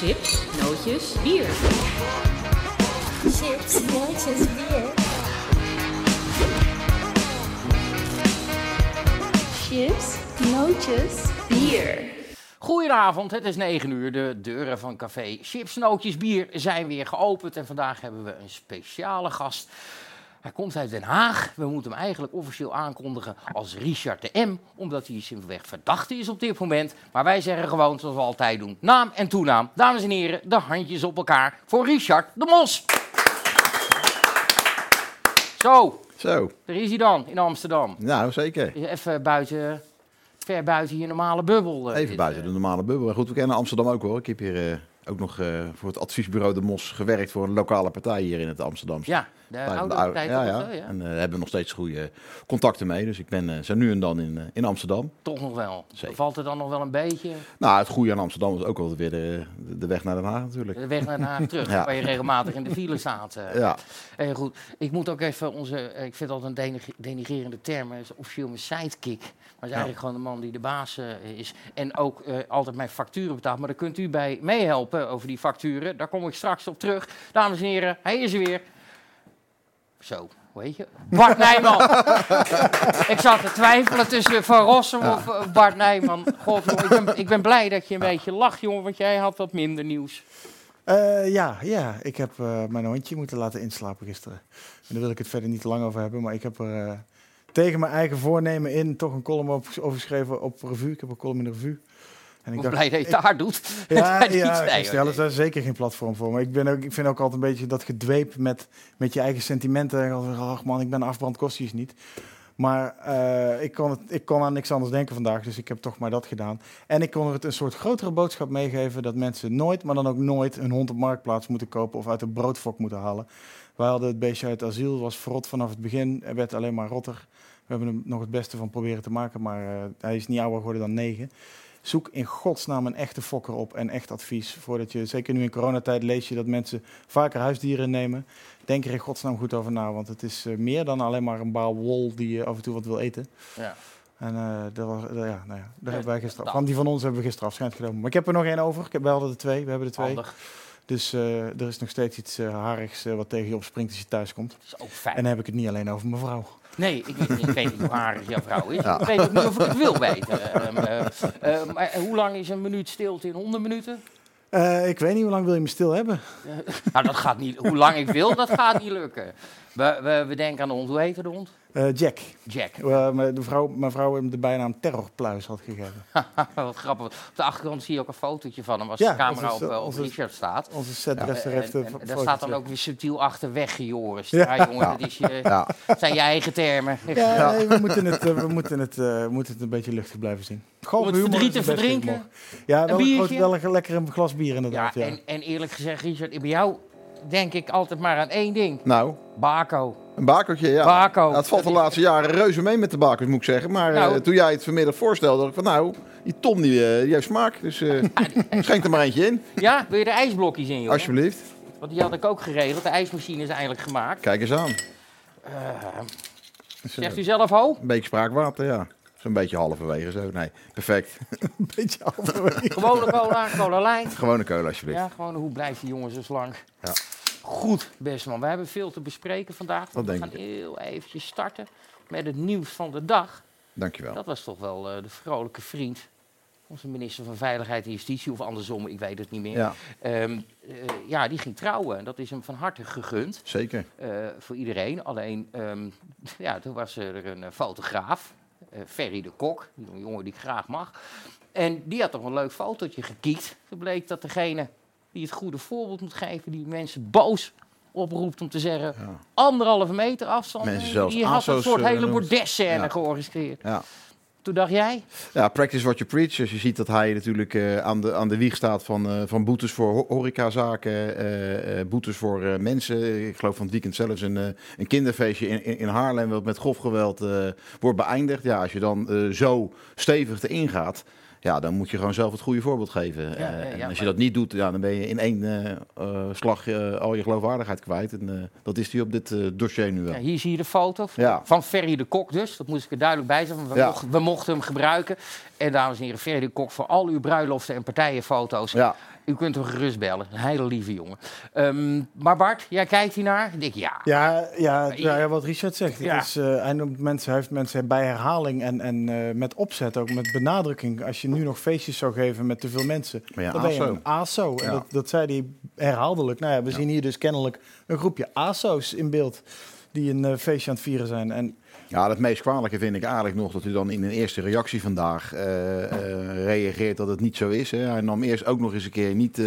Chips, nootjes, bier. Chips, nootjes, bier. Chips, nootjes, bier. Goedenavond, het is 9 uur. De deuren van café Chips, Nootjes, Bier zijn weer geopend. En vandaag hebben we een speciale gast. Hij komt uit Den Haag. We moeten hem eigenlijk officieel aankondigen als Richard de M. Omdat hij simpelweg verdachte is op dit moment. Maar wij zeggen gewoon zoals we altijd doen. Naam en toenaam. Dames en heren, de handjes op elkaar voor Richard de Mos. Zo, Zo, daar is hij dan in Amsterdam. nou zeker. Even buiten, ver buiten je normale bubbel. eh, Even dit, buiten eh. de normale bubbel. Maar goed, we kennen Amsterdam ook hoor. Ik heb hier eh, ook nog voor het adviesbureau De Mos gewerkt voor een lokale partij hier in het Amsterdamse. Ja, de Partij van oude oude- tijd ja, ja. zo, ja. En eh hebben we nog steeds goede contacten mee. Dus ik ben eh, zo nu en dan in, eh, in Amsterdam. Toch nog wel. Zeker. Valt het dan nog wel een beetje Nou, het goede aan Amsterdam is ook wel weer de, de weg naar Den Haag natuurlijk. de weg naar Den Haag terug, waar je regelmatig in de file staat. Ja, Eh, goed, ik moet ook even onze, ik vind altijd een denig- denigrerende term, is officieel mijn sidekick. Maar is eigenlijk gewoon de man die de baas is. En ook altijd mijn facturen betaalt. Maar daar kunt u bij meehelpen over die facturen. Daar kom ik straks op terug. Dames en heren, hij is er weer. Zo, hoe heet je? Bart Nijman. ik zat te twijfelen tussen Van Rossum of eh, Bart Nijman. God, ik, ben, ik ben blij dat je een beetje lacht, jongen, want jij had wat minder nieuws. Eh, ja, ja, ik heb eh, mijn hondje moeten laten inslapen gisteren. En daar wil ik het verder niet te lang over hebben. Maar ik heb er tegen mijn eigen voornemen in toch een column op, over geschreven op revue. Ik heb een column in de revue. En Ik ben blij dat je het daar doet. Ja, ja nee, stel, hoor. daar is zeker geen platform voor. Maar ik, ben ook, ik vind ook altijd een beetje dat gedweep met, met je eigen sentimenten. Ach man, ik ben afbrand, kost je iets niet. Maar eh, ik, kon het, ik kon aan niks anders denken vandaag, dus ik heb toch maar dat gedaan. En ik kon er het een soort grotere boodschap meegeven dat mensen nooit, maar dan ook nooit, een hond op marktplaats moeten kopen of uit een broodfok moeten halen. Wij hadden het beestje uit asiel, was verrot vanaf het begin, er werd alleen maar rotter. We hebben er nog het beste van proberen te maken, maar eh, hij is niet ouder geworden dan negen. Zoek in godsnaam een echte fokker op en echt advies. Voordat je, zeker nu in coronatijd, lees je dat mensen vaker huisdieren nemen. Denk er in godsnaam goed over na, want het is eh, meer dan alleen maar een baal wol die je af en toe wat wil eten. Ja. En eh, dat was, eh, ja, nou ja, daar hebben wij gisteren, van die van ons hebben we gisteren afscheid genomen. Maar ik heb er nog één over. Ik heb, hadden er twee, we hebben er twee. Handig. Dus er is nog steeds iets harigs wat tegen je opspringt als je thuis komt. Dat is ook fijn. En dan heb ik het niet alleen over mijn vrouw. Nee, ik weet, niet, ik weet niet hoe harig jouw vrouw is. Ja. Ik weet ook niet of ik het wil weten. Ehm, eh, eh, maar hoe lang is een minuut stilte in 100 minuten? Eh, ik weet niet hoe lang wil je me stil hebben. Nou, dat gaat niet. Hoe lang ik wil, dat gaat niet lukken. We, we, we denken aan de hond. Hoe heet de hond? Eh, Jack. Jack. Eh, mijn- de vrouw, mijn vrouw hem de bijnaam Terrorpluis had gegeven. Wat grappig. Op de achtergrond zie je ook een fotootje van hem als Ja, de camera onze- op, eh, op onze- Richard staat. Onze setdresser heeft En- een daar staat dan ook weer subtiel achter weggejoris. Ja. Ja, jongen, dat is je, ja. zijn je eigen termen. Ja, nee, we moeten het, we moeten het, eh, moeten het een beetje luchtig blijven zien. Gewoon Om het verdriet te verdrinken. Ja, wel een, wel een lekker een glas bier Ja, inderdaad. Ja, en, en eerlijk gezegd, Richard, bij jou denk ik altijd maar aan één ding. Nou, Bako. een bakertje, ja. Bako. Ja, het valt de laatste jaren reuze mee met de bakers, moet ik zeggen. Maar eh, Nou. toen jij het vanmiddag voorstelde, dacht ik van nou, die Tom die, eh, die heeft smaak. Dus eh, schenk er maar eentje in, Ja, wil je er ijsblokjes in, joh? alsjeblieft. Want die had ik ook geregeld. De ijsmachine is eigenlijk gemaakt. Kijk eens aan. Eh, eh, zegt u zelf ho? Een beetje spraakwater, ja. Zo'n beetje halverwege zo. Nee, perfect. een beetje halverwege. Gewone cola, cola light. Gewone kolen, alsjeblieft. Ja, gewoon hoe blijft die jongen zo slank? Ja. Goed, best man. We hebben veel te bespreken vandaag. Dat we gaan ik. heel eventjes starten met het nieuws van de dag. Dankjewel. Dat was toch wel eh, de vrolijke vriend. Onze minister van Veiligheid en Justitie, of andersom, ik weet het niet meer. Ja, Ehm, eh, ja, die ging trouwen. Dat is hem van harte gegund. zeker. eh, voor iedereen. Alleen, ehm, ja, toen was er een fotograaf, Ferry de Kok, een jongen die ik graag mag. En die had toch een leuk fotootje gekiekt. Toen bleek dat degene die het goede voorbeeld moet geven, die mensen boos oproept om te zeggen Ja. anderhalve meter afstand. Mensen eh, zelfs die had een soort eh, hele bordesscène Ja. georchestreerd. Ja. Toen dacht jij, ja, practice what you preach. Dus je ziet dat hij natuurlijk eh, aan, de, aan de wieg staat van, eh, van boetes voor ho- horecazaken, eh, boetes voor mensen. Ik geloof van het weekend zelfs een, een kinderfeestje in, in, in Haarlem wat met grof geweld wordt beëindigd. Ja, als je dan zo stevig erin gaat, ja, dan moet je gewoon zelf het goede voorbeeld geven. Ja, Eh, ja, en als je dat niet doet, ja, dan ben je in één eh, slag al je geloofwaardigheid kwijt. En dat is hij op dit dossier nu wel. Ja, hier zie je de foto van, Ferry de Kok dus. Dat moest ik er duidelijk bij zeggen. want We, mochten, we mochten hem gebruiken. En dames en heren, Ferry de Kok voor al uw bruiloften en partijenfoto's. Ja, U kunt hem gerust bellen. Een hele lieve jongen. Ehm, maar Bart, jij kijkt hiernaar? Ik denk, ja. Ja, ja, ja, ja, wat Richard zegt. Het Ja. is, eh, hij, noemt mensen, hij heeft mensen bij herhaling en, en eh, met opzet, ook met benadrukking. Als je nu nog feestjes zou geven met te veel mensen, Maar ja, dan ben je ASO. een ASO. En dat, dat zei hij herhaaldelijk. Nou ja, we zien hier dus kennelijk een groepje ASO's in beeld die een eh, feestje aan het vieren zijn. En Ja, het meest kwalijke vind ik eigenlijk nog dat u dan in een eerste reactie vandaag eh, eh, reageert dat het niet zo is. Hè. Hij nam eerst ook nog eens een keer niet, eh,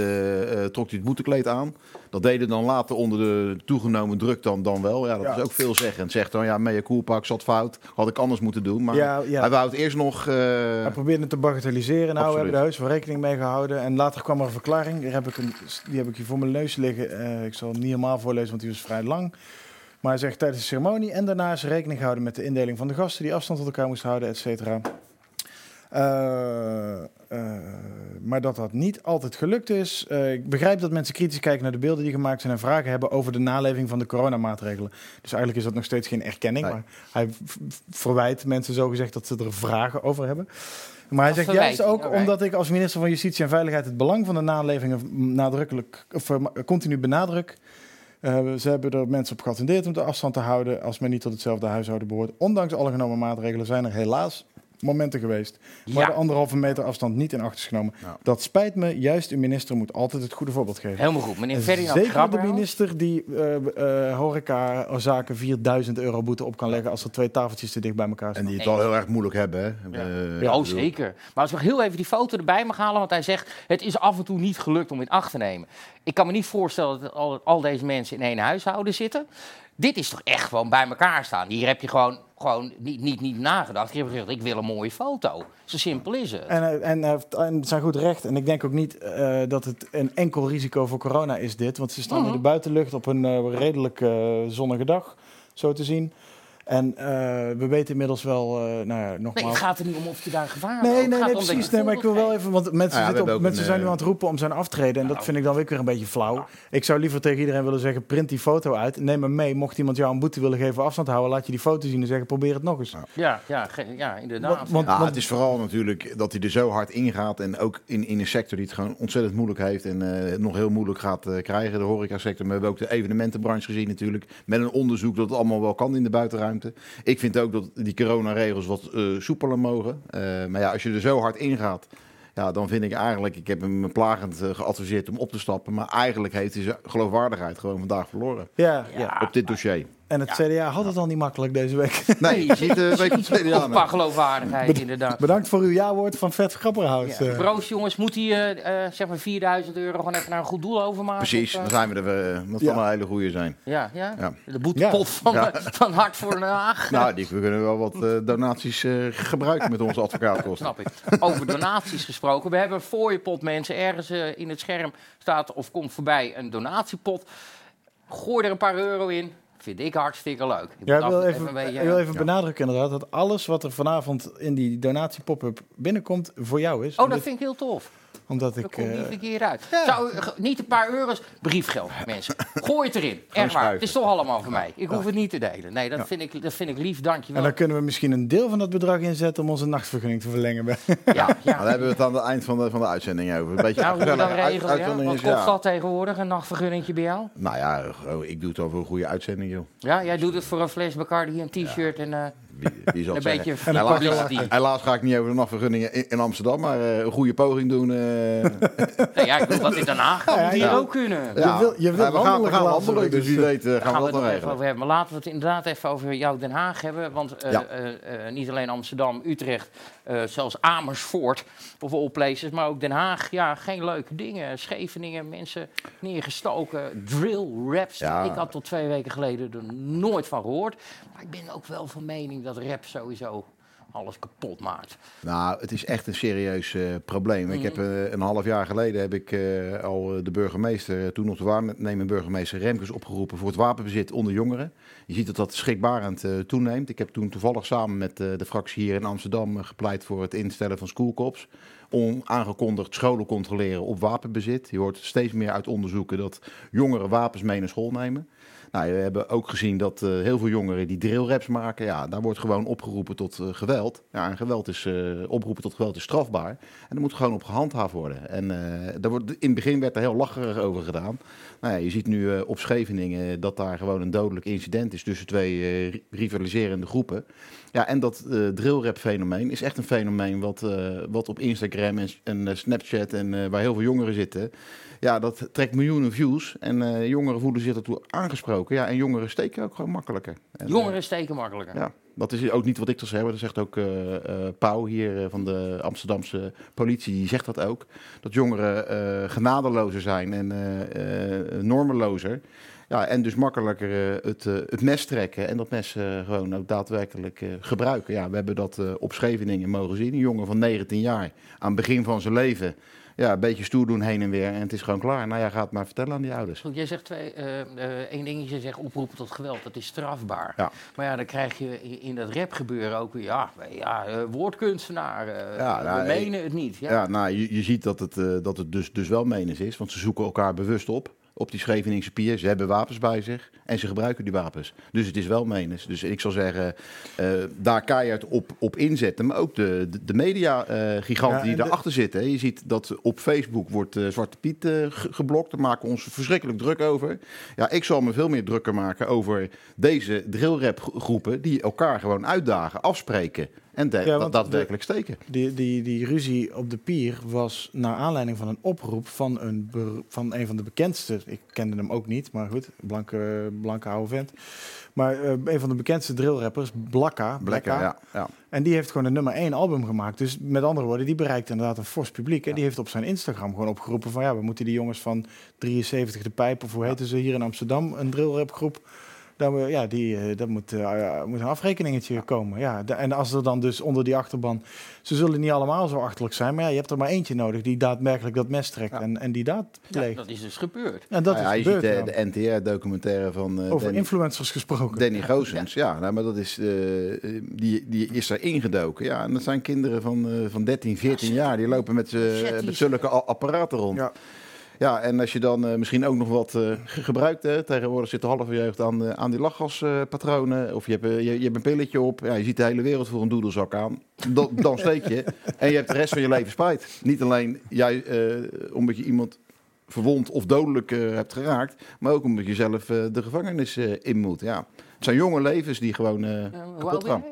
trok hij het boetekleed aan. Dat deed hij dan later onder de toegenomen druk dan, dan wel. Ja, dat Ja. is ook veelzeggend. Zegt dan, ja, mea culpa, ik zat fout. Had ik anders moeten doen. Maar Ja, ja. hij wou het eerst nog... hij probeerde het te bagatelliseren. Nou, we hebben er heus wel rekening mee gehouden. En later kwam er een verklaring. Daar heb ik een, die heb ik hier voor mijn neus liggen. Ik zal hem niet helemaal voorlezen, want die was vrij lang. Maar hij zegt tijdens de ceremonie en daarna is rekening gehouden met de indeling van de gasten die afstand tot elkaar moesten houden, et cetera. Eh, eh, maar dat dat niet altijd gelukt is. Eh, ik begrijp dat mensen kritisch kijken naar de beelden die gemaakt zijn en vragen hebben over de naleving van de coronamaatregelen. Dus eigenlijk is dat nog steeds geen erkenning. Nee. Maar hij verwijt mensen zo gezegd dat ze er vragen over hebben. Maar hij Of zegt juist ook alright. omdat ik als minister van Justitie en Veiligheid het belang van de nalevingen nadrukkelijk, of continu benadruk. Eh, ze hebben er mensen op geattendeerd om de afstand te houden als men niet tot hetzelfde huishouden behoort. Ondanks alle genomen maatregelen zijn er helaas momenten geweest waar Ja. de anderhalve meter afstand niet in acht is genomen. Ja. Dat spijt me, juist uw minister moet altijd het goede voorbeeld geven. Helemaal goed. Meneer En Ferdinand Zeker de minister die eh eh horecazaken 4000 euro boete op kan leggen als er twee tafeltjes te dicht bij elkaar en staan. die het wel heel erg moeilijk hebben. Hè. Ja. Eh, oh, zeker. Maar als ik nog heel even die foto erbij mag halen, want hij zegt, het is af en toe niet gelukt om in acht te nemen. Ik kan me niet voorstellen dat al, al deze mensen in één huishouden zitten. Dit is toch echt gewoon bij elkaar staan. Hier heb je gewoon, gewoon niet, niet, niet nagedacht. Je hebt gezegd, ik wil een mooie foto. Zo simpel is het. En, eh, en, heeft- en zijn goed recht. En ik denk ook niet eh, dat het een enkel risico voor corona is dit. Want ze staan Mhm. in de buitenlucht op een eh, redelijk eh, zonnige dag, zo te zien. En eh, we weten inmiddels wel, eh, nou ja, Nee, nogmaals... het gaat er niet om of je daar gevaar Nee, nee, nee, je precies. Nee, maar ik wil wel even, want mensen, Ja, we zitten op, mensen een, zijn nu eh, aan het roepen om zijn aftreden. En dat Nou. vind ik dan weer een beetje flauw. Ik zou liever tegen iedereen willen zeggen, print die foto uit. Neem hem mee. Mocht iemand jou een boete willen geven, afstand houden, laat je die foto zien en zeggen, probeer het nog eens. geeft. Ja, ja, ja, inderdaad. Want- want- Ja, want- het is vooral natuurlijk dat hij er zo hard ingaat. En ook in, in een sector die het gewoon ontzettend moeilijk heeft. En eh, nog heel moeilijk gaat krijgen. De horecasector. Maar we hebben ook de evenementenbranche gezien natuurlijk. Met een onderzoek dat het allemaal wel kan in de buitenruimte. Ik vind ook dat die coronaregels wat eh, soepeler mogen. Eh, maar ja, als je er zo hard ingaat. Ja, dan vind ik eigenlijk, ik heb hem plagend eh, geadviseerd om op te stappen. Maar eigenlijk heeft hij zijn geloofwaardigheid gewoon vandaag verloren. Ja, ja. Ja. Op dit dossier. En het CDA had het al niet makkelijk deze week. Nee, je ziet de week van het tweede jaar. Qua geloofwaardigheid, inderdaad. Bedankt voor uw jawoord van Vet Grapperhaus. Ja. Eh, Proost jongens, moet hij eh, eh, zeg maar 4000 euro gewoon even naar een goed doel overmaken? Precies, Of, dan zijn we er. weer. dat Ja. een hele goede zijn. ja, ja, Ja. De boetepot van, Ja. van Hart voor Den Haag. Nou, die, we kunnen wel wat eh, donaties eh, gebruiken met onze advocaatkosten. Snap ik. Over donaties gesproken. We hebben een fooiepot, mensen. Ergens in het scherm staat of komt voorbij een donatiepot. Gooi er een paar euro in. Vind ik hartstikke leuk. Ik ja, wil even, een beetje- wil even Ja. benadrukken inderdaad dat alles wat er vanavond in die donatie-pop-up binnenkomt voor jou is. Oh, dat vind ik heel tof. Omdat Dat ik... komt eh, niet een keer uit. Zou, eh, niet een paar euro's, briefgeld, mensen. Gooi het erin. Echt waar. Het is toch allemaal voor mij. Ik hoef het niet te delen. Nee, dat, vind, ik, dat vind ik lief. Dankjewel. en dan kunnen we misschien een deel van dat bedrag inzetten om onze nachtvergunning te verlengen. Ja, Nou, ja. daar hebben we het aan het eind van de, van de uitzending over. Een beetje Nou, hoe je uit- regelt, ja? uitzending Wat is, kost ja. dat tegenwoordig, een nachtvergunningje bij jou? Nou ja, oh, ik doe het over een goede uitzending, joh. Ja, jij doet het voor een fles Bacardi, een t-shirt en eh, Wie, wie zal een beetje Helaas, helaas ga ik niet over de nachtvergunningen in, in Amsterdam, maar eh, een goede poging doen. eh, Nee, ja, ik wil wat in Den Haag kan Ja, hier ja. ook kunnen. ja. wil- je wil Ja, we gaan, we wandelen gaan wandelen, dus dus, wie eh, weet eh, gaan we gaan we dat het nog even over hebben. Maar laten we het inderdaad even over jouw Den Haag hebben. Want eh, Ja. eh, eh, niet alleen Amsterdam, Utrecht, eh, zelfs Amersfoort of all places. Maar ook Den Haag, ja, geen leuke dingen. Scheveningen, mensen neergestoken. Drill raps. Ja. Ik had tot twee weken geleden er nooit van gehoord. Maar ik ben ook wel van mening dat rap sowieso alles kapot maakt. Nou, het is echt een serieus eh, probleem. Ik Mhm. heb eh, een half jaar geleden heb ik eh, al de burgemeester, toen nog de waarnemende burgemeester Remkes, opgeroepen voor het wapenbezit onder jongeren. Je ziet dat dat schrikbarend toeneemt. Ik heb toen toevallig samen met de fractie hier in Amsterdam gepleit voor het instellen van schoolcops. onaangekondigd scholen controleren op wapenbezit. Je hoort steeds meer uit onderzoeken dat jongeren wapens mee naar school nemen. Nou, we hebben ook gezien dat uh, heel veel jongeren die drillraps maken, ja, daar wordt gewoon opgeroepen tot uh, geweld. Ja, en geweld is, uh, oproepen tot geweld is strafbaar. En er moet gewoon op gehandhaafd worden. En daar wordt, in het begin werd er heel lacherig over gedaan. Nou ja, je ziet nu op Scheveningen dat daar gewoon een dodelijk incident is tussen twee rivaliserende groepen. Ja, en dat drillrap fenomeen is echt een fenomeen wat, wat op Instagram en, en Snapchat en waar heel veel jongeren zitten ja, dat trekt miljoenen views. En uh, jongeren voelen zich ertoe aangesproken. Ja, en jongeren steken ook gewoon makkelijker. En, jongeren uh, steken makkelijker. Ja, dat is ook niet wat ik te zeggen Dat zegt ook uh, hier van de Amsterdamse politie. Die zegt dat ook. Dat jongeren genadelozer zijn en normelozer. Ja, en dus makkelijker het, het mes trekken en dat mes gewoon ook daadwerkelijk gebruiken. Ja, we hebben dat op Scheveningen mogen zien. Een jongen van 19 jaar aan het begin van zijn leven ja, een beetje stoer doen heen en weer en het is gewoon klaar. Nou ja, ga het maar vertellen aan die ouders. Goed, jij zegt twee, uh, uh, één dingetje, zegt oproepen tot geweld, dat is strafbaar. Ja. Maar ja, dan krijg je in dat rap gebeuren ook weer, ja, ja uh, woordkunstenaar, ja, nou, we menen het niet. Ja, ja nou, je, je ziet dat het, dat het dus, dus wel menens is, want ze zoeken elkaar bewust op op die Scheveningse pier. Ze hebben wapens bij zich en ze gebruiken die wapens. Dus het is wel menens. Dus ik zal zeggen, uh, daar keihard op, op inzetten. Maar ook de, de, de media-giganten uh, die erachter zitten. Je ziet dat op Facebook wordt uh, Zwarte Piet geblokt. Daar maken we ons verschrikkelijk druk over. Ja, ik zal me veel meer drukker maken over deze drillrap groepen... die elkaar gewoon uitdagen, afspreken... En ja, daadwerkelijk steken. Die, die, die ruzie op de pier was naar aanleiding van een oproep van een, van een van de bekendste. Ik kende hem ook niet, maar goed, blanke, blanke oude vent. Maar uh, een van de bekendste drillrappers, Blakka. Blakka, ja, ja. En die heeft gewoon een nummer 1 album gemaakt. Dus met andere woorden, die bereikt inderdaad een fors publiek. En die heeft op zijn Instagram gewoon opgeroepen van... ja, we moeten die jongens van 73 de Pijp... of hoe heten ze hier in Amsterdam, een drillrapgroep dan, ja, die, eh, dat moet, uh, moet een afrekeningetje komen. Ja, en als er dan dus onder die achterban... Ze zullen niet allemaal zo achterlijk zijn, maar ja, je hebt er maar eentje nodig... die daadwerkelijk dat mes trekt en, en die daad pleegt. Ja, dat is dus gebeurd. En dat ja, is je gebeurd, ziet de, de NTR-documentaire van... Uh, Over influencers gesproken. Danny Goossens, ja. nou, maar dat is, die, die is er ingedoken. Ja, en dat zijn kinderen van, van 13, 14 jaar. Die lopen met, met zulke apparaten rond. Ja. Ja, en als je dan uh, misschien ook nog wat uh, gebruikt, hè, tegenwoordig zit de halve jeugd aan, uh, aan die lachgaspatronen, of je hebt, je, je, hebt een pilletje op, ja, je ziet de hele wereld voor een doedelzak aan, dan, dan steek je en je hebt de rest van je leven spijt. Niet alleen jij, omdat je iemand verwond of dodelijk hebt geraakt, maar ook omdat je zelf de gevangenis in moet. Ja. Het zijn jonge levens die gewoon kapot gaan.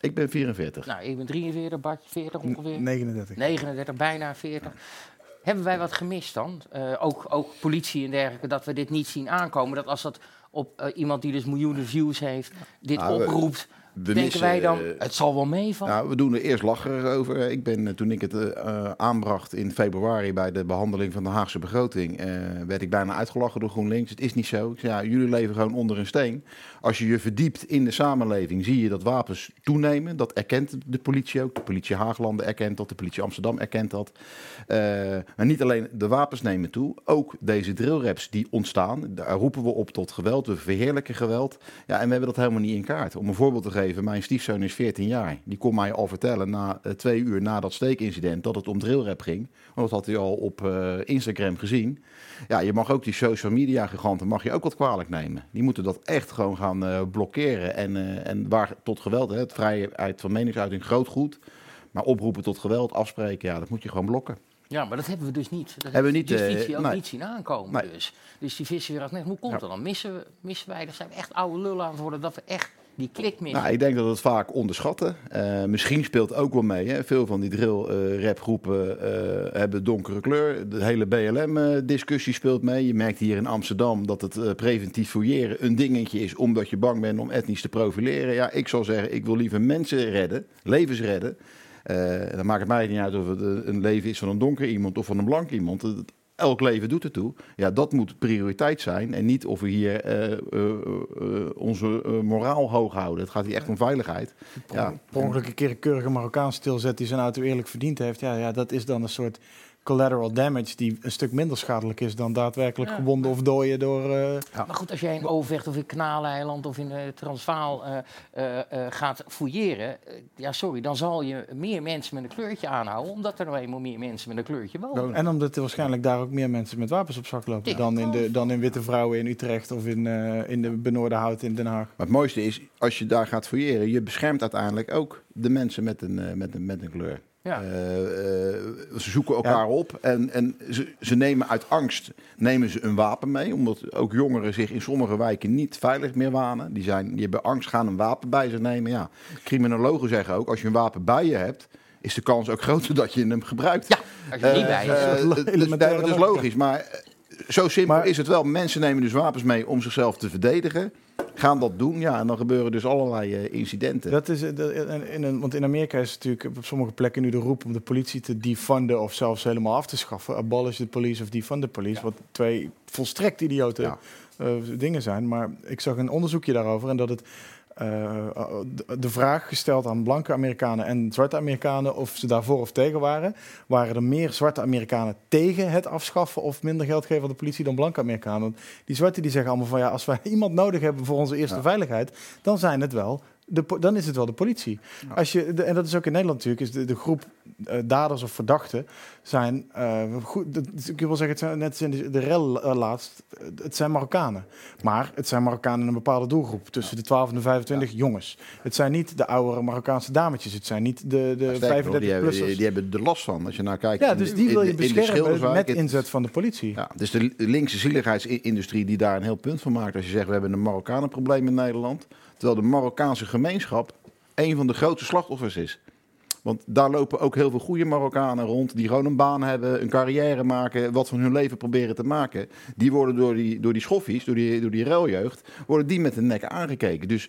Ik ben 44. Nou, ik ben 43, Bart 40 ongeveer. 39. 39, bijna 40. Hebben wij wat gemist dan? Uh, ook, ook politie en dergelijke, dat we dit niet zien aankomen. Dat als dat op uh, iemand die dus miljoenen views heeft, dit nou, oproept. We denken missen, wij dan, uh, het zal wel meevallen? Nou, we doen er eerst lachen over. Ik ben, toen ik het aanbracht in februari bij de behandeling van de Haagse begroting, werd ik bijna uitgelachen door GroenLinks. Het is niet zo. Ik zei, ja, jullie leven gewoon onder een steen. Als je je verdiept in de samenleving, zie je dat wapens toenemen. Dat erkent de politie ook. De politie Haaglanden erkent dat, de politie Amsterdam erkent dat. Uh, maar niet alleen de wapens nemen toe, ook deze drillraps die ontstaan. Daar roepen we op tot geweld, we verheerlijken geweld. Ja, en we hebben dat helemaal niet in kaart. Om een voorbeeld te geven, mijn stiefzoon is 14 jaar. Die kon mij al vertellen na uh, twee uur na dat steekincident dat het om drillrap ging. Want dat had hij al op uh, Instagram gezien. Ja, je mag ook die social media giganten mag je ook wat kwalijk nemen. Die moeten dat echt gewoon gaan uh, blokkeren. En, uh, en waar tot geweld, hè, het vrijheid van meningsuiting groot goed. Maar oproepen tot geweld, afspreken, ja, dat moet je gewoon blokken. Ja, maar dat hebben we dus niet. Dat hebben we niet, justitie ook nee. niet zien aankomen. Nee. Dus. dus die vissen weer als Hoe komt ja. dat dan? Missen, we, missen wij, daar zijn we echt oude lullen aan het worden, dat we echt die klik missen. Nou, ik denk dat we het vaak onderschatten. Uh, misschien speelt ook wel mee. Hè. Veel van die drill-rapgroepen uh, uh, hebben donkere kleur. De hele BLM-discussie speelt mee. Je merkt hier in Amsterdam dat het preventief fouilleren een dingetje is... omdat je bang bent om etnisch te profileren. Ja, ik zal zeggen, ik wil liever mensen redden, levens redden... dan maakt het mij niet uit of het een leven is van een donker iemand of van een blank iemand elk leven doet ertoe. Ja, dat moet prioriteit zijn. En niet of we hier uh, uh, uh, onze moraal hoog houden. Het gaat hier echt om veiligheid. Ja. per ongeluk een keer een keurige Marokkaan stilzet die zijn auto eerlijk verdiend heeft. Ja, ja, dat is dan een soort collateral damage die een stuk minder schadelijk is dan daadwerkelijk Ja. gewonden of dooien door. eh, Maar goed, als jij in Overvecht of in Kanaleiland of in eh, Transvaal eh, eh, eh, gaat fouilleren, ja sorry, dan zal je meer mensen met een kleurtje aanhouden, omdat er nou eenmaal meer mensen met een kleurtje wonen. En omdat er waarschijnlijk daar ook meer mensen met wapens op zak lopen dan in, de, dan in Witte Vrouwen in Utrecht of in, eh, in de Benoordenhout in Den Haag. Maar het mooiste is, als je daar gaat fouilleren, je beschermt uiteindelijk ook de mensen met een, met een, met een kleur. Ja. Eh, eh, ze zoeken elkaar op en, en ze, ze nemen uit angst nemen ze een wapen mee. Omdat ook jongeren zich in sommige wijken niet veilig meer wanen. Die, zijn, die hebben angst, gaan een wapen bij zich nemen. Ja. Criminologen zeggen ook, als je een wapen bij je hebt, is de kans ook groter dat je hem gebruikt. Ja, als je er niet Eh, bij is. is. dat- dus- is logica. logisch, maar zo simpel Maar- is het wel. Mensen nemen dus wapens mee om zichzelf te verdedigen. Gaan dat doen, ja, en dan gebeuren dus allerlei eh, incidenten. Dat is, eh, dat- in, in een, want in Amerika is natuurlijk op sommige plekken nu de roep om de politie te defunden of zelfs helemaal af te schaffen. Abolish the police of defund the police. Wat twee volstrekt idiote Ja. eh, dingen zijn. Maar ik zag een onderzoekje daarover en dat het eh, de- de vraag gesteld aan blanke Amerikanen en zwarte Amerikanen of ze daarvoor of tegen waren. Waren er meer zwarte Amerikanen tegen het afschaffen of minder geld geven aan de politie dan blanke Amerikanen? Want Die zwarte die zeggen allemaal van ja, als wij iemand nodig hebben voor onze eerste Ja. veiligheid, dan zijn het wel. De, dan is het wel de politie. Als je, de- en dat is ook in Nederland natuurlijk, is de, de groep eh, daders of verdachten zijn, eh, goed, dat, ik wil zeggen, het zijn, net als in de, de rel eh, laatst, het zijn Marokkanen. Maar het zijn Marokkanen in een bepaalde doelgroep, tussen de 12 en de 25 jongens. Het zijn niet de oudere Marokkaanse dametjes, het zijn niet de, de Sterker nog, die, hebben, 35-plussers. die, hebben er last van. Als je naar kijkt. Ja, dus die wil je beschermen met inzet van de politie. Ja, dus de linkse zieligheidsindustrie die daar een heel punt van maakt. Als je zegt, we hebben een Marokkanenprobleem in Nederland. Terwijl de Marokkaanse gemeenschap een van de grootste slachtoffers is. Want daar lopen ook heel veel goede Marokkanen rond. Die gewoon een baan hebben, een carrière maken. Wat van hun leven proberen te maken. Die worden door die, door die schoffies, door die, door die ruiljeugd. worden die met de nek aangekeken. Dus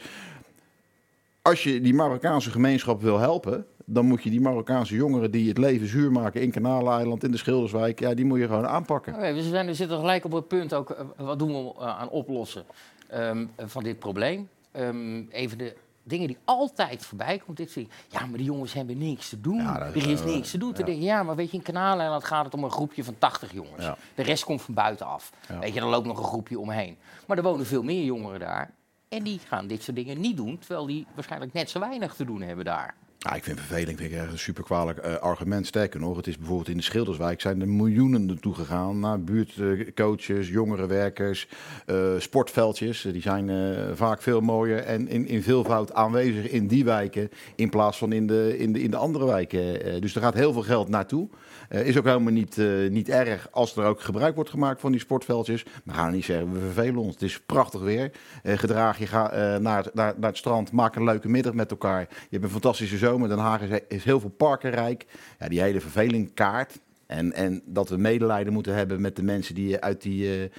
als je die Marokkaanse gemeenschap wil helpen. dan moet je die Marokkaanse jongeren die het leven zuur maken. in Kanaleiland, in de Schilderswijk. ja, die moet je gewoon aanpakken. Oké, we, zijn, we zitten gelijk op het punt ook, eh, wat doen we eh, aan oplossen ehm, van dit probleem? Ehm, even de dingen die altijd voorbij komt. Dit zie ja, maar die jongens hebben niks te doen. Ja, dat- er is eh, niks te doen. Te ja. denken, ja, maar weet je, in Kanaaleiland gaat het om een groepje van 80 jongens. Ja. De rest komt van buitenaf. Weet je, er loopt nog een groepje omheen. Maar er wonen veel meer jongeren daar. En die gaan dit soort dingen niet doen, terwijl die waarschijnlijk net zo weinig te doen hebben daar. Ja, ik vind verveling vind ik echt een super kwalijk eh, argument. Sterker nog, het is bijvoorbeeld in de Schilderswijk zijn er miljoenen naartoe gegaan. Naar buurtcoaches, jongerenwerkers, eh, sportveldjes. Die zijn eh, vaak veel mooier en in, in veelvoud aanwezig in die wijken. In plaats van in de, in de, in de andere wijken. Dus er gaat heel veel geld naartoe. Eh, is ook helemaal niet, eh, niet erg als er ook gebruik wordt gemaakt van die sportveldjes. Maar gaan niet zeggen, we vervelen ons. Het is prachtig weer. Eh, gedraag je, ga naar, het- naar, naar het strand, maak een leuke middag met elkaar. Je hebt een fantastische zomer. Den Haag is, heel veel parkenrijk. Ja, die hele verveling kaart. En, en dat we medelijden moeten hebben met de mensen die, uit die,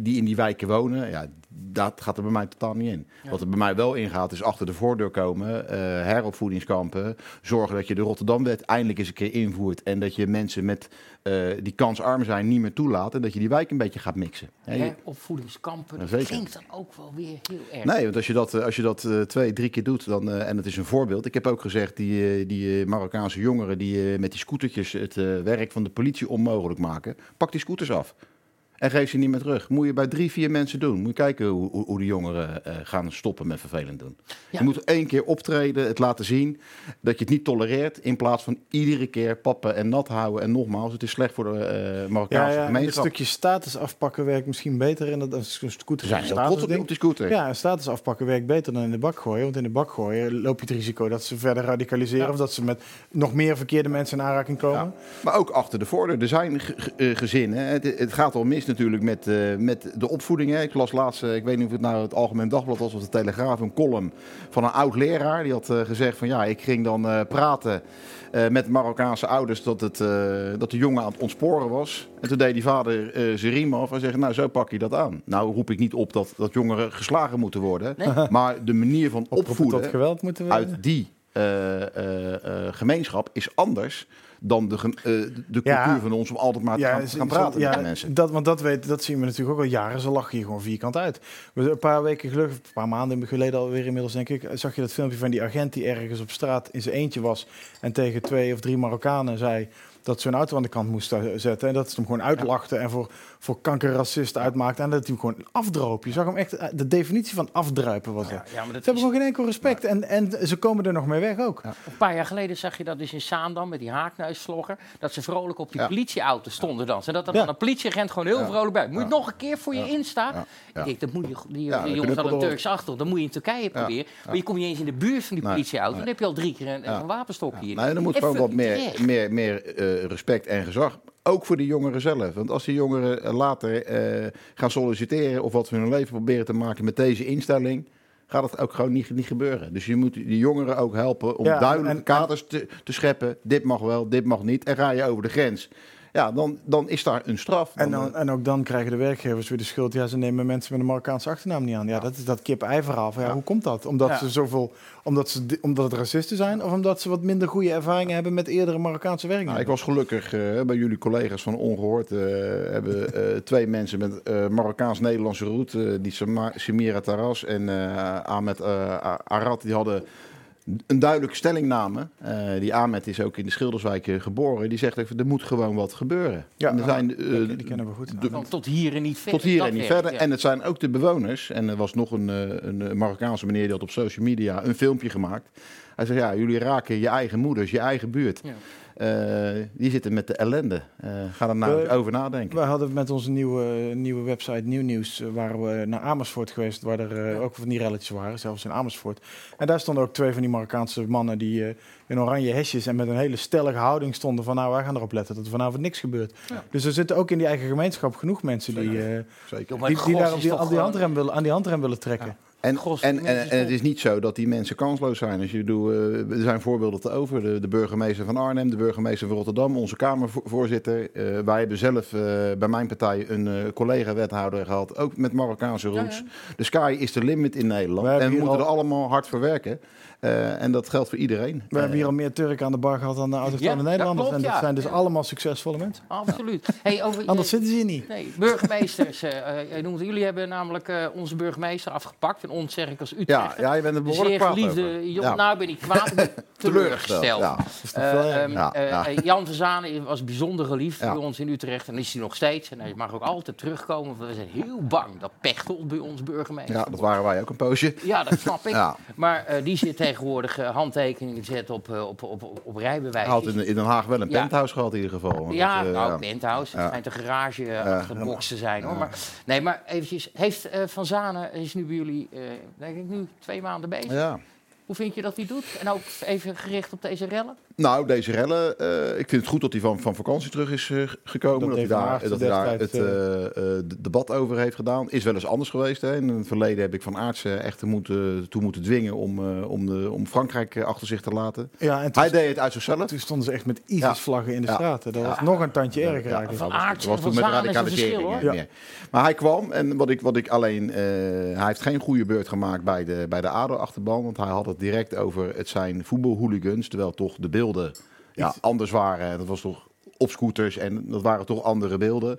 die in die wijken wonen. Ja, dat gaat er bij mij totaal niet in. Wat er bij mij wel ingaat, is achter de voordeur komen, eh, heropvoedingskampen. Zorgen dat je de Rotterdamwet eindelijk eens een keer invoert. En dat je mensen met, eh, die kansarm zijn niet meer toelaat. En dat je die wijk een beetje gaat mixen. Ja, je- Hè, opvoedingskampen, Ja, dat klinkt dan ook wel weer heel erg. Nee, want als je dat, eh, als je dat twee, drie keer doet, dan, en het is een voorbeeld. Ik heb ook gezegd, die, die Marokkaanse jongeren die met die scootertjes het werk van de politie onmogelijk maken, pak die scooters af. En geef ze niet meer terug. Moet je bij drie, vier mensen doen. Moet je kijken hoe, hoe, hoe de jongeren eh, gaan stoppen met vervelend doen. Ja. Je moet één keer optreden, het laten zien dat je het niet tolereert. In plaats van iedere keer pappen en nat houden. En nogmaals, het is slecht voor de eh Ja, Marokkaanse ja, en het gemeenschap. stukje status afpakken werkt misschien beter. En dat, is een scooter. Ze zijn trots op die, op die scooter. Ja, status afpakken werkt beter dan in de bak gooien. Want in de bak gooien loop je het risico dat ze verder radicaliseren. Of dat ze met nog meer verkeerde mensen in aanraking komen. Ja. Maar ook achter de voordeur. Er zijn eh, gezinnen. Het, het gaat al mis natuurlijk met, eh, met de opvoeding. Hè. Ik las laatst, eh, ik weet niet of het nou het Algemeen Dagblad was of de Telegraaf, een column van een oud leraar. Die had eh, gezegd van ja, ik ging dan eh, praten eh, met Marokkaanse ouders dat, het, eh, dat de jongen aan het ontsporen was. En toen deed die vader eh zijn riem af en zegt, nou zo pak je dat aan. Nou roep ik niet op dat, dat jongeren geslagen moeten worden. Maar de manier van opvoeden geweld moeten we... uit die eh, eh, eh, gemeenschap is anders dan de, eh, de Ja. cultuur van ons om altijd maar te gaan, praten met mensen. Dat, want dat, weet, dat zien we natuurlijk ook al jaren. Ze lachen hier gewoon vierkant uit. We, een paar weken geleden, een paar maanden geleden alweer inmiddels, denk ik, zag je dat filmpje van die agent die ergens op straat in zijn eentje was en tegen twee of drie Marokkanen zei: dat ze hun auto aan de kant moesten zetten. En dat ze hem gewoon uitlachten en voor, voor kankerracist uitmaakten. En dat hij hem gewoon afdroop. Je zag hem echt, eh, de definitie van afdruipen was dat. Ja, maar Ze dat hebben is, gewoon geen enkel respect. En, en ze komen er nog mee weg ook. een paar jaar geleden zag je dat dus in Zaandam met die haakneusvlogger. Dat ze vrolijk op die politieauto stonden dansen. En dat er dan een politieagent gewoon heel vrolijk bij. Moet je nog een keer voor je instaan? Ik denk, dat moet je, die, die dan jongens hadden een Turks achtergrond. Dan moet je in Turkije proberen. Maar je komt niet eens in de buurt van die politieauto. Dan heb je al drie keer een, een wapenstok hier. Nee, er moet gewoon wat meer, meer, meer eh, respect en gezag. Ook voor die jongeren zelf. Want als die jongeren eh, later eh, gaan solliciteren of wat van hun leven proberen te maken met deze instelling, gaat het ook gewoon niet, niet gebeuren. Dus je moet die jongeren ook helpen om Ja, duidelijke en- kaders te, te scheppen. Dit mag wel, dit mag niet. En ga je over de grens. Ja, dan, dan is daar een straf. En, Dan, eh, en ook dan krijgen de werkgevers weer de schuld. Ja, ze nemen mensen met een Marokkaanse achternaam niet aan. Ja, dat is dat kip-ei-verhaal. van, Ja, Hoe komt dat? Omdat, ze zoveel, omdat, ze, omdat het racisten zijn? Of omdat ze wat minder goede ervaringen hebben met eerdere Marokkaanse Nou, ik werknemers? was gelukkig eh, bij jullie collega's van Ongehoord. eh, hebben twee mensen met Marokkaans-Nederlandse route. die Samira Taras en Ahmed Arad. Die hadden een duidelijke stellingname. Eh, die Ahmed is ook in de Schilderswijk geboren. Die zegt even, er moet gewoon wat gebeuren. Ja, En er zijn, eh, die, die kennen we goed. de- tot hier en niet verder. tot hier en niet verder. ja. En het zijn ook de bewoners. En er was nog een, eh, een Marokkaanse meneer die had op social media een filmpje gemaakt. Hij zei, ja, jullie raken je eigen moeders, je eigen buurt. Ja. Eh, die zitten met de ellende. Eh, ga er nou We- eens over nadenken. We hadden met onze nieuwe, nieuwe website Nieuw Nieuws waren we naar Amersfoort geweest, waar er ook van die relletjes waren, zelfs in Amersfoort. En daar stonden ook twee van die Marokkaanse mannen die eh, in oranje hesjes en met een hele stellige houding stonden van nou, wij gaan erop letten dat er vanavond niks gebeurt. Dus er zitten ook in die eigen gemeenschap genoeg mensen die, eh, Zeker. Die, daar die, aan, die handrem willen, aan die handrem willen trekken. En, en, en, het is niet zo dat die mensen kansloos zijn. Als je doet, eh, er zijn voorbeelden te over. De, de burgemeester van Arnhem, de burgemeester van Rotterdam, onze Kamervoorzitter. Eh, wij hebben zelf eh, bij mijn partij een eh, collega-wethouder gehad, ook met Marokkaanse roots. ja. De sky is the limit in Nederland. En we moeten al- er allemaal hard voor werken. Eh, en dat geldt voor iedereen. We hebben hier al meer Turken aan de bar gehad dan de autochtone Ja, dat Nederlanders. klopt, en dat ja. zijn dus Ja. allemaal succesvolle mensen. Absoluut. Hey, over, Anders zitten ze hier niet. Nee, burgemeesters. eh, eh, noemt- jullie hebben namelijk eh, onze burgemeester afgepakt. En ons zeg ik als ja, Utrecht. ja, je bent De behoorlijk zeer kwaad geliefde over. jongen. Ja. Nou ben ik kwaad, teleurgesteld. Ja. is toch veel erger? Ja, ja. Jan van Zanen was bijzonder geliefd Ja. bij ons in Utrecht. En is hij nog steeds. En hij mag ook altijd terugkomen. We zijn heel bang dat Pechtold bij ons burgemeester ja, dat waren wij ook een poosje. Ja, dat snap ik. Ja. Maar eh, die zit tegenwoordig handtekeningen te zetten op, eh, op, op, op, op Hij had in, in Den Haag wel een Ja. penthouse gehad in ieder geval. Ja, dat, eh, nou, ja. penthouse. Het schijnt een garage eh, achter de box te zijn. Hoor. Maar, nee, maar eventjes. Heeft Van Zanen, is nu bij jullie, denk ik nu, twee maanden bezig. Ja. Hoe vind je dat hij doet? En ook even gericht op deze rellen? Nou, deze rellen, eh, ik vind het goed dat hij van, van vakantie terug is eh, gekomen. Dat Dat, hij daar, dat hij daar het eh, eh, debat over heeft gedaan. Is wel eens anders geweest. Hè. In het verleden heb ik Van Aerts eh, echt moeten, toe moeten dwingen om, eh, om, de, om Frankrijk achter zich te laten. Ja, en Hij deed het uit zichzelf. toen stonden ze echt met ISIS-vlaggen in de Ja. straten. Dat Ja. was nog een tandje erger Ja, eigenlijk. Van dat was- toen Van met radicalisering. Maar hij kwam en wat ik, wat ik alleen... eh, hij heeft geen goede beurt gemaakt bij de, bij de ADO-achterban. Want hij had het direct over het zijn voetbalhooligans. Terwijl toch de beelden ja, Iets- anders waren. Dat was toch op scooters en dat waren toch andere beelden.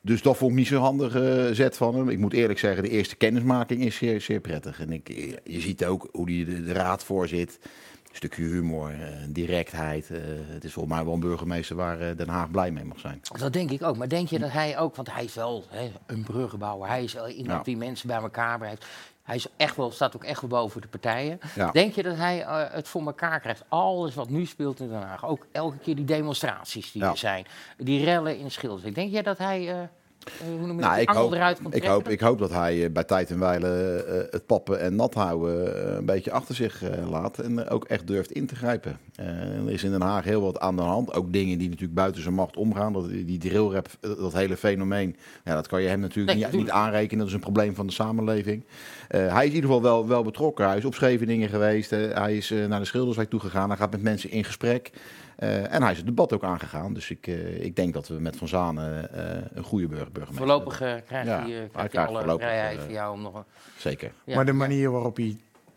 Dus dat vond ik niet zo'n handige zet van hem. Ik moet eerlijk zeggen, de eerste kennismaking is zeer, zeer prettig. En ik, je ziet ook hoe hij de, de raad voorzit. Een stukje humor, eh, directheid. eh, het is volgens mij wel een burgemeester waar eh, Den Haag blij mee mag zijn. Dat denk ik ook. Maar denk je dat hij ook, want hij is wel hè, een bruggenbouwer. Hij is wel iemand Ja. die mensen bij elkaar brengt. Hij is echt wel, staat ook echt wel boven de partijen. Ja. Denk je dat hij eh, het voor elkaar krijgt? Alles wat nu speelt in Den Haag. Ook elke keer die demonstraties die Ja. er zijn. Die rellen in Schilders. Denk jij dat hij, eh, hoe noem je Nou, ik hoop, eruit ik, hoop, ik hoop dat hij eh, bij tijd en wijle eh, het pappen en nat houden eh, een beetje achter zich laat. En ook echt durft in te grijpen. Er is in Den Haag heel wat aan de hand. Ook dingen die natuurlijk buiten zijn macht omgaan. Dat, die drillrap, dat hele fenomeen. Ja, dat kan je hem natuurlijk Nee, niet, niet aanrekenen. Dat is een probleem van de samenleving. Hij is in ieder geval wel, wel betrokken. Hij is op Scheveningen geweest. hij is naar de Schilderswijk toegegaan. Hij gaat met mensen in gesprek. Eh, en hij is het debat ook aangegaan. Dus ik, eh, ik denk dat we met Van Zanen eh, een goede burger, burgemeester Voorlopig hebben. krijgt Ja, hij, eh, hij krijgt hij krijgt alle voorlopig, vrijheid voor jou om nog een... Zeker. Ja. Maar de manier waarop hij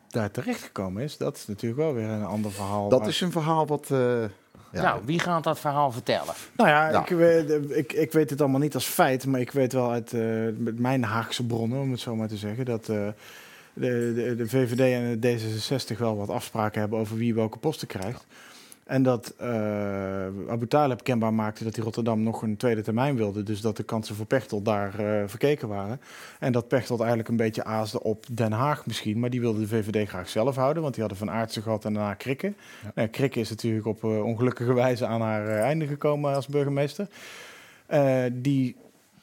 daar terecht gekomen is, dat is natuurlijk wel weer een ander verhaal. Dat Maar- is een verhaal wat... eh, ja, Nou, wie gaat dat verhaal vertellen? Nou ja, Ja. Ik, weet, ik, ik weet het allemaal niet als feit, maar ik weet wel uit eh, met mijn Haagse bronnen, om het zo maar te zeggen, dat eh, de, de, de VVD en de D66 wel wat afspraken hebben over wie welke posten krijgt. En dat eh Abu Talib kenbaar maakte dat hij Rotterdam nog een tweede termijn wilde. Dus dat de kansen voor Pechtold daar eh, verkeken waren. En dat Pechtold eigenlijk een beetje aasde op Den Haag misschien. Maar die wilde de VVD graag zelf houden. Want die hadden Van Aartsen gehad en daarna Krikke. Nou, Krikke is natuurlijk op eh, ongelukkige wijze aan haar einde gekomen als burgemeester. Die,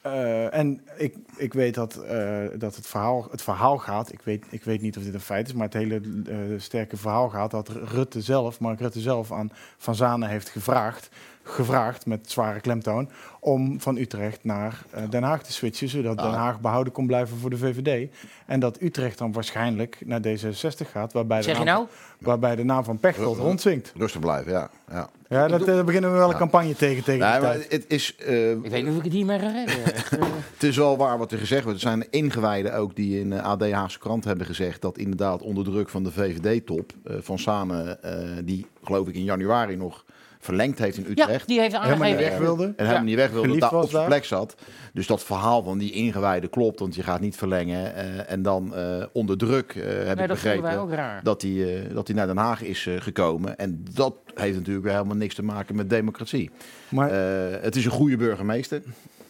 eh, en ik, ik weet dat, eh, dat het, verhaal, het verhaal gaat. Ik weet, ik weet niet of dit een feit is, maar het hele eh, sterke verhaal gaat dat Rutte zelf, Mark Rutte zelf, aan Van Zanen heeft gevraagd. Gevraagd met zware klemtoon om van Utrecht naar eh, Den Haag te switchen, zodat Den Haag behouden kon blijven voor de VVD. En dat Utrecht dan waarschijnlijk naar D66 gaat, waarbij, de, naam, nou? waarbij de naam van Pechtold rondzinkt. Rustig blijven, ja. ja. Ja, dat, daar beginnen we wel een campagne tegen tegen Nee, maar het is, eh, Ik weet niet of ik het niet meer ga redden. Eh. Het is wel waar wat er gezegd wordt. Er zijn ingewijden ook die in eh, AD Haagse krant hebben gezegd dat inderdaad onder druk van de VVD-top eh, van Samen, eh, die geloof ik in januari nog verlengd heeft in ja, Utrecht. die heeft Helemaal niet aangegeven. weg wilde. En helemaal niet weg wilde, dat daar op zijn plek zat. Dus dat verhaal van die ingewijden klopt, want je gaat niet verlengen. eh, en dan eh, onder druk, eh, heb Nee, ik dat vonden wij begrepen, ook raar. dat hij eh, dat hij naar Den Haag is gekomen. En dat heeft natuurlijk weer helemaal niks te maken met democratie. Maar Eh, het is een goede burgemeester,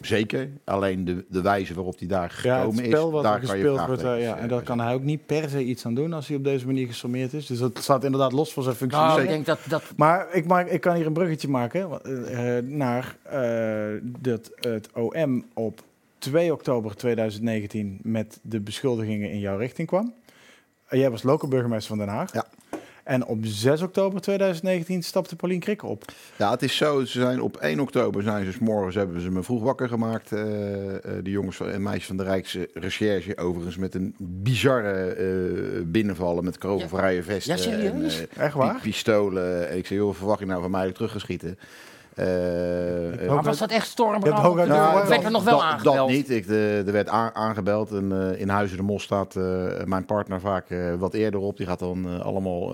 zeker. Alleen de, de wijze waarop hij daar ja, het gekomen spel is, wat daar er kan je gespeeld wordt, eh, ja, en daar kan hij ook niet per se iets aan doen als hij op deze manier gesommeerd is. Dus dat staat inderdaad los van zijn functie. Nou, ik denk dat, dat Maar ik, maak, ik kan hier een bruggetje maken eh, eh, naar eh, dat het OM op 2 oktober 2019 met de beschuldigingen in jouw richting kwam. Jij was lokale burgemeester van Den Haag. Ja. En op 6 oktober 2019 stapte Paulien Krikke op. Ja, het is zo. Ze zijn op 1 oktober zijn ze 's morgens hebben ze me vroeg wakker gemaakt. eh, eh, de jongens van- en meisjes van de Rijksrecherche. Overigens met een bizarre eh, binnenvallen met kogelvrije vesten. Ja, serieus? En, Echt waar? pi- pistolen. En ik zei, joh, verwacht je nou van mij dat ik teruggeschieten? Eh, maar was dat echt Je stormbrand? hooguit- Nou, Nou, werd er nog wel dat, aangebeld? Dat niet. Ik, de, er werd aan- aangebeld. En eh, in Huizen de Mos staat eh, mijn partner vaak eh, wat eerder op. Die gaat dan eh,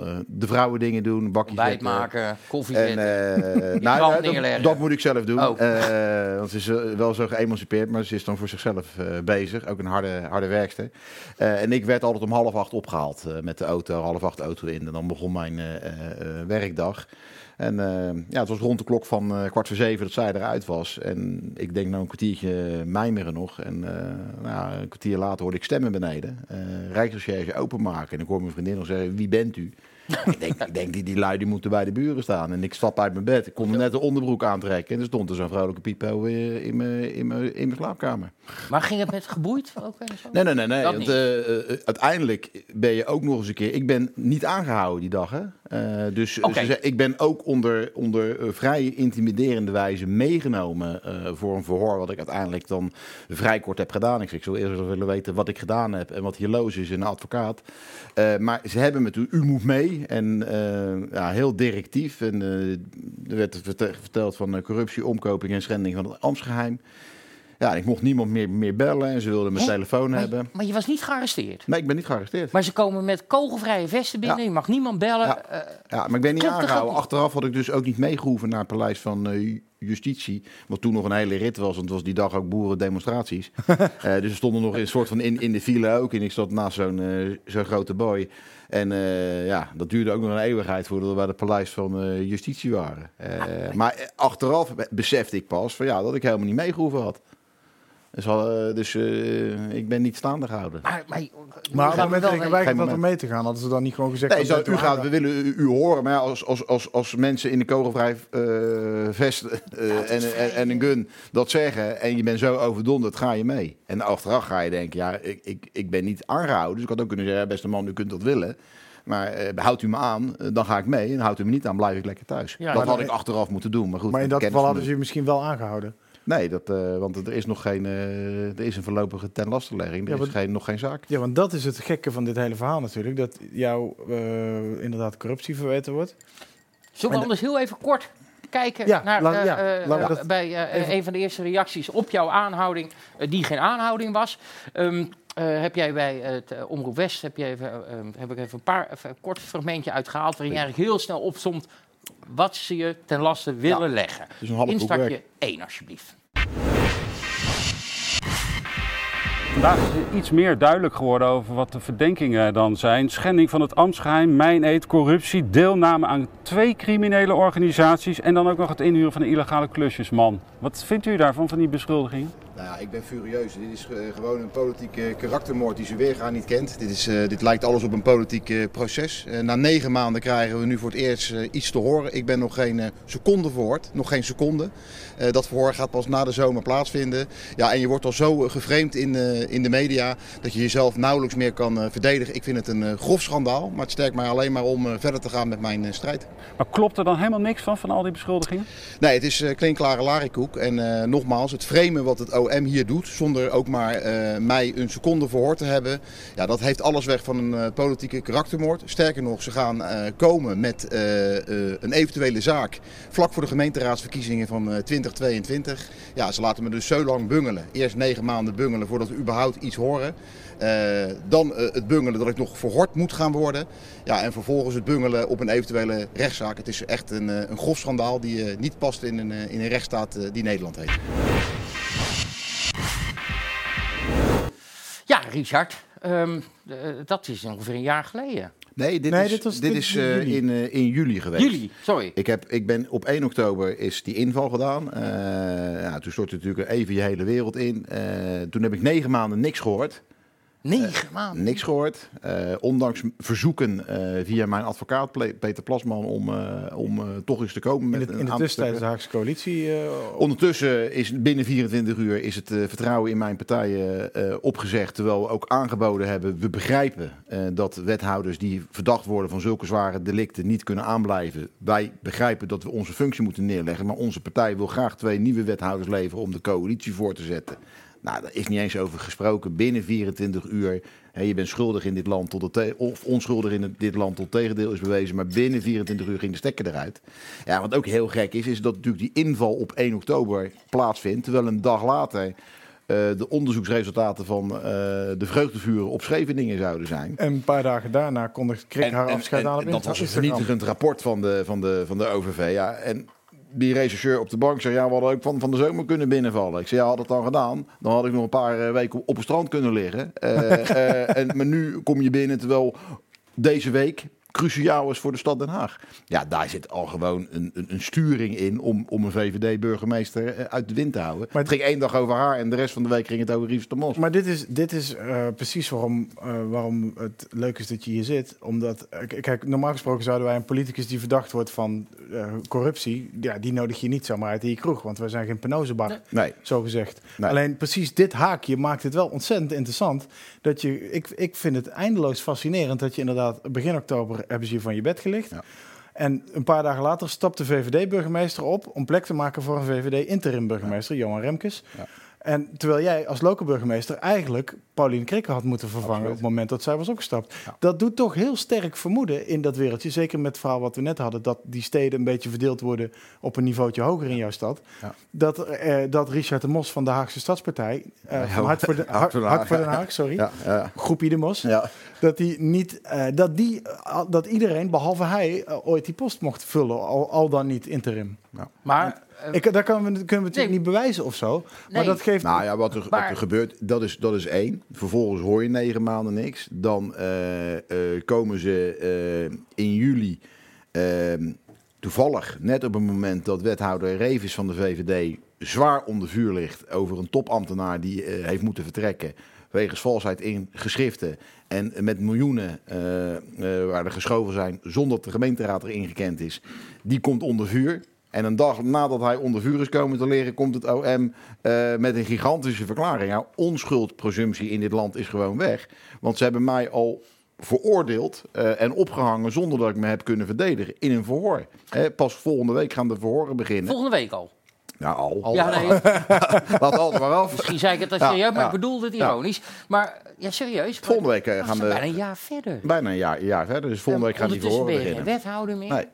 uh, de vrouwen dingen doen. Bakjes Ontbijt zetten. maken, koffie En, eh, nou, dat, dat moet ik zelf doen. Oh. Eh, want ze is eh, wel zo geëmancipeerd, maar ze is dan voor zichzelf eh, bezig. Ook een harde, harde werkster. Eh, en ik werd altijd om half acht opgehaald eh, met de auto, half acht auto in. En dan begon mijn eh, eh, eh, werkdag. En eh, ja, het was rond de klok van eh, kwart voor zeven dat zij eruit was. En ik denk nou een kwartiertje mijmeren nog. En eh, nou, een kwartier later hoorde ik stemmen beneden. Eh Rijksrecherche openmaken. En ik hoor mijn vriendin nog zeggen, wie bent u? ik denk, ik denk die, die lui die moeten bij de buren staan. En ik stap uit mijn bed. Ik kon net de onderbroek aantrekken. En er stond er zo'n vrolijke piepo eh, in mijn in mijn- in mijn slaapkamer. Maar ging het met geboeid ook zo? Nee, nee, nee. nee Dat want eh, eh, uiteindelijk ben je ook nog eens een keer... Ik ben niet aangehouden die dag, hè. Eh, dus ze ik ben ook onder, onder eh, vrij intimiderende wijze meegenomen eh, voor een verhoor... wat ik uiteindelijk dan vrij kort heb gedaan. Ik, zeg, ik zou eerst wel willen weten wat ik gedaan heb en wat hier loos is in een advocaat. Maar ze hebben me toen, u moet mee. En ja, heel directief. En er werd verte- verteld van corruptie, omkoping en schending van het ambtsgeheim. Ja, ik mocht niemand meer, meer bellen en ze wilden mijn Hè? telefoon Maar, hebben. maar je was niet gearresteerd. Nee, ik ben niet gearresteerd. Maar ze komen met kogelvrije vesten binnen. Je mag niemand bellen. Ja. Eh, Ja, maar ik ben niet Klopt aangehouden. Achteraf had ik dus ook niet meegehoeven naar het paleis van eh, Justitie. Wat toen nog een hele rit was, want het was die dag ook boerendemonstraties. Eh dus er stonden nog een soort van in, in de file ook. En ik zat naast zo'n eh, zo'n grote boy. En eh, ja, dat duurde ook nog een eeuwigheid voordat we bij het paleis van eh, Justitie waren. Eh, maar eh, achteraf be- besefte ik pas van, ja, dat ik helemaal niet meegehoeven had. Dus, eh, dus eh, ik ben niet staande gehouden. maar, maar, Maar op gaat het moment wel dat ik weigerde om mee te gaan, hadden ze dan niet gewoon gezegd... Nee, dat u gaat, we willen u, u horen, maar ja, als, als, als, als mensen in de kogelvrij eh, vest eh, en, en, en een gun dat zeggen en je bent zo overdonderd, ga je mee. En achteraf ga je denken, ja, ik, ik, ik ben niet aangehouden, dus ik had ook kunnen zeggen, ja, beste man, u kunt dat willen. Maar eh, houdt u me aan, dan ga ik mee. En houdt u me niet aan, blijf ik lekker thuis. Ja, dat had ik achteraf moeten doen. Maar goed, Maar in dat geval hadden ze je misschien wel aangehouden. Nee, dat, eh, want er is nog geen, eh, er is een voorlopige ten lastelegging. Er Ja, is maar- geen, nog geen zaak. Ja, want dat is het gekke van dit hele verhaal natuurlijk. Dat jou eh, inderdaad corruptie verweten wordt. Zullen we anders heel even kort kijken Ja, naar ja, dat bij eh, even- een van de eerste reacties op jouw aanhouding, die geen aanhouding was. Ehm, eh, heb jij bij het Omroep West, heb, je even, eh, ehm, heb ik even een, paar, even een kort fragmentje uitgehaald, waarin je eigenlijk heel snel opstond wat ze je ten laste willen leggen. Dus een half boek werk. Instartje 1 alsjeblieft. Vandaag is iets meer duidelijk geworden over wat de verdenkingen dan zijn. Schending van het ambtsgeheim, mijneed, corruptie, deelname aan twee criminele organisaties en dan ook nog het inhuren van een illegale klusjesman. Wat vindt u daarvan, van die beschuldigingen? Nou ja, ik ben furieus. Dit is eh, gewoon een politieke karaktermoord die ze weergaan niet kent. Dit, is, eh, dit lijkt alles op een politiek eh, proces. Na negen maanden krijgen we nu voor het eerst iets te horen. Ik ben nog geen seconde verhoord, nog geen seconde. Dat verhoor gaat pas na de zomer plaatsvinden. Ja, en je wordt al zo geframed in, in de media dat je jezelf nauwelijks meer kan verdedigen. Ik vind het een grof schandaal, maar het sterkt mij alleen maar om verder te gaan met mijn strijd. Maar klopt er dan helemaal niks van, van al die beschuldigingen? Nee, het is klinkklare larikoek. En nogmaals, het framen wat het OM hier doet, zonder ook maar eh, mij een seconde verhoord te hebben, ja, dat heeft alles weg van een eh, politieke karaktermoord. Sterker nog, ze gaan eh, komen met een eventuele zaak vlak voor de gemeenteraadsverkiezingen van eh, 2022. Ja, ze laten me dus zo lang bungelen. Eerst negen maanden bungelen voordat we überhaupt iets horen. Dan het bungelen dat ik nog verhoord moet gaan worden. Ja, en vervolgens het bungelen op een eventuele rechtszaak. Het is echt een, een grof schandaal die niet past in een, in een rechtsstaat die Nederland heet. Ja, Richard, ehm, eh, dat is ongeveer een jaar geleden. Nee, dit Nee, is, dit was- dit dit is in eh, juli. in, eh, in juli geweest. Jullie, sorry. Ik, heb, ik ben op 1 oktober is die inval gedaan. Eh, ja, toen stortte natuurlijk even je hele wereld in. Eh, toen heb ik negen maanden niks gehoord. Negen maanden. Niks gehoord. Eh, ondanks verzoeken eh, via mijn advocaat Peter Plasman om, eh, om eh, toch eens te komen In met de, een in de aantal tussentijd is de Haagse coalitie eh, Ondertussen is binnen 24 uur is het eh, vertrouwen in mijn partijen eh, opgezegd. Terwijl we ook aangeboden hebben, we begrijpen eh, dat wethouders die verdacht worden van zulke zware delicten niet kunnen aanblijven. Wij begrijpen dat we onze functie moeten neerleggen. Maar onze partij wil graag twee nieuwe wethouders leveren om de coalitie voor te zetten. Nou, daar is niet eens over gesproken. Binnen 24 uur. Hè, je bent schuldig in dit land tot het of onschuldig in het- dit land tot tegendeel is bewezen. Maar binnen 24 uur ging de stekker eruit. Ja, wat ook heel gek is, is dat natuurlijk die inval op 1 oktober plaatsvindt. Terwijl een dag later eh, de onderzoeksresultaten van eh, de vreugdevuren op Scheveningen zouden zijn. En een paar dagen daarna kondigde Krik haar afscheid aan op dat was een vernietigend rapport van de, van de, van de OVV. Ja, en die rechercheur op de bank zei, ja, we hadden ook van, van de zomer kunnen binnenvallen. Ik zei, ja, had het dan gedaan, dan had ik nog een paar eh, weken op het strand kunnen liggen. Eh, eh, en, maar nu kom je binnen, terwijl deze week cruciaal is voor de stad Den Haag. Ja, daar zit al gewoon een, een, een sturing in om, om een VVD-burgemeester eh, uit de wind te houden. Maar het ging één dag over haar en de rest van de week ging het over Rives de Mos. Maar dit is, dit is eh, precies waarom, eh, waarom het leuk is dat je hier zit. Omdat, kijk, normaal gesproken zouden wij een politicus die verdacht wordt van corruptie, ja, die nodig je niet zomaar uit in je kroeg, want wij zijn geen penozenbar, Nee. zo gezegd. Nee. Alleen precies dit haakje maakt het wel ontzettend interessant. Dat je, ik, ik vind het eindeloos fascinerend dat je inderdaad begin oktober hebben ze je van je bed gelicht. Ja. En een paar dagen later stapt de VVD-burgemeester op om plek te maken voor een VVD-interim-burgemeester, Johan Remkes. Ja. En terwijl jij als lokale burgemeester eigenlijk Pauline Krikke had moeten vervangen Absoluut. op het moment dat zij was opgestapt. Ja. Dat doet toch heel sterk vermoeden in dat wereldje. Zeker met het verhaal wat we net hadden, dat die steden een beetje verdeeld worden op een niveautje hoger in jouw stad. Ja. Dat, eh, dat Richard de Mos van de Haagse Stadspartij, eh, van Hart voor, de, Hart Hart, voor Den Hart Haag, voor Den ja. Haag, sorry. Ja, ja, Groepie de Mos. ja. Dat, die niet, eh, dat, die, eh, dat iedereen, behalve hij, eh, ooit die post mocht vullen, al, al dan niet interim. Maar, Ik, daar kunnen we, kunnen we natuurlijk Nee. niet bewijzen of zo. Maar Nee. dat geeft... Nou ja, wat er, wat er gebeurt, dat is, dat is één. Vervolgens hoor je negen maanden niks. Dan eh, eh, komen ze eh, in juli eh, toevallig, net op het moment dat wethouder Revis van de VVD zwaar onder vuur ligt over een topambtenaar die eh, heeft moeten vertrekken wegens valsheid in geschriften en met miljoenen eh, eh, waar er geschoven zijn zonder dat de gemeenteraad erin gekend is, die komt onder vuur. En een dag nadat hij onder vuur is komen te leren, komt het OM eh, met een gigantische verklaring. Nou, onschuldpresumptie in dit land is gewoon weg. Want ze hebben mij al veroordeeld eh, en opgehangen zonder dat ik me heb kunnen verdedigen in een verhoor. Hè, pas volgende week gaan de verhoren beginnen. volgende week al. Nou, al. Ja, nee, Laat altijd maar af. misschien zei ik het als Ja, serieus, maar ja. ik bedoelde het Ja. ironisch. Maar ja, serieus. Volgende week eh, gaan de... bijna een jaar verder. Bijna een jaar, een jaar verder. Dus volgende week gaan die verhoren je beginnen. wethouder meer. Nee.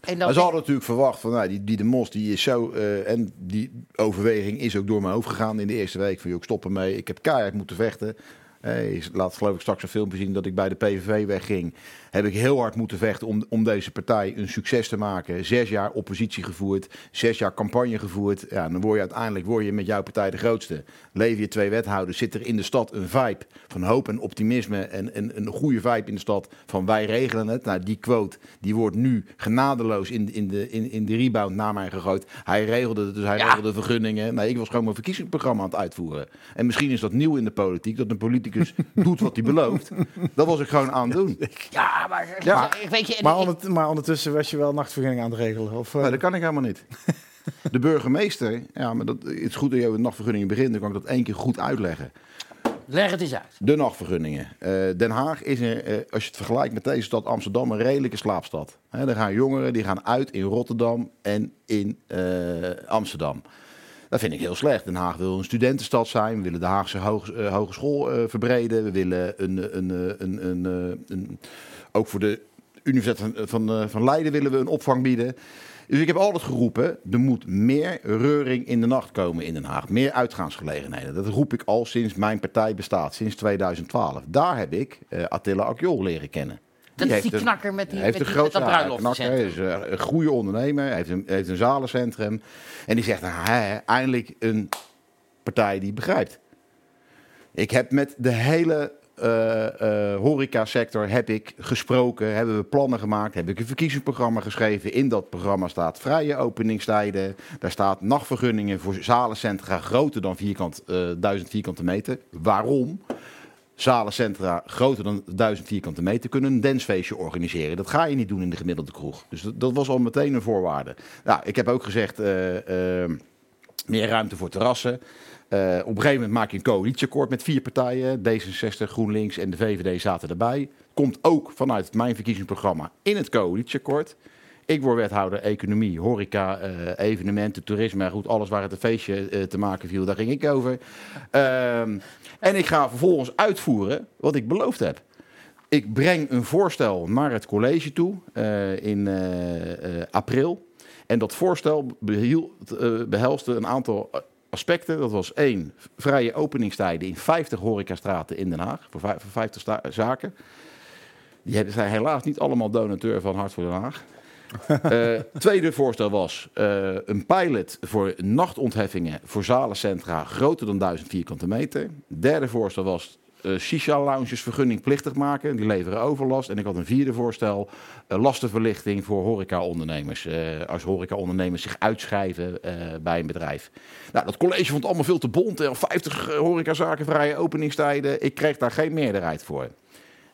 En Maar ze hadden natuurlijk verwacht van nou, die, die de Mos die is zo. eh, en die overweging is ook door mijn hoofd gegaan in de eerste week. Van joh, ik stop ermee. Ik heb keihard moeten vechten. Je laat geloof ik straks een filmpje zien dat ik bij de PVV wegging. Heb ik heel hard moeten vechten om, om deze partij een succes te maken. Zes jaar oppositie gevoerd, zes jaar campagne gevoerd. Ja, dan word je uiteindelijk word je met jouw partij de grootste. Lever je twee wethouders, zit er in de stad een vibe van hoop en optimisme. En, en een goede vibe in de stad van wij regelen het. Nou, die quote die wordt nu genadeloos in, in, de, in, in de rebound naar mij gegooid. Hij regelde het, dus hij Ja. regelde vergunningen. Nee, ik was gewoon mijn verkiezingsprogramma aan het uitvoeren. En misschien is dat nieuw in de politiek, dat een politicus doet wat hij belooft. Dat was ik gewoon aan het doen. Ja, maar, Ja. ik weet je, Maar, ondert- maar ondertussen was je wel nachtvergunning aan het regelen. Of, eh, Nee, dat kan ik helemaal niet. De burgemeester, ja, maar dat, het is goed dat je over de nachtvergunningen begint, dan kan ik dat één keer goed uitleggen. leg het eens uit. De nachtvergunningen. Eh, Den Haag is, er, eh, als je het vergelijkt met deze stad Amsterdam, een redelijke slaapstad. Hè, er gaan jongeren die gaan uit in Rotterdam en in eh, Amsterdam. Dat vind ik heel slecht. Den Haag wil een studentenstad zijn. We willen de Haagse hoog- hogeschool eh, verbreden. We willen een, een, een, een, eh, een, ook voor de Universiteit van, van, eh, van Leiden willen we een opvang bieden. Dus ik heb altijd geroepen, er moet meer reuring in de nacht komen in Den Haag. Meer uitgaansgelegenheden. Dat roep ik al sinds mijn partij bestaat, sinds 2012. Daar heb ik eh, Attila Akjol leren kennen. Dat is heeft die knakker met, die, heeft met, groot dat. Hij is eh, een goede ondernemer. Heeft een, heeft een zalencentrum. En die zegt, nou, hè, eindelijk een partij die begrijpt. Ik heb met de hele horecasector heb ik gesproken, hebben we plannen gemaakt, heb ik een verkiezingsprogramma geschreven. In dat programma staat vrije openingstijden. Daar staat nachtvergunningen voor zalencentra groter dan vierkant, eh 1000 vierkante meter. Waarom? Zalencentra groter dan 1000 vierkante meter kunnen een dancefeestje organiseren. Dat ga je niet doen in de gemiddelde kroeg. Dus dat, was al meteen een voorwaarde. Nou, ik heb ook gezegd, eh, eh, meer ruimte voor terrassen. Eh, op een gegeven moment maak je een coalitieakkoord met vier partijen. D66, GroenLinks en de VVD zaten erbij. Komt ook vanuit mijn verkiezingsprogramma in het coalitieakkoord. Ik word wethouder economie, horeca, eh, evenementen, toerisme. Goed, alles waar het een feestje eh, te maken viel, daar ging ik over. Ehm, en ik ga vervolgens uitvoeren wat ik beloofd heb. Ik breng een voorstel naar het college toe in april. En dat voorstel behield, eh, behelste een aantal aspecten. Dat was één, vrije openingstijden in 50 horecastraten in Den Haag. Voor vijf- voor 50 sta- zaken. Die zijn helaas niet allemaal donateur van Hart voor Den Haag. Eh, tweede voorstel was eh, een pilot voor nachtontheffingen voor zalencentra groter dan 1000 vierkante meter. Derde voorstel was eh shisha-lounges vergunningplichtig maken. Die leveren overlast. En ik had een vierde voorstel, eh, lastenverlichting voor horeca-ondernemers. Eh, als horeca-ondernemers zich uitschrijven bij een bedrijf. Nou, dat college vond het allemaal veel te bont. Eh, 50 horecazaken, vrije openingstijden. Ik kreeg daar geen meerderheid voor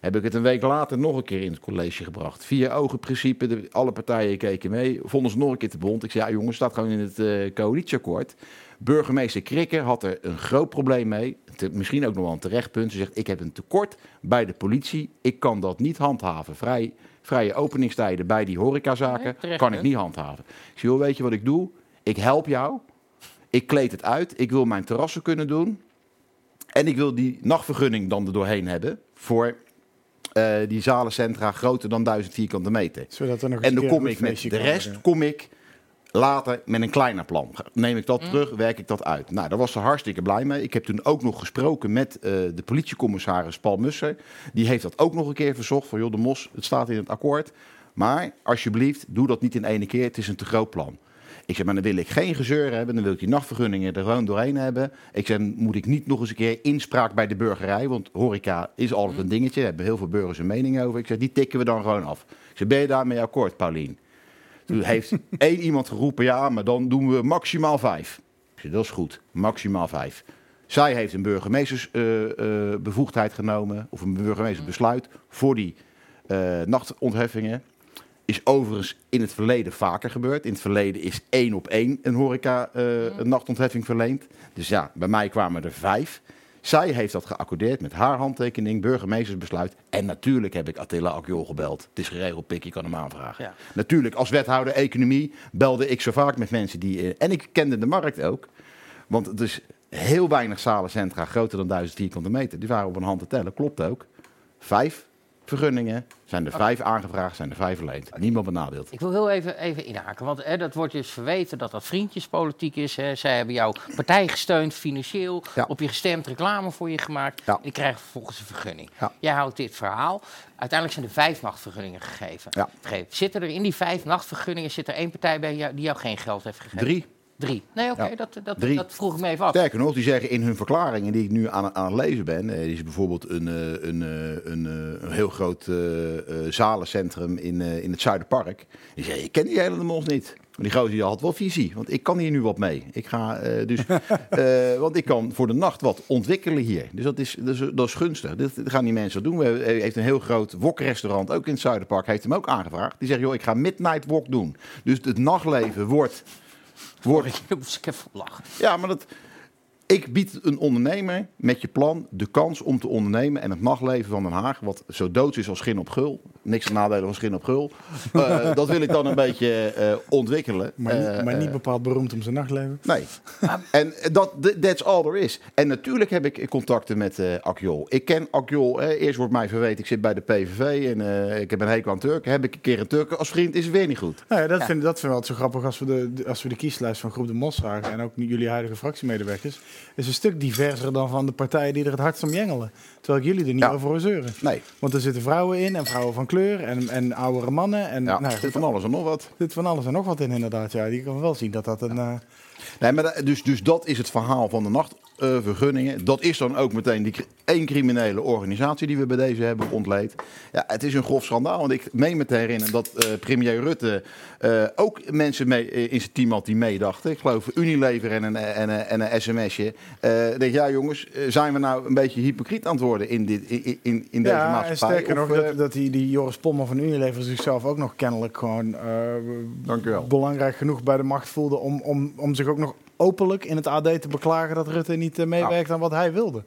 heb ik het een week later nog een keer in het college gebracht. Vier ogen principe, de, alle partijen keken mee. Vonden ze nog een keer te bond. Ik zei, ja jongens, staat gewoon in het coalitieakkoord. Burgemeester Krikker had er een groot probleem mee. Te- misschien ook nog wel een terechtpunt. Ze zegt, ik heb een tekort bij de politie. Ik kan dat niet handhaven. Vrij, vrije openingstijden bij die horecazaken Nee, terecht kan ik niet handhaven. Ik joh, weet je wat ik doe? Ik help jou. Ik kleed het uit. Ik wil mijn terrassen kunnen doen. En ik wil die nachtvergunning dan er doorheen hebben voor eh, die zalencentra groter dan 1000 vierkante meter. zodat er nog En dan kom ik met de rest, kom ik later met een kleiner plan. Neem ik dat terug, werk ik dat uit. Nou, daar was ze hartstikke blij mee. Ik heb toen ook nog gesproken met eh, de politiecommissaris Paul Musser. Die heeft dat ook nog een keer verzocht. Van joh, de Mos, het staat in het akkoord. Maar alsjeblieft, doe dat niet in één keer. Het is een te groot plan. Ik zeg, maar dan wil ik geen gezeur hebben. Dan wil ik die nachtvergunningen er gewoon doorheen hebben. Ik zeg, moet ik niet nog eens een keer inspraak bij de burgerij. Want horeca is altijd een dingetje. Daar hebben heel veel burgers een mening over. Ik zeg, die tikken we dan gewoon af. Ik zeg, ben je daarmee akkoord, Paulien? Toen heeft één iemand geroepen, ja, maar dan doen we maximaal vijf. Dat is goed, maximaal vijf. Zij heeft een burgemeestersbevoegdheid genomen, of een burgemeestersbesluit voor die eh, nachtontheffingen. Is overigens in het verleden vaker gebeurd. In het verleden is één op één een horeca eh, een nachtontheffing verleend. Dus ja, bij mij kwamen er vijf. Zij heeft dat geaccordeerd met haar handtekening, burgemeestersbesluit. En natuurlijk heb ik Attila Akjol gebeld. Het is geregeld, pik, je kan hem aanvragen. Ja. Natuurlijk, als wethouder economie belde ik zo vaak met mensen die... eh, en ik kende de markt ook. Want het is heel weinig zalencentra groter dan 1000 vierkante meter. Die waren op een hand te tellen, klopt ook. Vijf vergunningen. Zijn er vijf aangevraagd, zijn er vijf verleend. Niemand benadeeld. Ik wil heel even, even inhaken, want hè, dat wordt dus verweten dat dat vriendjespolitiek is. Hè. Zij hebben jouw partij gesteund financieel, Ja. op je gestemd, reclame voor je gemaakt. Ja. En die krijgen vervolgens een vergunning. Ja. Jij houdt dit verhaal. Uiteindelijk zijn er vijf nachtvergunningen gegeven. Zitten er in die vijf nachtvergunningen zit er één partij bij jou, die jou geen geld heeft gegeven? Drie. Drie. Nee, oké, Ja. dat, dat, Drie. dat vroeg ik me even af. Sterker nog, die zeggen in hun verklaringen die ik nu aan, aan het lezen ben. eh, die is bijvoorbeeld een, eh, een, eh, een, eh, een heel groot eh, eh, zalencentrum in, eh, in het Zuiderpark. Die zeggen, ik ken die hele de mos niet. Maar die gozer die had wel visie, want ik kan hier nu wat mee. Ik ga, eh, dus, eh, want ik kan voor de nacht wat ontwikkelen hier. Dus dat is, dat is, dat is gunstig. Dit, gaan die mensen doen. We hebben- heeft een heel groot wokrestaurant, ook in het Zuiderpark. Heeft hem ook aangevraagd. Die zegt, joh, ik ga midnight wok doen. Dus het nachtleven wordt... wordt Daar moest ik even lachen. ja, maar dat. Ik bied een ondernemer met je plan de kans om te ondernemen en het nachtleven van Den Haag, wat zo doods is als schim op gul, niks nadelen van schim op gul, eh, dat wil ik dan een beetje eh, ontwikkelen. Maar, niet- Eh, maar niet bepaald beroemd om zijn nachtleven. Nee. En dat, that's all there is. En natuurlijk heb ik contacten met eh Akjol. Ik ken Akjol. Eerst wordt mij verweten, ik zit bij de PVV en ik heb een hekel aan Turken. Heb ik een keer een Turk als vriend, is het weer niet goed. Nou ja, dat, Ja. Vind, dat vind ik altijd zo grappig als we de, de- als we de kieslijst van Groep de Mos zagen. En ook jullie huidige fractiemedewerkers. Is een stuk diverser dan van de partijen die er het hardst om jengelen. Terwijl ik jullie er niet Ja. over zeuren. Nee. Want er zitten vrouwen in en vrouwen van kleur en, en oudere mannen. En Ja, nou, er zit van alles en nog wat. er zit van alles en nog wat in inderdaad. Ja, die kan wel zien dat dat een... eh, Nee, maar dus, dus dat is het verhaal van de nachtvergunningen. dat is dan ook meteen die één criminele organisatie die we bij deze hebben ontleed. Ja, het is een grof schandaal. Want ik meen me te herinneren dat eh, premier Rutte eh, ook mensen mee, eh, in zijn team had die meedachten. Ik geloof Unilever en een, en een, en een sms'je. Eh ik denk, ja jongens, eh, zijn we nou een beetje hypocriet aan het worden in, dit, in, in, in deze ja, en maatschappij? sterker Of, nog, eh, dat, dat die, die Joris Pommer van Unilever zichzelf ook nog kennelijk gewoon eh, Dank u wel. belangrijk genoeg bij de macht voelde om, om, om zich ook nog openlijk in het AD te beklagen dat Rutte niet eh, meewerkt aan wat hij wilde.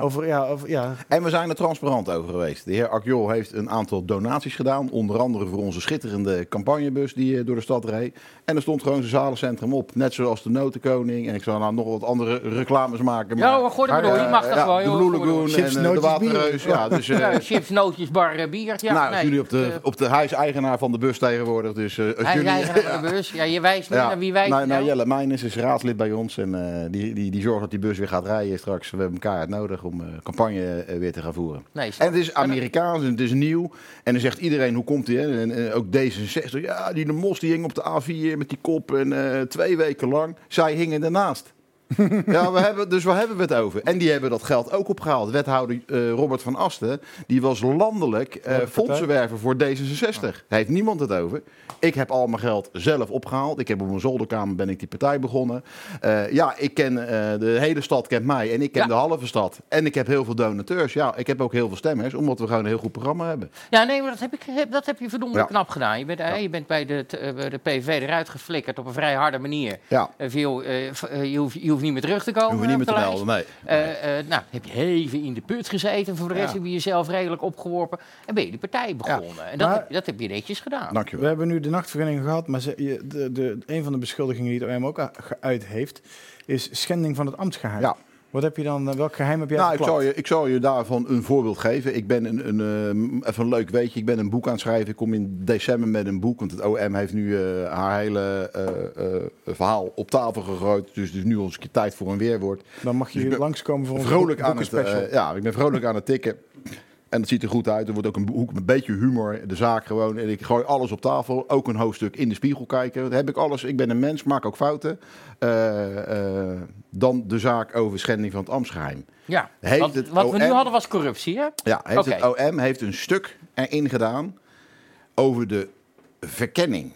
Over, ja, over, ja, En we zijn er transparant over geweest. De heer Akjol heeft een aantal donaties gedaan. Onder andere voor onze schitterende campagnebus die eh, door de stad reed. En er stond gewoon zijn zalencentrum op. Net zoals de Notenkoning. En ik zal nou nog wat andere reclames maken. Ja, gooi er maar door. Je mag dat ja, wel, De joh. Blue Gooi Lagoon door. Chips, en eh, de. Waterreus. Ja, dus, eh, Ja, chips, nootjes, bar, eh, bier. Ja, nou, nee, jullie op de, eh, op de huiseigenaar van de bus tegenwoordig. Dus eh, als Hij jullie... is eigenaar van de bus. Ja, je wijst Ja, naar wie wijst nou, nou, nou? Jelle Meijners is raadslid bij ons en eh, die, die, die zorgt dat die bus weer gaat rijden straks. We hebben elkaar nodig om eh, campagne eh, weer te gaan voeren. Nee, En het is Amerikaans en het is nieuw. En dan zegt iedereen, hoe komt die? Hè? En, eh, ook D66, ja, die de Mos die hing op de A4 met die kop en eh, twee weken lang. Zij hingen ernaast. Ja, we hebben, dus waar hebben we het over? En die hebben dat geld ook opgehaald. Wethouder eh, Robert van Asten, die was landelijk partij? fondsenwerver voor D66. Daar heeft niemand het over. Ik heb al mijn geld zelf opgehaald. Ik heb op mijn zolderkamer ben ik die partij begonnen. Eh, ja, ik ken de hele stad kent mij en ik ken Ja. de halve stad. En ik heb heel veel donateurs. Ja, ik heb ook heel veel stemmers, omdat we gewoon een heel goed programma hebben. Ja, nee, maar dat heb, ik, dat heb je verdomd Ja. knap gedaan. Je bent, je bent bij, de, de PVV eruit geflikkerd op een vrij harde manier. Ja, je, hoeft, je hoeft niet meer terug te komen. hoeven we niet meer de te lijst. melden, nee. Eh, eh, nou, heb je even in de put gezeten. Voor de rest Ja. heb je jezelf redelijk opgeworpen. En ben je die partij begonnen. En dat, Maar- heb, dat heb je netjes gedaan. We Dankjewel. hebben nu de nachtvergunning gehad, maar ze, je- de, de, een van de beschuldigingen die het OM ook geuit heeft, is schending van het ambtsgeheim. Ja. Wat heb je dan, eh, welk geheim heb jij Nou, ik zal, je, ik zal je daarvan een voorbeeld geven. Ik ben een, een, eh, even een leuk weetje. Ik ben een boek aan het schrijven. Ik kom in december met een boek. Want het OM heeft nu eh, haar hele eh, verhaal op tafel gegooid. Dus het is nu ons keer tijd voor een weerwoord. Dan mag je Dus langskomen voor een Vrolijk aan het, ja, ik ben vrolijk aan het tikken. En het ziet er goed uit. Er wordt ook een hoek met een beetje humor. De zaak gewoon. En ik gooi alles op tafel. Ook een hoofdstuk in de spiegel kijken. Dat heb ik alles. Ik ben een mens, maak ook fouten. Eh, eh, dan de zaak over schending van het ambtsgeheim. Ja, Heeft wat, het wat we nu hadden was corruptie, hè? Ja, heeft het OM heeft een stuk erin gedaan over de verkenning.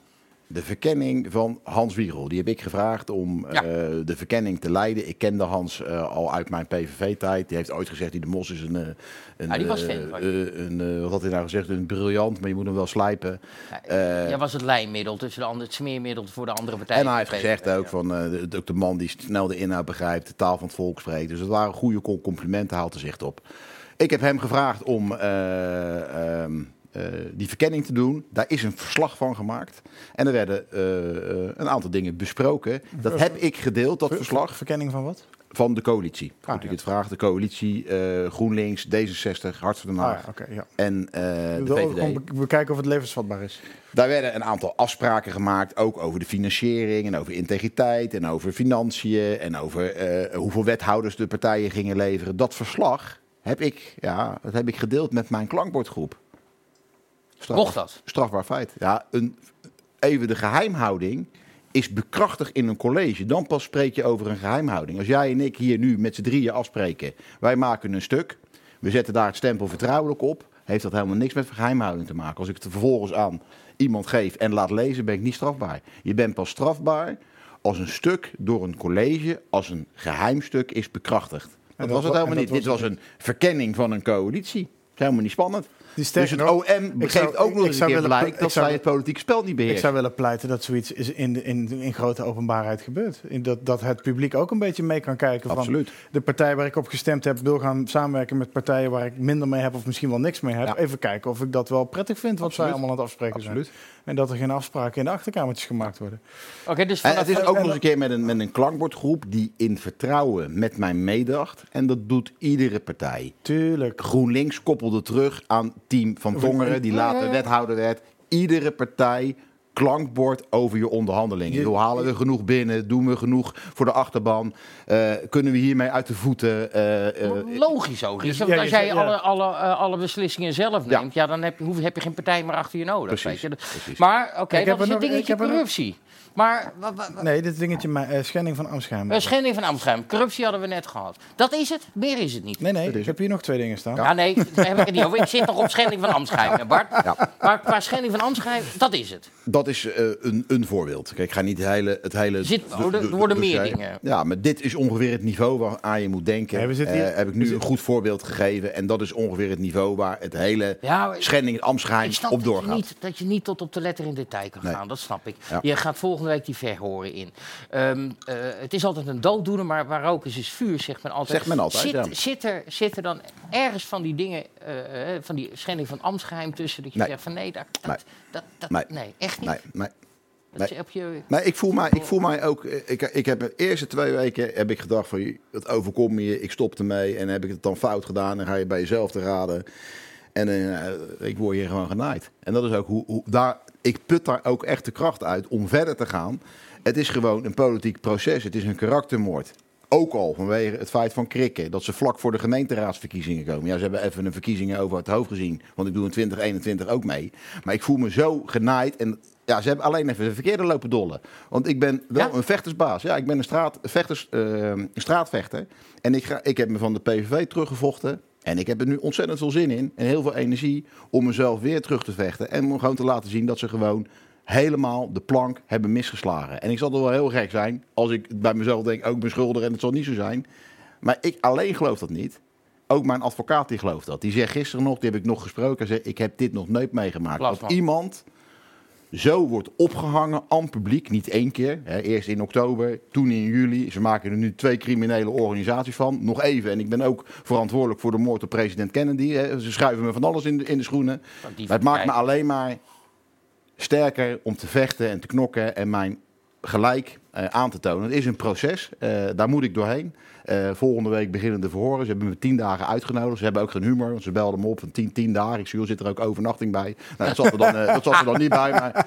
De verkenning van Hans Wiegel. Die heb ik gevraagd om Ja. eh, de verkenning te leiden. Ik kende Hans eh, al uit mijn PVV-tijd. Die heeft ooit gezegd, die de Mos is een... eh, een, Ja, die was fan van een, wat had hij nou gezegd? Een briljant, maar je moet hem wel slijpen. Ja, Jij was het lijnmiddel tussen de andere, het smeermiddel voor de andere partijen. en hij heeft gezegd ook van de, ook de man die snel de inhoud begrijpt, de taal van het volk spreekt. Dus het waren goede com- complimenten, haalt er zicht op. Ik heb hem gevraagd om eh, ehm, eh, die verkenning te doen. Daar is een verslag van gemaakt. En er werden eh, eh, een aantal dingen besproken. Dat heb ik gedeeld, dat Ver- verslag. Verkenning van wat? van de coalitie. Goed, Ah, ik ja. het vraag. De coalitie eh, GroenLinks, D66, Hart van den Ah, Haag ja, oké, ja. en eh, de We- VVD. gewoon be- bekijken of het levensvatbaar is. Daar werden een aantal afspraken gemaakt, ook over de financiering en over integriteit en over financiën en over eh, hoeveel wethouders de partijen gingen leveren. Dat verslag heb ik, ja, dat heb ik gedeeld met mijn klankbordgroep. Straf- Mocht dat? Strafbaar feit. Ja, een, even de geheimhouding is bekrachtigd in een college. Dan pas spreek je over een geheimhouding. Als jij en ik hier nu met z'n drieën afspreken, wij maken een stuk, we zetten daar het stempel vertrouwelijk op, heeft dat helemaal niks met geheimhouding te maken. Als ik het vervolgens aan iemand geef en laat lezen, ben ik niet strafbaar. Je bent pas strafbaar als een stuk door een college, als een geheimstuk is bekrachtigd. Dat, dat was het helemaal niet. Dit was een verkenning van een coalitie. Dat is helemaal niet spannend. Die Dus het nog, OM ik geeft zou- ook ik- nog ik eens een zou keer blijk ik dat zou- zij het politieke spel niet Ik beheersen. zou willen pleiten dat zoiets is in, de- in, in grote openbaarheid gebeurt. In dat, dat het publiek ook een beetje mee kan kijken. Van Absoluut. de partij waar ik op gestemd heb, wil gaan samenwerken met partijen waar ik minder mee heb of misschien wel niks mee heb. Ja. Even kijken of ik dat wel prettig vind wat zij allemaal aan het afspreken Absoluut. zijn. En dat er geen afspraken in de achterkamertjes gemaakt worden. Oké, dus En het is ook nog eens dat- een keer met een, met een klankbordgroep die in vertrouwen met mij meedacht. En dat doet iedere partij. Tuurlijk. GroenLinks koppelde terug aan team van Tongeren, die later wethouder werd. Iedere partij klankbord over je onderhandelingen. Je- Hoe halen we genoeg binnen? Doen we genoeg voor de achterban? Eh, kunnen we hiermee uit de voeten? Eh, eh, logisch ook. Dus- Want ja, als jij alle, alle, alle beslissingen zelf neemt, ja. dan heb je, hoef, heb je geen partij meer achter je nodig. Precies, Weet je. precies. Maar oké, dat is een ik dingetje corruptie. Maar Nee, dit dingetje, maar, eh, schending van Amschuim. eh, schending van Amsterdam. Corruptie hadden we net gehad. Dat is het. Meer is het niet. Nee, nee, ik heb hier nog twee dingen staan. Ja, nee, daar heb ik het niet over. Ik zit nog op schending van Amsterdam, Bart. Ja. Maar qua schending van Amsterdam, dat is het. Dat is eh, een, een voorbeeld. Kijk, ik ga niet het hele... Het hele Zit- de- oh, er- de- er worden de- meer de- dingen. Ja, maar dit is ongeveer het niveau waaraan je moet denken. Ja, Eh, heb ik nu een goed voorbeeld gegeven. En dat is ongeveer het niveau waar het hele schending, Ik snap op dat je, doorgaat. niet, dat je niet tot op de letter in detail kan Nee. gaan, dat snap ik. Ja. Je gaat volgende week die verhoren in. Ehm, eh, het is altijd een dooddoener, maar waar rook is, is vuur, zegt men altijd. Zegt men altijd, zit, ja. zit, er, zit er dan ergens van die dingen, eh, eh, van die schending van Amstgeheim tussen, dat je Nee. zegt van nee, dat, dat, Nee. dat, dat- Nee. nee. echt niet? Nee, nee. Je, Nee, ik voel mij, ik voel mij ook. Ik, ik heb de eerste twee weken heb ik gedacht van het overkomt me je. Ik stop ermee en heb ik het dan fout gedaan. Dan ga je bij jezelf te raden. En ik word hier gewoon genaaid. En dat is ook hoe, hoe daar. Ik put daar ook echt de kracht uit om verder te gaan. Het is gewoon een politiek proces. Het is een karaktermoord. Ook al vanwege het feit van krikken. Dat ze vlak voor de gemeenteraadsverkiezingen komen. Ja, ze hebben even een verkiezingen over het hoofd gezien. Want ik doe in 2021 ook mee. Maar ik voel me zo genaaid. En ja, ze hebben alleen even de verkeerde lopen dollen. Want ik ben wel Ja? een vechtersbaas. Ja, ik ben een, straat, vechters, eh, een straatvechter. En ik, ga, ik heb me van de PVV teruggevochten. En ik heb er nu ontzettend veel zin in. En heel veel energie om mezelf weer terug te vechten. En om gewoon te laten zien dat ze gewoon helemaal de plank hebben misgeslagen. En ik zal er wel heel gek zijn als ik bij mezelf denk, ook beschuldigen en het zal niet zo zijn. Maar ik alleen geloof dat niet. Ook mijn advocaat die gelooft dat. Die zegt gisteren nog, die heb ik nog gesproken, hij zei, ik heb dit nog nooit meegemaakt. Maar. iemand zo wordt opgehangen aan publiek, niet één keer. Hè, eerst in oktober, toen in juli. Ze maken er nu twee criminele organisaties van. Nog even, en ik ben ook verantwoordelijk voor de moord op president Kennedy. Hè. Ze schuiven me van alles in de, in de schoenen. Die Maar het maakt me alleen maar sterker om te vechten en te knokken en mijn gelijk eh, aan te tonen. Het is een proces, eh, daar moet ik doorheen. Eh, volgende week beginnen de verhoren. Ze hebben me tien dagen uitgenodigd. Ze hebben ook geen humor, want ze belden me op van tien, tien dagen. Ik joh, zit er ook overnachting bij? Nou, dat, zat er dan, dat zat er dan niet bij, maar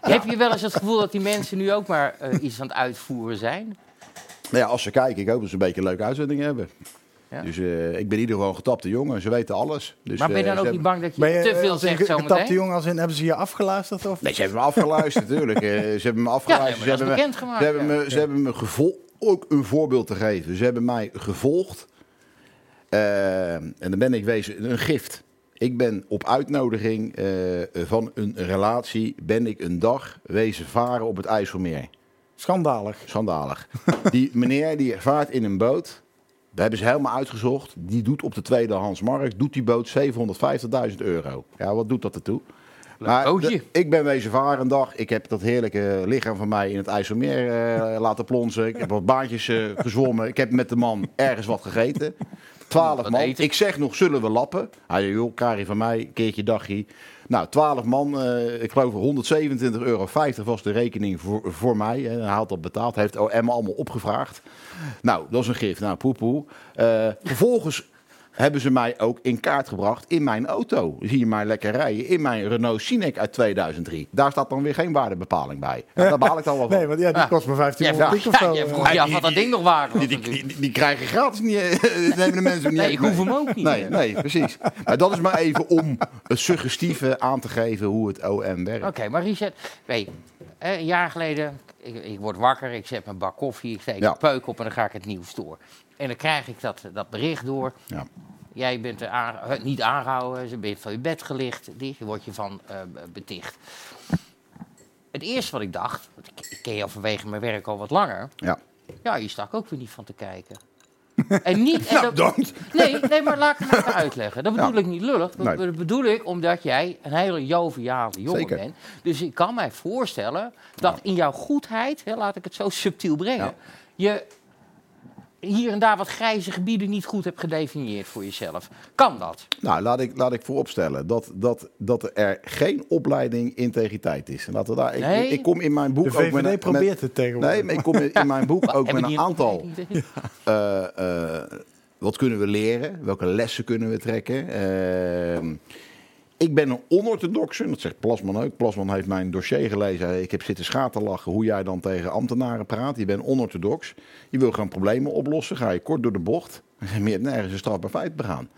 Heb je wel eens het gevoel dat die mensen nu ook maar iets aan het uitvoeren zijn? Nou ja, als ze kijken, ik hoop dat ze een beetje een leuke uitzending hebben. Ja. Dus eh, ik ben in ieder geval een getapte jongen. Ze weten alles. Dus, maar ben je eh, dan ook hebben- niet bang dat je, Ben je te eh, veel een zegt ge- zo getapte jongen als in, hebben ze je afgeluisterd? Of? Nee, ze hebben me afgeluisterd natuurlijk. Eh, ze hebben me afgeluisterd. Ja, ze hebben me, ze hebben me, ze hebben me gevolgd. Ook een voorbeeld te geven. Ze hebben mij gevolgd. Eh, en dan ben ik wezen een gift. Ik ben op uitnodiging eh, van een relatie ben ik een dag wezen varen op het IJsselmeer. Schandalig. Schandalig. Die meneer die vaart in een boot. Dat hebben ze helemaal uitgezocht. Die doet op de tweedehandsmarkt doet die boot 750.000 euro. Ja, wat doet dat ertoe? Maar de- ik ben wezen varen een dag. Ik heb dat heerlijke lichaam van mij in het IJsselmeer eh, laten plonsen. Ik heb wat baantjes eh, gezwommen. Ik heb met de man ergens wat gegeten. 12 Wat man. Ik zeg nog, zullen we lappen? Hij zei, joh, Kari van mij, keertje dagje. Nou, 12 man, eh, ik geloof 127,50 euro was de rekening voor, voor mij. Hè. Hij had dat betaald, heeft OM allemaal opgevraagd. Nou, dat is een gift. Nou, poepoe. Eh vervolgens hebben ze mij ook in kaart gebracht in mijn auto. Zie je mij lekker rijden in mijn Renault Scenic uit 2003. Daar staat dan weer geen waardebepaling bij. Ja, daar behaal ik dan wel van. Nee, want ja, die Ja. kost me 1500 Ja, piek of zo. ja, vroeg je af wat dat ding nog waard was. Die, die, die, die krijgen gratis niet. eh, nemen de mensen niet Nee, ik hoef hem ook niet. Nee, nee, precies. Maar dat is maar even om het suggestieve aan te geven hoe het OM werkt. Oké, maar Richard, weet een jaar geleden, ik, ik word wakker, ik zet mijn bak koffie, ik steek Ja. een peuk op en dan ga ik het nieuws door. En dan krijg ik dat, dat bericht door. Ja. Jij bent er aan, eh, niet aangehouden, ze bent van je bed gelicht, die word je van eh, beticht. Het eerste wat ik dacht, want ik, ken jou vanwege mijn werk al wat langer, Ja. ja, hier sta ik ook weer niet van te kijken. En niet. En Nou, dat-. Nee, nee, maar laat ik het even uitleggen. Dat bedoel Ja. ik niet lullig. Dat Nee. bedoel ik omdat jij een hele joviale jongen Zeker. bent. Dus ik kan mij voorstellen dat in jouw goedheid, hè, laat ik het zo subtiel brengen, Ja. je hier en daar wat grijze gebieden niet goed hebt gedefinieerd voor jezelf. Kan dat? Nou, laat ik, laat ik vooropstellen dat, dat, dat er geen opleiding integriteit is. En Laten we daar, ik, Nee. ik kom in mijn boek De ook met... VVD met- probeert het tegenwoordig. Nee, maar ik kom in, in mijn boek ook met een aantal... eh, eh, wat kunnen we leren? Welke lessen kunnen we trekken? Eh, ik ben een onorthodoxe, dat zegt Plasman ook. Plasman heeft mijn dossier gelezen. Ik heb zitten schaterlachen hoe jij dan tegen ambtenaren praat. Je bent onorthodox. Je wil gewoon problemen oplossen. Ga je kort door de bocht. En je hebt nergens een strafbaar feit begaan.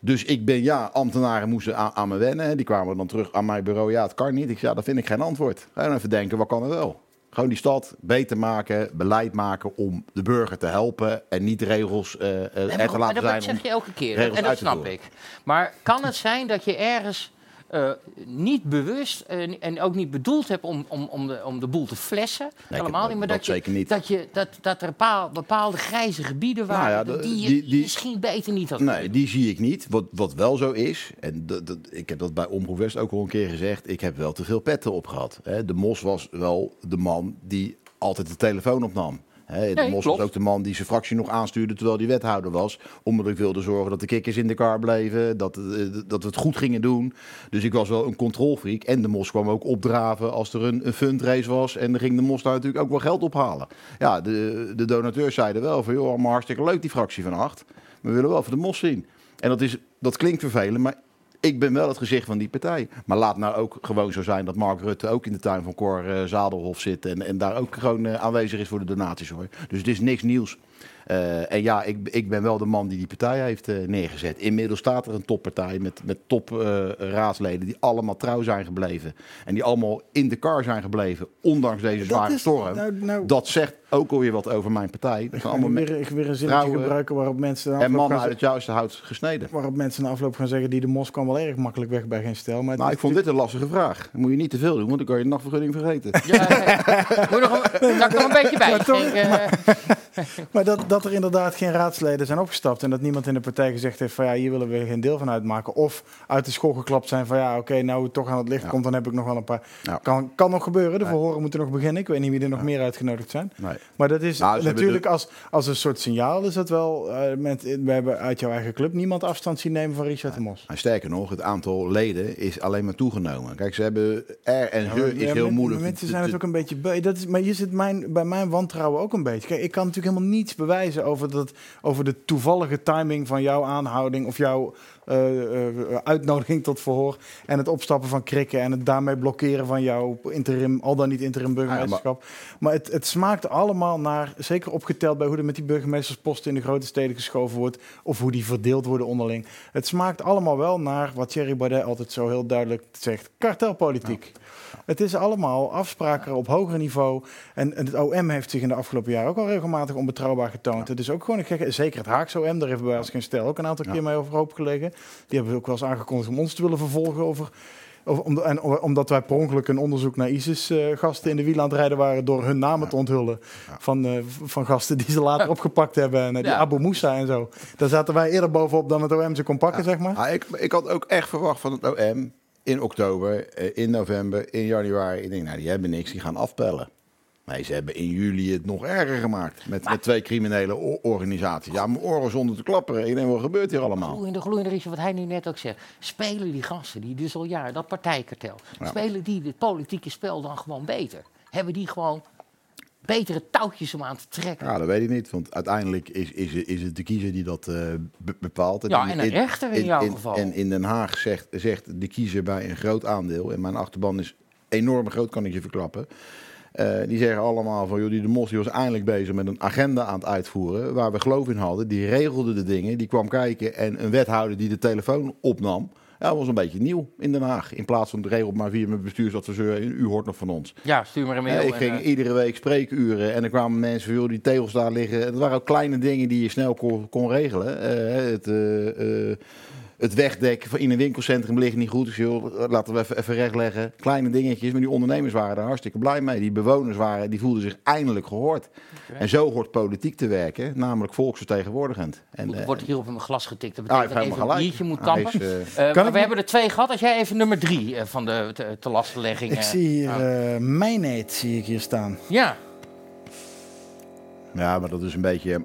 Dus ik ben, ja, ambtenaren moesten aan, me wennen. Die kwamen dan terug aan mijn bureau. Ja, het kan niet. Ik zei, ja, dat vind ik geen antwoord. Ga dan even denken, wat kan er wel? Gewoon die stad beter maken, beleid maken om de burger te helpen. En niet regels eh eh, Nee, er te laten maar dat zijn. zeg je elke keer. En dat snap ik. Maar kan het zijn dat je ergens eh, niet bewust eh, en ook niet bedoeld hebt om, om, om, de, om de boel te flessen? Nee, Helemaal dat- niet. Maar dat dat, je, zeker niet. Dat, je, dat, dat er bepaal- bepaalde grijze gebieden Nou waren ja, de- die je die- die- misschien beter niet had Nee, die zie ik niet. Wat, wat wel zo is, en dat, dat, ik heb dat bij Omroep West ook al een keer gezegd, ik heb wel te veel petten opgehad. Hè. De Mos was wel de man die altijd de telefoon opnam. Hè, de Nee, Mos was ook de man die zijn fractie nog aanstuurde terwijl hij wethouder was. Omdat ik wilde zorgen dat de kikkers in de kar bleven, dat, eh, dat we het goed gingen doen. Dus ik was wel een controlfreak. En de Mos kwam ook opdraven als er een, een fundrace was. En dan ging de Mos daar natuurlijk ook wel geld ophalen. Ja, de, de donateurs zeiden wel van, joh, allemaal hartstikke leuk die fractie van acht. Maar we willen wel voor de Mos zien. En dat, is, dat klinkt vervelend, maar ik ben wel het gezicht van die partij. Maar laat nou ook gewoon zo zijn dat Mark Rutte ook in de tuin van Cor eh, Zadelhof zit. En, en daar ook gewoon eh, aanwezig is voor de donaties hoor. Dus het is niks nieuws. Eh, en ja, ik, ik ben wel de man die die partij heeft eh, neergezet. Inmiddels staat er een toppartij met, met top eh, raadsleden die allemaal trouw zijn gebleven. En die allemaal in de kar zijn gebleven, ondanks deze zware is- storm. nou- nou- dat zegt ook alweer wat over mijn partij. Dat allemaal me- weer, weer een zinnetje vrouwen gebruiken waarop mensen, en mannen uit het juiste hout gesneden. waarop mensen na afloop gaan zeggen... die de mos kwam wel erg makkelijk weg bij geen stel. Maar Nou, ik vond dit een lastige vraag. Dat moet je niet te veel doen, want dan kan je de nachtvergunning vergeten. Ja, eh, moet nog een, ik een beetje bij Maar toch-? Maar dat, dat er inderdaad geen raadsleden zijn opgestapt en dat niemand in de partij gezegd heeft van ja, hier willen we geen deel van uitmaken. Of uit de school geklapt zijn van ja, oké, nou het toch aan het licht Ja. komt, dan heb ik nog wel een paar. Ja. Kan, kan nog gebeuren, de verhoren moeten nog beginnen. Ik weet niet wie er nog meer uitgenodigd zijn. Nee. Maar dat is Nou, natuurlijk als, als een soort signaal is dat wel, eh, met, we hebben uit jouw eigen club niemand afstand zien nemen van Richard de Mos. En sterker nog, het aantal leden is alleen maar toegenomen. Kijk, ze hebben R en ze is heel moeilijk. Mensen zijn het ook een beetje. Dat is, maar hier zit mijn, bij mijn wantrouwen ook een beetje. Kijk, ik kan natuurlijk helemaal niets bewijzen over, dat, over de toevallige timing van jouw aanhouding of jouw eh, uitnodiging tot verhoor. En het opstappen van krikken en het daarmee blokkeren van jouw interim, al dan niet interim burgemeesterschap. maar het, het smaakt allemaal naar, zeker opgeteld bij hoe er met die burgemeestersposten in de grote steden geschoven wordt. Of hoe die verdeeld worden onderling. Het smaakt allemaal wel naar wat Thierry Baudet altijd zo heel duidelijk zegt: kartelpolitiek. Het is allemaal afspraken op hoger niveau. En, en het OM heeft zich in de afgelopen jaren ook al regelmatig onbetrouwbaar getoond. Het is ook gewoon een gekke, zeker het Haagse OM, daar hebben wij als geen stel ook een aantal keer mee overhoop gelegen. Die hebben ook wel eens aangekondigd om ons te willen vervolgen over. over om, en om- omdat wij per ongeluk een onderzoek naar ISIS-gasten in de wiel aan het rijden waren door hun namen te onthullen. Van, eh, van gasten die ze later opgepakt hebben. En, eh, die Ja. Abu Moussa en zo. Daar zaten wij eerder bovenop dan het OM ze kon pakken, zeg maar. Ik, ik had ook echt verwacht van het OM in oktober, eh, in november, in januari. Ik denk, nou, die hebben niks, die gaan afpellen. Nee, ze hebben in juli het nog erger gemaakt. Met, met twee criminele organisaties. Ja, mijn oren zonder te klapperen. Ik denk, wat gebeurt hier allemaal? Gloeiende, gloeiende Richard, wat hij nu net ook zegt. Spelen die gasten, die dus al jaren, dat partijkartel, spelen die het politieke spel dan gewoon beter? Hebben die gewoon betere touwtjes om aan te trekken? Ja, dat weet ik niet. Want uiteindelijk is, is, is het de kiezer die dat eh, be- bepaalt. Ja, en een rechter in jouw geval. En in Den Haag zegt, zegt de kiezer bij een groot aandeel... en mijn achterban is enorm groot, kan ik je verklappen... eh, die zeggen allemaal van, joh, die de Mos die was eindelijk bezig met een agenda aan het uitvoeren... waar we geloof in hadden. Die regelde de dingen, die kwam kijken... en een wethouder die de telefoon opnam... Ja, dat was een beetje nieuw in Den Haag. In plaats van de regel maar via mijn bestuursadviseur... u hoort nog van ons. Ja, stuur maar een mail. Ik ging eh, iedere week spreekuren en er kwamen mensen van, die tegels daar liggen. Het waren ook kleine dingen die je snel kon, kon regelen. Eh, het, eh, het wegdek van in een winkelcentrum ligt niet goed. Dus joh, laten we even, even rechtleggen. Kleine dingetjes, maar die ondernemers waren er hartstikke blij mee. Die bewoners waren, die voelden zich eindelijk gehoord. En zo hoort politiek te werken, namelijk volksvertegenwoordigend. En, Goed, eh, er wordt hier op mijn glas getikt. Dat ah, betekent hij dat even helemaal een biertje moet gelijk. kampen. Is, Eh, Kan maar ik we hebben er twee gehad. Als jij even nummer drie eh, van de te, te lastlegging... Ik eh, zie hier ah. eh Mijneet zie ik hier staan. Ja, Ja, maar dat is een beetje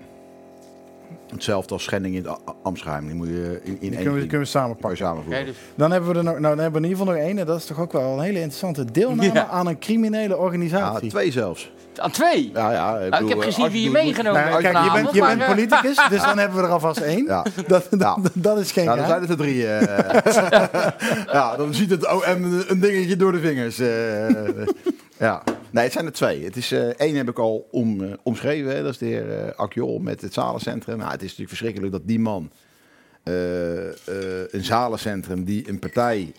hetzelfde als schending in het A- Amtsgeheim. Die moet je in, in Die één kunnen we, keer kunnen we samen pakken. dus Dan hebben we er nog, nou, dan hebben we in ieder geval nog één. En dat is toch ook wel een hele interessante deelname Ja. aan een criminele Ja, organisatie. twee zelfs. aan twee. Ja, ja, ik, Nou, ik heb eh, gezien wie je meegenomen Nou, hebt kijk, je bent, je bent eh, politicus, dus dan hebben we er alvast één. Ja. Dat, Ja. dat, dat is geen Ja, dan zijn het er drie. eh. ja, dan ziet het OM een dingetje door de vingers. Ja. Nee, het zijn er twee. Het is, eh, één heb ik al eh, omschreven. Dat is de heer Akjol met het zalencentrum. Nou, het is natuurlijk verschrikkelijk dat die man... een zalencentrum die een partij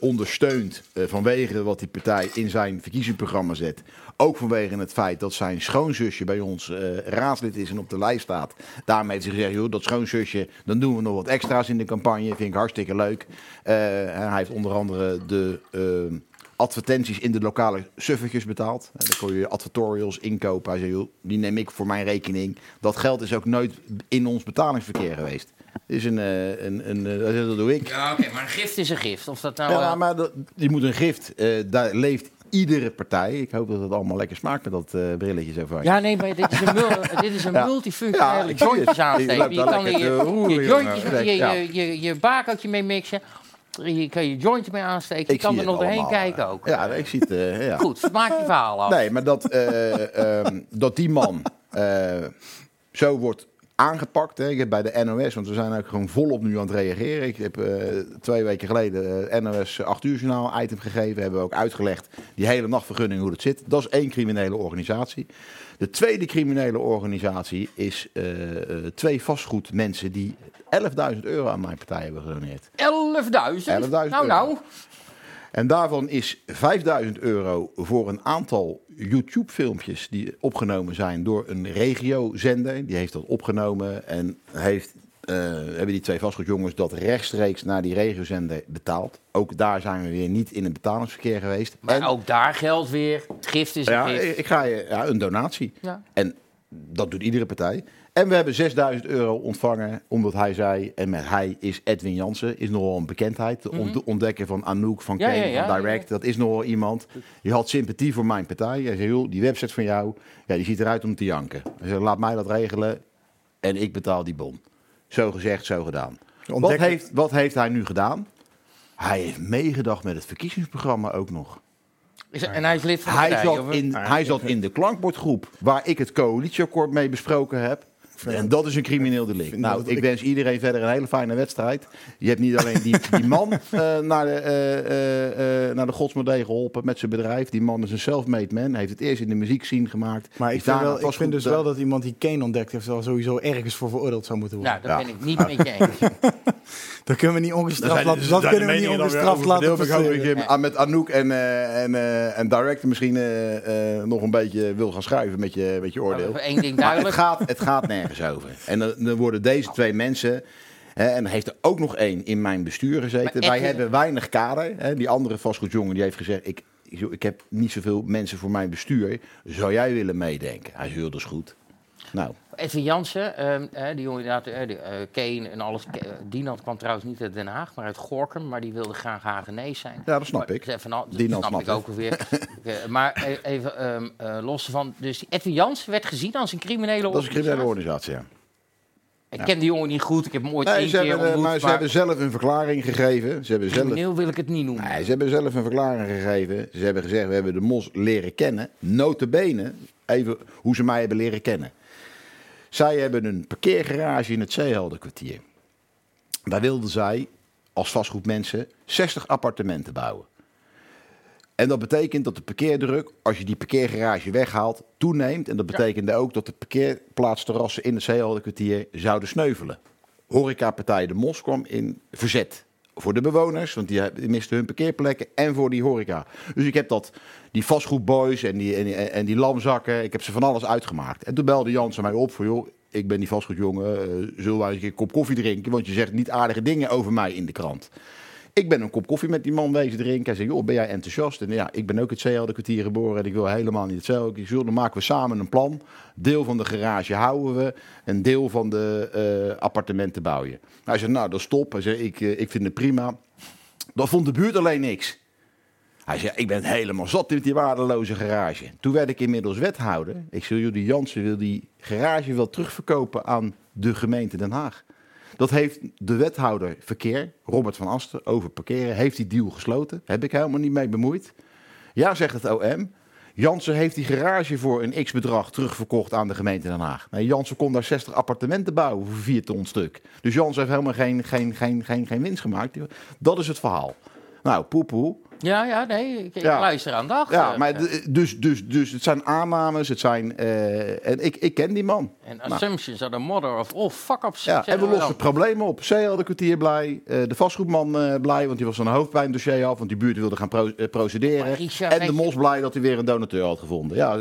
ondersteunt vanwege wat die partij in zijn verkiezingsprogramma zet. Ook vanwege het feit dat zijn schoonzusje bij ons raadslid is en op de lijst staat. Daarmee heeft hij gezegd, joh, dat schoonzusje, dan doen we nog wat extra's in de campagne. Vind ik hartstikke leuk. Hij heeft onder andere de eh, advertenties in de lokale suffertjes betaald. En dan kon je advertorials inkopen. Hij zei, joh, die neem ik voor mijn rekening. Dat geld is ook nooit in ons betalingsverkeer geweest. Is een, eh, een, een, eh, dat doe ik. Ja, oké, maar een gift is een gift. Of dat nou... Ja, eh, maar dat, je moet een gift. eh, daar leeft iedere partij. Ik hoop dat het allemaal lekker smaakt met dat eh, brilletje zo van je. Ja, nee, maar dit is een, mul- dit is een Ja. multifunctionele Ja, Je Je kan je, je jongen. jointjes, je, je, je, je bakertje mee mixen. Je kan je jointje mee aansteken. Je Ik kan zie er nog doorheen allemaal, kijken ook. Ja, ik zie het. eh, ja. Goed, maak je verhaal af. Nee, maar dat, eh, ehm, dat die man eh, zo wordt aangepakt. Hè. Ik heb bij de NOS, want we zijn ook gewoon volop nu aan het reageren. Ik heb twee weken geleden NOS 8 uur journaal item gegeven. Hebben we ook uitgelegd die hele nachtvergunning hoe dat zit. Dat is één criminele organisatie. De tweede criminele organisatie is twee vastgoedmensen die 11.000 euro aan mijn partij hebben gedoneerd. 11.000? 11.000 nou, nou. En daarvan is 5000 euro voor een aantal YouTube-filmpjes die opgenomen zijn door een regiozender. Die heeft dat opgenomen en heeft, eh, hebben die twee vastgoedjongens dat rechtstreeks naar die regiozender betaald. Ook daar zijn we weer niet in een betalingsverkeer geweest. Maar En- ook daar geldt weer, het gift is een ja, gift. ik ik ga je ja, een donatie. Ja. En dat doet iedere partij. En we hebben 6000 euro ontvangen, omdat hij zei, en met hij is Edwin Jansen, is nogal een bekendheid. De ont- ontdekker van Anouk, van Mhm. Ja, Kane, ja, ja, van Direct. ja. Dat is nogal iemand. Die had sympathie voor mijn partij. Hij zei, joh, die website van jou, ja, die ziet eruit om te janken. Hij zei, laat mij dat regelen en ik betaal die bon. Zo gezegd, zo gedaan. Wat heeft, wat heeft hij nu gedaan? Hij heeft meegedacht met het verkiezingsprogramma ook nog. Is- en hij is lid van de Hij partij, zat, of- in, hij zat in de klankbordgroep waar ik het coalitieakkoord mee besproken heb. En dat is een crimineel delict. Nou, dat- ik ik- wens iedereen verder een hele fijne wedstrijd. Je hebt niet alleen die, die man eh, naar, de, eh, eh, eh, naar de godsmodee geholpen met zijn bedrijf. Die man is een self-made man. Hij heeft het eerst in de muziek zien gemaakt. Maar ik vind, wel, ik vind dus wel dat iemand die Kane ontdekt heeft... wel sowieso ergens voor veroordeeld zou moeten worden. Nou, dat Ja. ben ik niet met je eens. Dat kunnen we niet ongestraft zijn- laten. zijn Dat kunnen we niet ongestraft laten oververdeeld. Ik hoop dat passeren. met Anouk en, eh, en, eh, en Director misschien eh, nog een beetje wil gaan schuiven met je, met je oordeel. één ding Maar het duidelijk. gaat, het gaat nergens over. En dan, dan worden deze twee mensen. Hè, en dan heeft er ook nog één in mijn bestuur gezeten. Wij hebben weinig kader. Hè. Die andere vastgoedjongen die heeft gezegd: ik, ik, ik heb niet zoveel mensen voor mijn bestuur. Zou jij willen meedenken? Hij zei: "Joh, dat is goed. Nou, Edwin Jansen, ehm, eh, die jongen inderdaad, eh, die, eh, Kane en alles. Dinant kwam trouwens niet uit Den Haag, maar uit Gorkum. Maar die wilde graag Hagenees zijn. ja, dat snap Maar ik. dat Dinant snap ik ook weer. Maar even ehm, eh, los van. Dus Edwin Jansen werd gezien als een criminele Dat is een criminele organisatie. organisatie, ja. Ik ken die jongen niet goed. Ik heb hem ooit Nee, één ze keer hebben, ontmoet. maar ze hebben zelf een verklaring gegeven. Ze hebben zelf crimineel wil ik het niet noemen. Nee, ze hebben zelf een verklaring gegeven. Ze hebben gezegd, we hebben de mos leren kennen. Notabene, even hoe ze mij hebben leren kennen. Zij hebben een parkeergarage in het Zeeheldenkwartier. Daar wilden zij, als vastgoedmensen, 60 appartementen bouwen. En dat betekent dat de parkeerdruk, als je die parkeergarage weghaalt, toeneemt. En dat betekende ook dat de parkeerplaatsterrassen in het Zeeheldenkwartier zouden sneuvelen. Horecapartij De Mos kwam in verzet. Voor de bewoners, want die misten hun parkeerplekken. En voor die horeca. Dus ik heb dat, die vastgoedboys en die, en, en die lamzakken, ik heb ze van alles uitgemaakt. En toen belde Jansen mij op voor, joh, ik ben die vastgoedjongen, eh, zullen wij eens een keer een kop koffie drinken? Want je zegt niet aardige dingen over mij in de krant. Ik ben een kop koffie met die man wezen drinken. Hij zei, joh, ben jij enthousiast? En ja, ik ben ook het CL geboren en ik wil helemaal niet hetzelfde. Ik zei, dan maken we samen een plan. Deel van de garage houden we. Een deel van de eh, appartementen bouw je. Hij zei, nou, dat is top. Hij zei, ik, eh, ik vind het prima. Dat vond de buurt alleen niks. Hij zei, ik ben helemaal zat met die waardeloze garage. Toen werd ik inmiddels wethouder. Ik zei, joh, die Jansen wil die garage wel terugverkopen aan de gemeente Den Haag. Dat heeft de wethouder verkeer, Robert van Asten, over parkeren, heeft die deal gesloten. Heb ik helemaal niet mee bemoeid. Ja, zegt het OM. Jansen heeft die garage voor een x-bedrag terugverkocht aan de gemeente Den Haag. Jansen kon daar 60 appartementen bouwen voor 4 ton stuk. Dus Jansen heeft helemaal geen, geen, geen, geen, geen winst gemaakt. Dat is het verhaal. Nou, poepoe. Ja, ja, nee, ik, ik Ja. luister aan dag. Ja, maar dus, dus, dus het zijn aannames, het zijn... eh, en ik, ik ken die man. En assumptions are the mother of all fuck-ups. Ja, en we lossen problemen op. CL de kwartier blij, eh, de vastgoedman eh, blij, want die was van een hoofdpijndossier af, want die buurt wilde gaan pro- eh, procederen. Richard, en de mos blij dat hij weer een donateur had gevonden. Ja,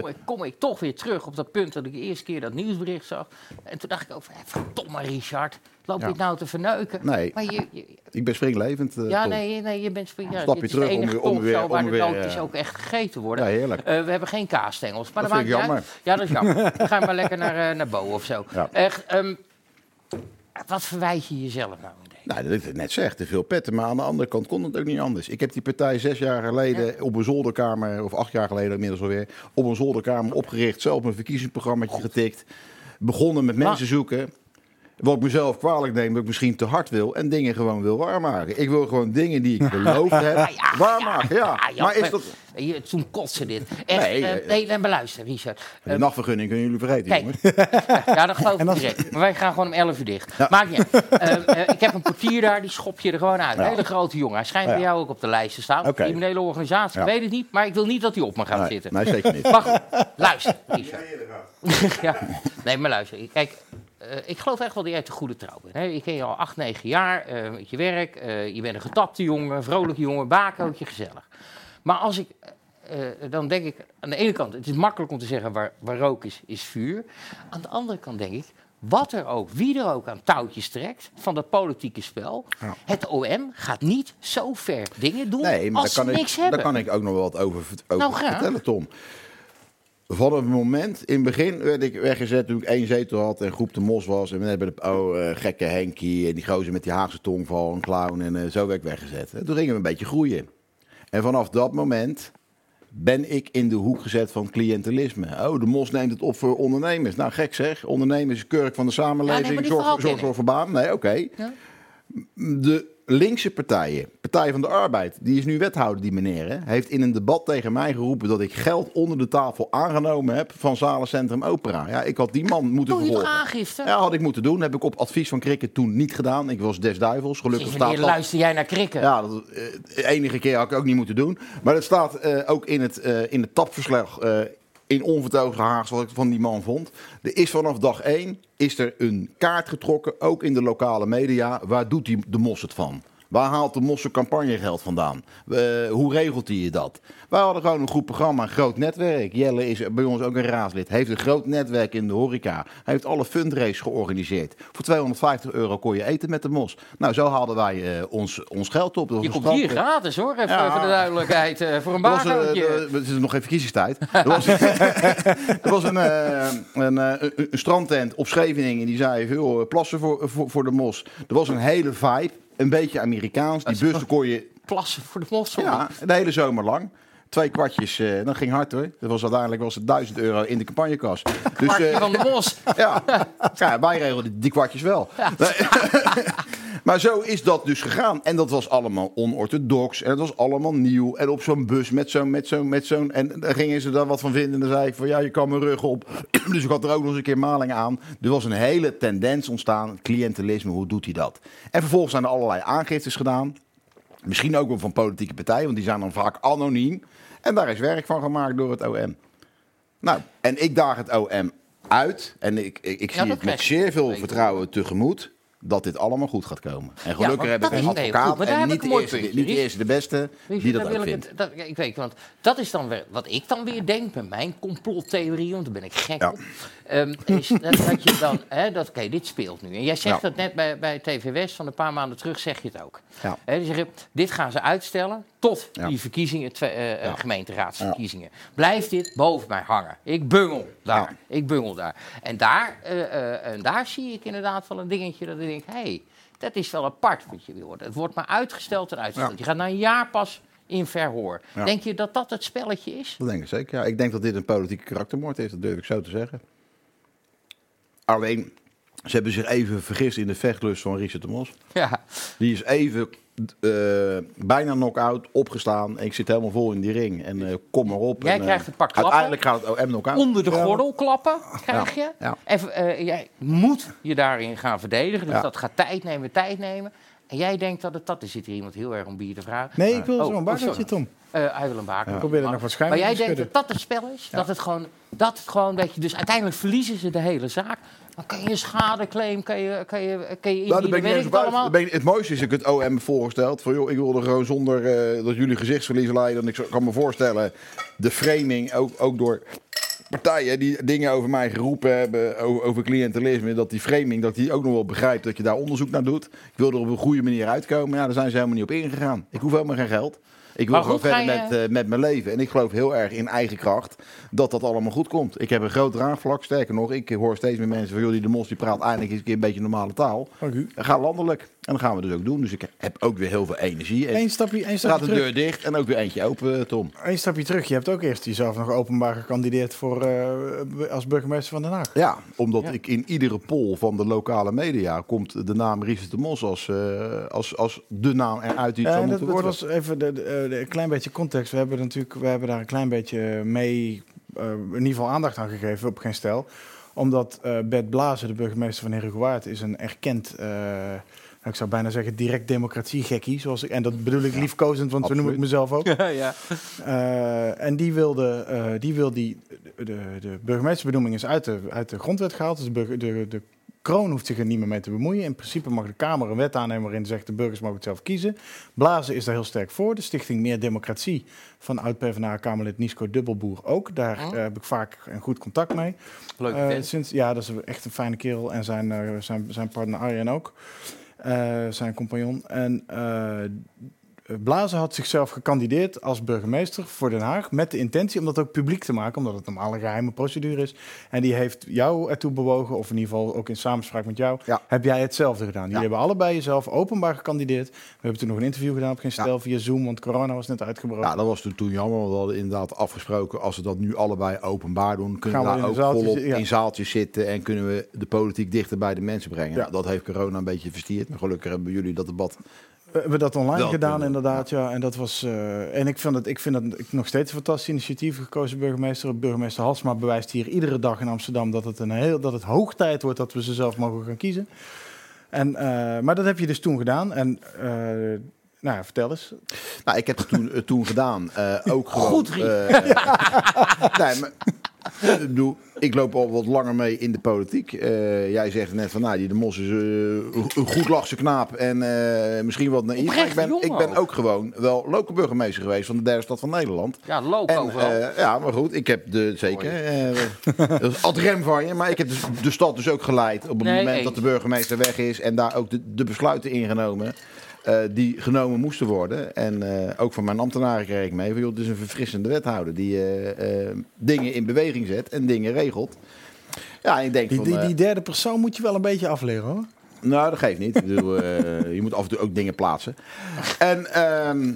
kom ik, kom ik toch weer terug op dat punt dat ik de eerste keer dat nieuwsbericht zag. En toen dacht ik ook, van, verdomme Richard, loop je Ja. nou te verneuken? Nee. Maar je, je- ik ben springlevend. ja, nee, nee, je bent ja, Stap je is terug om weer- om weer- waar om de nootjes eh, ook echt gegeten worden. Ja, heerlijk. We hebben geen kaasstengels, maar Dat maakt jammer. uit. Ja, dat is jammer. We maar lekker naar, eh, naar Bo of zo. Echt, ehm, wat verwijt je jezelf nou? Nou, dat ik net zeg, te veel petten. Maar aan de andere kant kon het ook niet anders. Ik heb die partij zes jaar geleden op een zolderkamer, of acht jaar geleden inmiddels alweer, op een zolderkamer opgericht. Zelf een verkiezingsprogramma getikt. Begonnen met mensen zoeken. Wat ik mezelf kwalijk neem, dat ik misschien te hard wil. En dingen gewoon wil waarmaken. Ik wil gewoon dingen die ik beloofd heb, ja, waarmaken. Ja. Ja, maar is dat... Je, toen kotste dit. Echt, Nee, nee, eh, nee, nee, maar luister, Richard. De nachtvergunning kunnen jullie vergeten, Kijk, jongens. ja, dat geloof ik direct. Maar wij gaan gewoon om 11 uur dicht. Maakt niet uit. Eh, eh, ik heb een portier daar, die schop je er gewoon uit. Een Ja. hele grote jongen. Hij schijnt Ja. bij jou ook op de lijst te staan. Oké. Criminele organisatie, Ja. ik weet het niet. Maar ik wil niet dat hij op me gaat Nee, zitten. nee, zeker niet. Maar goed, luister, Richard. ja. Nee, maar luister. Kijk, eh, ik geloof echt wel dat jij te goede trouw bent. Hè? Ik ken je al acht, negen jaar eh, met je werk. eh, je bent een getapte jongen, vrolijke jongen, bakootje, gezellig. Maar als ik, eh, eh, dan denk ik aan de ene kant, het is makkelijk om te zeggen waar, waar rook is, is vuur. Aan de andere kant denk ik, wat er ook, wie er ook aan touwtjes trekt van dat politieke spel. Ja. Het OM gaat niet zo ver dingen doen Nee, maar als daar ze niks ik, hebben. daar kan ik ook nog wel wat over, over Nou, vertellen, Tom. Van het moment, in het begin werd ik weggezet toen ik één zetel had en groep de mos was. En we hebben de oh, eh, gekke Henkie en die gozer met die Haagse tongval, een clown. En eh, zo werd ik weggezet. En toen gingen we een beetje groeien. En vanaf dat moment ben ik in de hoek gezet van cliëntelisme. Oh, de mos neemt het op voor ondernemers. Nou, gek zeg. Ondernemers is kurk van de samenleving. Ja, nee, zorg, zorg voor baan. Nee, oké. Ja. De linkse partijen, Partij van de Arbeid, die is nu wethouder, die meneer, hè, heeft in een debat tegen mij geroepen dat ik geld onder de tafel aangenomen heb van Zalencentrum Opera. Ja, ik had die man moeten Doe je toch vervolgen. aangifte? Ja, had ik moeten doen. Heb ik op advies van Krikken toen niet gedaan. Ik was des duivels. Gelukkig staat dat. luister jij naar krikken? Ja, dat, eh, de enige keer had ik ook niet moeten doen. Maar het staat eh, ook in het, eh, in het tapverslag eh, in onvertogen Haags wat ik van die man vond. Er is vanaf dag één is er een kaart getrokken, ook in de lokale media. Waar doet die de mos het van? Waar haalt de Mosse campagnegeld vandaan? Eh, hoe regelt hij je dat? Wij hadden gewoon een goed programma, een groot netwerk. Jelle is bij ons ook een raadslid. Heeft een groot netwerk in de horeca. Hij heeft alle fundraise georganiseerd. Voor 250 euro kon je eten met de Mos. Nou, zo haalden wij eh, ons, ons geld op. Je komt hier gratis hoor, even Ja. voor de duidelijkheid. eh, voor een er- het is nog geen verkiezingstijd. Er was, er was een, een, strandtent op Scheveningen die zei: veel plassen voor, voor, voor de mos. Er was een hele vibe, een beetje Amerikaans. Die bussen kon je Plassen voor de mossel. ja, de hele zomer lang. Twee kwartjes, eh dat ging hard hoor. Dat was uiteindelijk was het 1000 euro in de campagnekas. Dus eh, van de mos. ja, ja, wij regelden die kwartjes wel. maar zo is dat dus gegaan. En dat was allemaal onorthodox. En het was allemaal nieuw. En op zo'n bus met zo'n... Met zo'n met zo'n en daar gingen ze daar wat van vinden. En dan zei ik van ja, je kan mijn rug op. dus ik had er ook nog eens een keer maling aan. Er was een hele tendens ontstaan. Cliëntelisme, hoe doet hij dat? En vervolgens zijn er allerlei aangiftes gedaan. Misschien ook wel van politieke partijen. Want die zijn dan vaak anoniem. En daar is werk van gemaakt door het OM. Nou, en ik daag het OM uit. En ik, ik, zie het met zeer veel vertrouwen tegemoet. Dat dit allemaal goed gaat komen. En gelukkig want heb ik een goed, advocaat. en niet niet de eerste de beste die dat ook ik, vindt. het, dat, ik weet, want dat is dan weer wat ik dan weer denk met mijn complottheorie, want daar ben ik gek Ja. op. Ehm, is dat, dat je dan, hè, dat, oké, dit speelt nu. En jij zegt Ja. dat net bij, bij TV West van een paar maanden terug, zeg je het ook. Ja. Zeggen, dit gaan ze uitstellen tot Ja. die verkiezingen, eh, eh, Ja. gemeenteraadsverkiezingen. Blijft dit boven mij hangen? Ik bungel daar. Ik bungel daar. En daar, eh, en daar zie ik inderdaad wel een dingetje dat ik denk, hé, hey, dat is wel apart. Want je, wordt- het wordt maar uitgesteld en uitgesteld. Je gaat na een jaar pas in verhoor. Denk je dat dat het spelletje is? Dat denk ik zeker. Ja, ik denk dat dit een politieke karaktermoord is. Dat durf ik zo te zeggen. Alleen, ze hebben zich even vergist in de vechtlust van Richard de Mos. Ja. Die is even eh, bijna knock-out, opgestaan. En ik zit helemaal vol in die ring. En eh, kom maar op. Jij en, eh, krijgt een pak klappen. Uiteindelijk gaat het OM knock-out. Onder de gordel klappen krijg je. Ja. En eh, jij moet je daarin gaan verdedigen. Dus Ja. dat gaat tijd nemen, tijd nemen. En jij denkt dat het dat is. Zit hier iemand heel erg om bier te vragen. Nee, ik wil Oh, zo'n oh, sorry. Tom. Eh hij wil een baken. Ik probeer er nog wat Maar jij denkt dat dat het spel is? Dat het gewoon, dat het gewoon, dat je dus uiteindelijk verliezen ze de hele zaak. Dan kan je een schadeclaim, kan je, kan je, kan je Nou, ben ik allemaal. Ben Het mooiste is dat ik het OM voorgesteld. Van, joh, ik wilde gewoon zonder eh, dat jullie gezichtsverlies leiden. En ik kan me voorstellen, de framing, ook, ook door partijen die dingen over mij geroepen hebben, over, over cliëntelisme, dat die framing, dat die ook nog wel begrijpt dat je daar onderzoek naar doet. Ik wil er op een goede manier uitkomen. Ja, daar zijn ze helemaal niet op ingegaan. Ik hoef helemaal geen geld. Ik wil gewoon goed, verder je- met, eh, met mijn leven. En ik geloof heel erg in eigen kracht dat dat allemaal goed komt. Ik heb een groot draagvlak. Sterker nog, ik hoor steeds meer mensen van... joh, die de mos die praat eindelijk eens een keer een beetje normale taal. Dank u. Ga landelijk. En dat gaan we dus ook doen. Dus ik heb ook weer heel veel energie. En Eén stapje, één gaat stapje de terug. deur dicht en ook weer eentje open, Tom. Eén stapje terug. Je hebt ook eerst jezelf nog openbaar gekandideerd voor, eh, als burgemeester van Den Haag. Ja, omdat Ja. ik in iedere poll van de lokale media... komt de naam Richard de Mos als, eh, als, als de naam eruit die het zou En dat moeten wordt als even de, de, de- een klein beetje context. We hebben natuurlijk, we hebben daar een klein beetje mee, eh, in ieder geval aandacht aan gegeven op geen stel, omdat eh Bert Blazen, de burgemeester van Herengewaard, is een erkend, eh, ik zou bijna zeggen direct democratie-gekkie, zoals ik, en dat bedoel ik liefkozend, want zo noem ik mezelf ook. Ja, ja. Eh, en die wilde, eh, die, wil die de, de burgemeesterbenoeming is uit de, uit de grondwet gehaald. Dus de, de, de kroon hoeft zich er niet meer mee te bemoeien. In principe mag de Kamer een wet aannemen waarin zegt de burgers mogen het zelf kiezen. Blazen is daar heel sterk voor. De Stichting Meer Democratie van oud-PVDA-Kamerlid Nisco Dubbelboer ook. Daar Oh. eh, heb ik vaak een goed contact mee. Leuk sinds, ja, dat is echt een fijne kerel. En zijn, zijn, zijn partner Arjen ook. Eh, zijn compagnon. En eh, Blazen had zichzelf gekandideerd als burgemeester voor Den Haag. Met de intentie om dat ook publiek te maken. Omdat het normaal een geheime procedure is. En die heeft jou ertoe bewogen. Of in ieder geval ook in samenspraak met jou. Ja. Heb jij hetzelfde gedaan. Jullie Ja. hebben allebei jezelf openbaar gekandideerd. We hebben toen nog een interview gedaan op geen stel Ja. via Zoom. Want corona was net uitgebroken. Ja, dat was toen, toen jammer. Want we hadden inderdaad afgesproken... als we dat nu allebei openbaar doen... kunnen Gaan we daar ook zaaltjes volop in zaaltjes zitten... en kunnen we de politiek dichter bij de mensen brengen. Ja. Dat heeft corona een beetje verstierd. Maar gelukkig hebben jullie dat debat... We hebben dat online gedaan, inderdaad. Ja. En dat was. eh, en ik vind het, ik vind dat ik nog steeds een fantastisch initiatief gekozen burgemeester. Burgemeester Halsma bewijst hier iedere dag in Amsterdam dat het een heel dat het hoog tijd wordt dat we ze zelf mogen gaan kiezen. En, eh, maar dat heb je dus toen gedaan. En eh, nou ja, vertel eens. Nou, ik heb het toen, eh, toen gedaan. eh, ook gewoon... Goed, Riek. eh, nee, maar ik bedoel, ik loop al wat langer mee in de politiek. Eh, jij zegt net van, nou, die de Mos is een goed lachse knaap en eh, misschien wat naïef. Maar ik Oprecht ben, ik ben ook. gewoon wel lokale burgemeester geweest van de derde stad van Nederland. Ja, En, eh, ja, maar goed, ik heb de, zeker, eh, dat is ad rem van je, maar ik heb dus de stad dus ook geleid op het Nee, moment eens. dat de burgemeester weg is en daar ook de, de besluiten ingenomen. Eh, die genomen moesten worden. En eh, ook van mijn ambtenaren kreeg ik mee. Van, joh, het is een verfrissende wethouder die eh, dingen in beweging zet en dingen regelt. Ja, ik denk Die, van... die, die derde persoon moet je wel een beetje afleren hoor. nou, dat geeft niet. Bedoel, je moet af en toe ook dingen plaatsen. En ehm,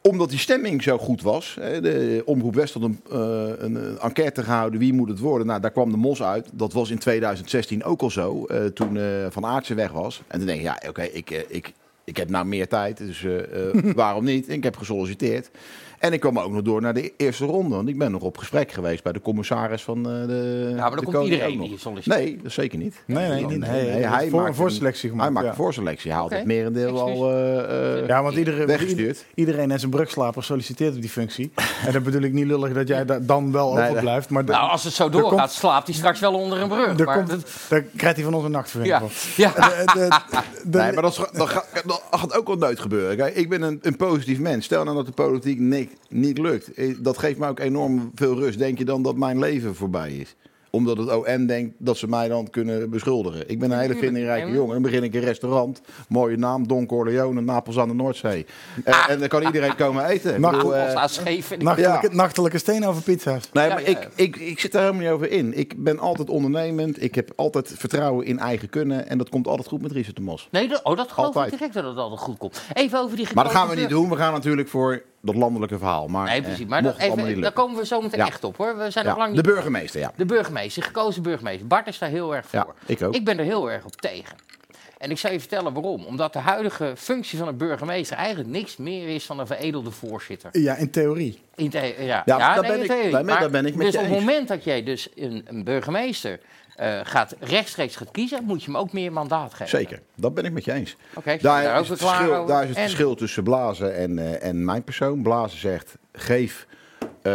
omdat die stemming zo goed was, de Omroep West had een, enquête gehouden, wie moet het worden? Nou, daar kwam de mos uit. Dat was in 2016 ook al zo, toen Van Aartsen weg was. En toen denk ik, ja, oké, ik, ik, ik heb nou meer tijd, dus eh, eh, waarom niet? Ik heb gesolliciteerd. En ik kwam ook nog door naar de eerste ronde, want ik ben nog op gesprek geweest bij de commissaris van eh, de. Ja, maar dan komt koning iedereen die solliciteert. Nee, dat zeker niet. Nee, nee, Nee, nee. nee, nee, hij voor, maakt een voorselectie gemaakt. Hij maakt ja. een voorselectie. Hij haalt het merendeel al eh, eh, Ja, want iedereen, weggestuurd. iedereen en zijn brugslaper solliciteert op die functie. en dat bedoel ik niet lullig dat jij daar dan wel Nee, overblijft. Maar Nou, als het zo doorgaat, komt- slaapt hij straks wel onder een brug. maar komt, dat- daar krijgt hij van ons een nachtverving ja, voor. ja. De- de- de- Nee, maar dat, is- dat, gaat, dat gaat ook wel nooit gebeuren. Kijk, ik ben een, een positief mens. Stel nou dat de politiek niet, niet lukt. Eh, Dat geeft me ook enorm veel rust. Denk je dan dat mijn leven voorbij is? Omdat het OM denkt dat ze mij dan kunnen beschuldigen. Ik ben een hele vindingrijke jongen. Dan begin ik een restaurant. Mooie naam, Don Corleone, Napels aan de Noordzee. Eh, En dan kan iedereen komen eten. Nacht- bedoel, eh, nachtelijke, Ja. nachtelijke steen over pizza's. Nee, maar ja, ik, ja. ik, ik zit daar helemaal niet over in. Ik ben altijd ondernemend. Ik heb altijd vertrouwen in eigen kunnen. En dat komt altijd goed met Richard de Mos. Nee, dat, oh, dat geloof Altijd. ik direct dat het altijd goed komt. Even over die Maar dat gaan we niet doen. We gaan natuurlijk voor dat landelijke verhaal. Maar, Nee, eh, precies. Maar dat, even, daar komen we zo meteen Ja. echt op hoor. We zijn nog Ja, lang de niet... burgemeester, ja. De burgemeester, gekozen burgemeester. Bart is daar heel erg voor. Ja, ik ook. Ik ben er heel erg op tegen. En ik zal je vertellen waarom. Omdat de huidige functie van een burgemeester eigenlijk niks meer is dan een veredelde voorzitter. Ja, in theorie. In the- ja, Ja, daar nee, ben in ik- theorie. maar daar ben ik met Dus je op het moment dat jij dus een, een burgemeester eh, gaat, rechtstreeks gaat kiezen, moet je hem ook meer mandaat geven. Zeker, dat ben ik met je eens. Oké, Daar, is het verschil, daar is het En- verschil tussen Blazen en, eh, en mijn persoon. Blazen zegt, geef eh,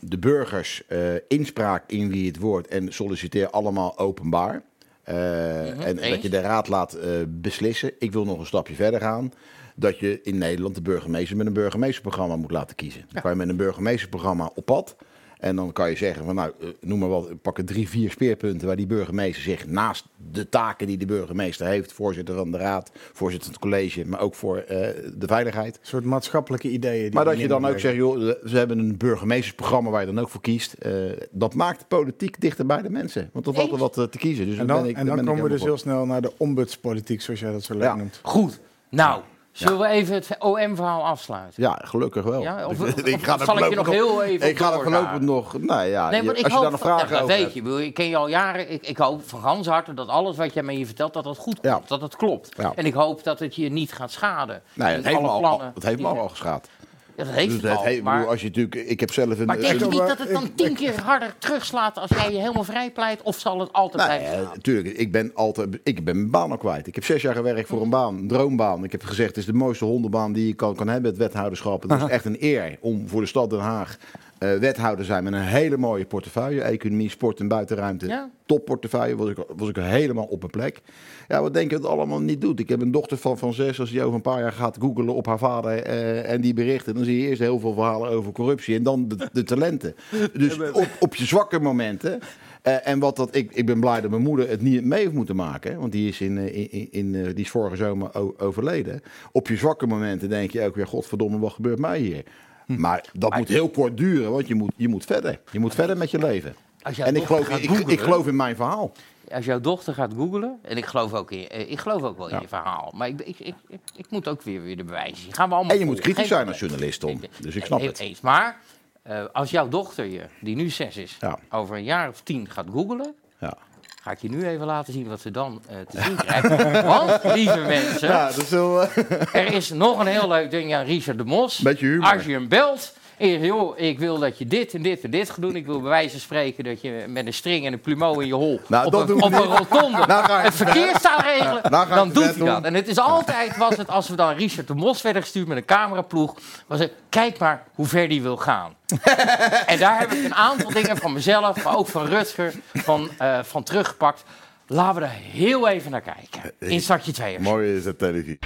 de burgers inspraak in wie het wordt en solliciteer allemaal openbaar. En Mhm, eens. dat je de raad laat beslissen. Ik wil nog een stapje verder gaan. Dat je in Nederland de burgemeester met een burgemeesterprogramma moet laten kiezen. Dan kan je met een burgemeesterprogramma op pad. En dan kan je zeggen van nou, eh, noem maar wat, pak er drie, vier speerpunten waar die burgemeester zich naast de taken die de burgemeester heeft, voorzitter van de raad, voorzitter van het college, maar ook voor eh, de veiligheid. Een soort maatschappelijke ideeën. die Maar dat je dan ook zegt, joh, ze hebben een burgemeestersprogramma waar je dan ook voor kiest. Eh, dat maakt de politiek dichter bij de mensen. Want dat valt er wat eh, te kiezen. Dus En dan, ben ik, en dan ben ik komen we dus heel snel naar de ombudspolitiek, zoals jij dat zo leuk Ja. noemt. Goed. Nou, zullen we even het OM-verhaal afsluiten? Ja, gelukkig wel. Ja, of- ik of ga er zal ik je nog heel even Ik ga er voorlopig nog... Nou ja, Nee, je- als je daar nog vragen over weet hebt. je. Ik ken je al jaren. Ik, ik hoop van gans harte dat alles wat jij me hier vertelt, dat dat goed komt. Ja. Dat het klopt. Ja. En ik hoop dat het je niet gaat schaden. Nee, dat heeft me al, dat heeft me al geschaad. Dat heeft Dus het al. maar als je natuurlijk, ik heb zelf een. maar denk je niet dat het dan tien keer harder terugslaat als jij je helemaal vrij pleit? Of zal het altijd Nou, blijven ja, natuurlijk. Ik ben altijd, ik ben mijn baan al kwijt. Ik heb zes jaar gewerkt voor een baan, een droombaan. Ik heb gezegd, het is de mooiste hondenbaan die je kan, kan hebben, het wethouderschap. Het is echt een eer om voor de stad Den Haag eh, wethouder zijn met een hele mooie portefeuille. Economie, sport en buitenruimte. Ja. Topportefeuille, was ik, was ik helemaal op mijn plek. Ja, wat denk je dat het allemaal niet doet? Ik heb een dochter van, van zes, als die over een paar jaar gaat googelen op haar vader eh, en die berichten, dan zie je eerst heel veel verhalen over corruptie en dan de, de talenten. Dus op, op je zwakke momenten. eh, en wat dat, ik, ik ben blij dat mijn moeder het niet mee heeft moeten maken. Want die is, in, in, in, die is vorige zomer overleden. Op je zwakke momenten denk je ook weer, godverdomme, wat gebeurt mij hier? Maar dat moet heel kort duren, want je moet, je moet verder. Je moet verder met je leven. En ik geloof, ik, googlen- ik geloof in mijn verhaal. Als jouw dochter gaat googlen, en ik geloof ook, in, eh, ik geloof ook wel in Ja. je verhaal, maar ik, ik, ik, ik, moet ook weer, weer de bewijzen zien. Gaan we allemaal En je moet kritisch zijn als journalist, Tom. Dus ik snap het. Eens. Maar eh, als jouw dochter je, die nu zes is, Ja. over een jaar of tien gaat googlen, Ja. Ga ik je nu even laten zien wat ze dan eh, te zien krijgt. Want, lieve mensen, wel... er is nog een heel leuk ding aan Richard de Mos. Als je hem belt, En je zegt, joh, ik wil dat je dit en dit en dit gaat doen. Ik wil bij wijze van spreken dat je met een string en een plumeau in je hol Nou, op, dat een, op een rotonde Nou ga ik het verkeer staat regelen. nou ga ik dan doet hij dat. En het is altijd, was het, als we dan Richard de Mos werden gestuurd met een cameraploeg, was het, kijk maar hoe ver die wil gaan. en daar heb ik een aantal dingen van mezelf, maar ook van Rutger, van, eh, van teruggepakt. Laten we daar heel even naar kijken. In zakje 2. Mooi is het televisie.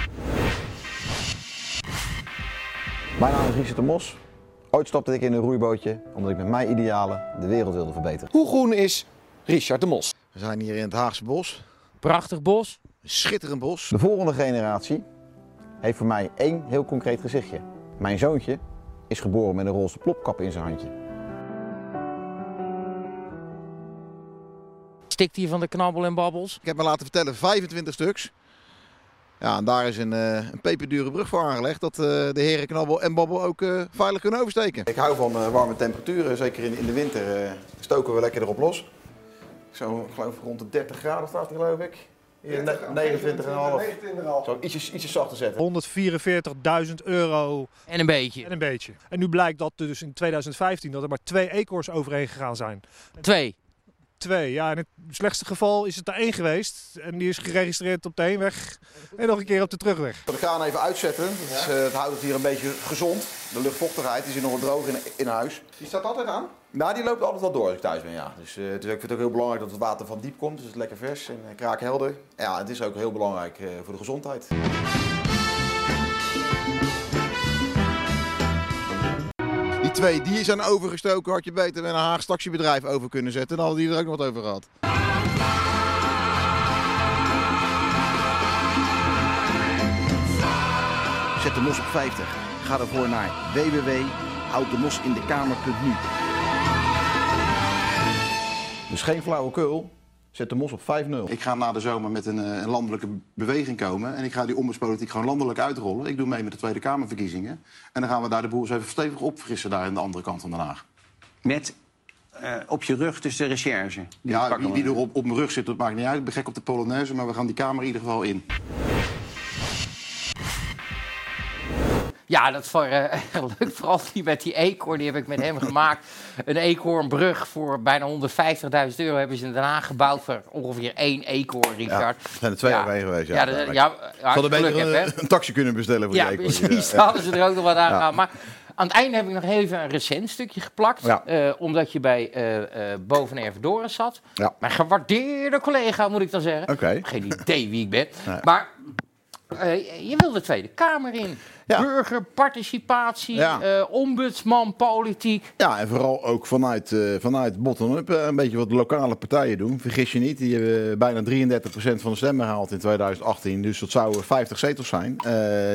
Mijn naam is Richard de Mos. Ooit stapte ik in een roeibootje omdat ik met mijn idealen de wereld wilde verbeteren. Hoe groen is Richard de Mos? We zijn hier in het Haagse bos. Prachtig bos. Schitterend bos. De volgende generatie heeft voor mij één heel concreet gezichtje. Mijn zoontje is geboren met een roze plopkap in zijn handje. Stikt hier van de knabbel en babbels. Ik heb me laten vertellen 25 stuks. Ja, en daar is een, eh, een peperdure brug voor aangelegd. Dat eh, de heren Knabbel en Babbel ook eh, veilig kunnen oversteken. Ik hou van eh, warme temperaturen. Zeker in, in de winter eh, stoken we lekker erop los. Zo, ik geloof rond de 30 graden staat geloof ik. Hier, ne- 29,5. Zo ietsje, ietsje zachter zetten. 144.000 euro En een beetje. en een beetje. En nu blijkt dat er dus in 2015 dat er maar twee eekhoorns overheen gegaan zijn. Twee. Twee, ja. In het slechtste geval is het er één geweest. En die is geregistreerd op de heenweg en nog een keer op de terugweg. We gaan even uitzetten. Dat is, eh, het houdt het hier een beetje gezond. De luchtvochtigheid is hier nog wel droog in, in huis. Die staat altijd aan? Nou, die loopt altijd wel door als ik thuis ben, ja. Dus het is ook, ik vind het ook heel belangrijk dat het water van diep komt. Dus het is lekker vers en eh, kraakhelder. Ja, het is ook heel belangrijk voor de gezondheid. Twee die zijn overgestoken, had je beter met een Haags taxibedrijf over kunnen zetten. Dan hadden die er ook nog wat over gehad. Zet de mos op 50. Ga ervoor naar www.houddemosinDekamer.nu Dus geen flauwekul, zet de mos op 5-0. Ik ga na de zomer met een, eh, een landelijke beweging komen. En ik ga die ombudspolitiek gewoon landelijk uitrollen. Ik doe mee met de Tweede Kamerverkiezingen. En dan gaan we daar de boel eens even stevig opfrissen daar aan de andere kant van Den Haag. Met eh, op je rug dus de recherche. Die Ja, wie, wie er op, op mijn rug zit, dat maakt niet uit. Ik ben gek op de Polonaise, maar we gaan die Kamer in ieder geval in. Ja, dat is voor, eh, leuk. Vooral die met die eekhoorn, die heb ik met hem gemaakt. Een eekhoornbrug voor bijna 150.000 euro hebben ze in Den Haag gebouwd voor ongeveer één eekhoorn, Richard. Zijn er twee Ja. overheen geweest. Ja, Ja, dat- ja, hadden geluk beter hebt, hè. een, een taxi kunnen bestellen voor Ja, die eekhoorn. precies. Daar hadden ze er ook nog wat aan gedaan. Maar aan het einde heb ik nog even een recent stukje geplakt. Ja. eh, omdat je bij eh eh boven Ervedoren zat. Ja. Mijn gewaardeerde collega, moet ik dan zeggen. Oké. Geen idee wie ik ben. Nee. Maar eh, je wil de Tweede Kamer in. Ja. Burgerparticipatie, Ja. eh, ombudsman, politiek. Ja, en vooral ook vanuit, eh, vanuit bottom-up een beetje wat de lokale partijen doen. Vergis je niet, die hebben bijna 33% van de stemmen gehaald in 2018. Dus dat zouden 50 zetels zijn.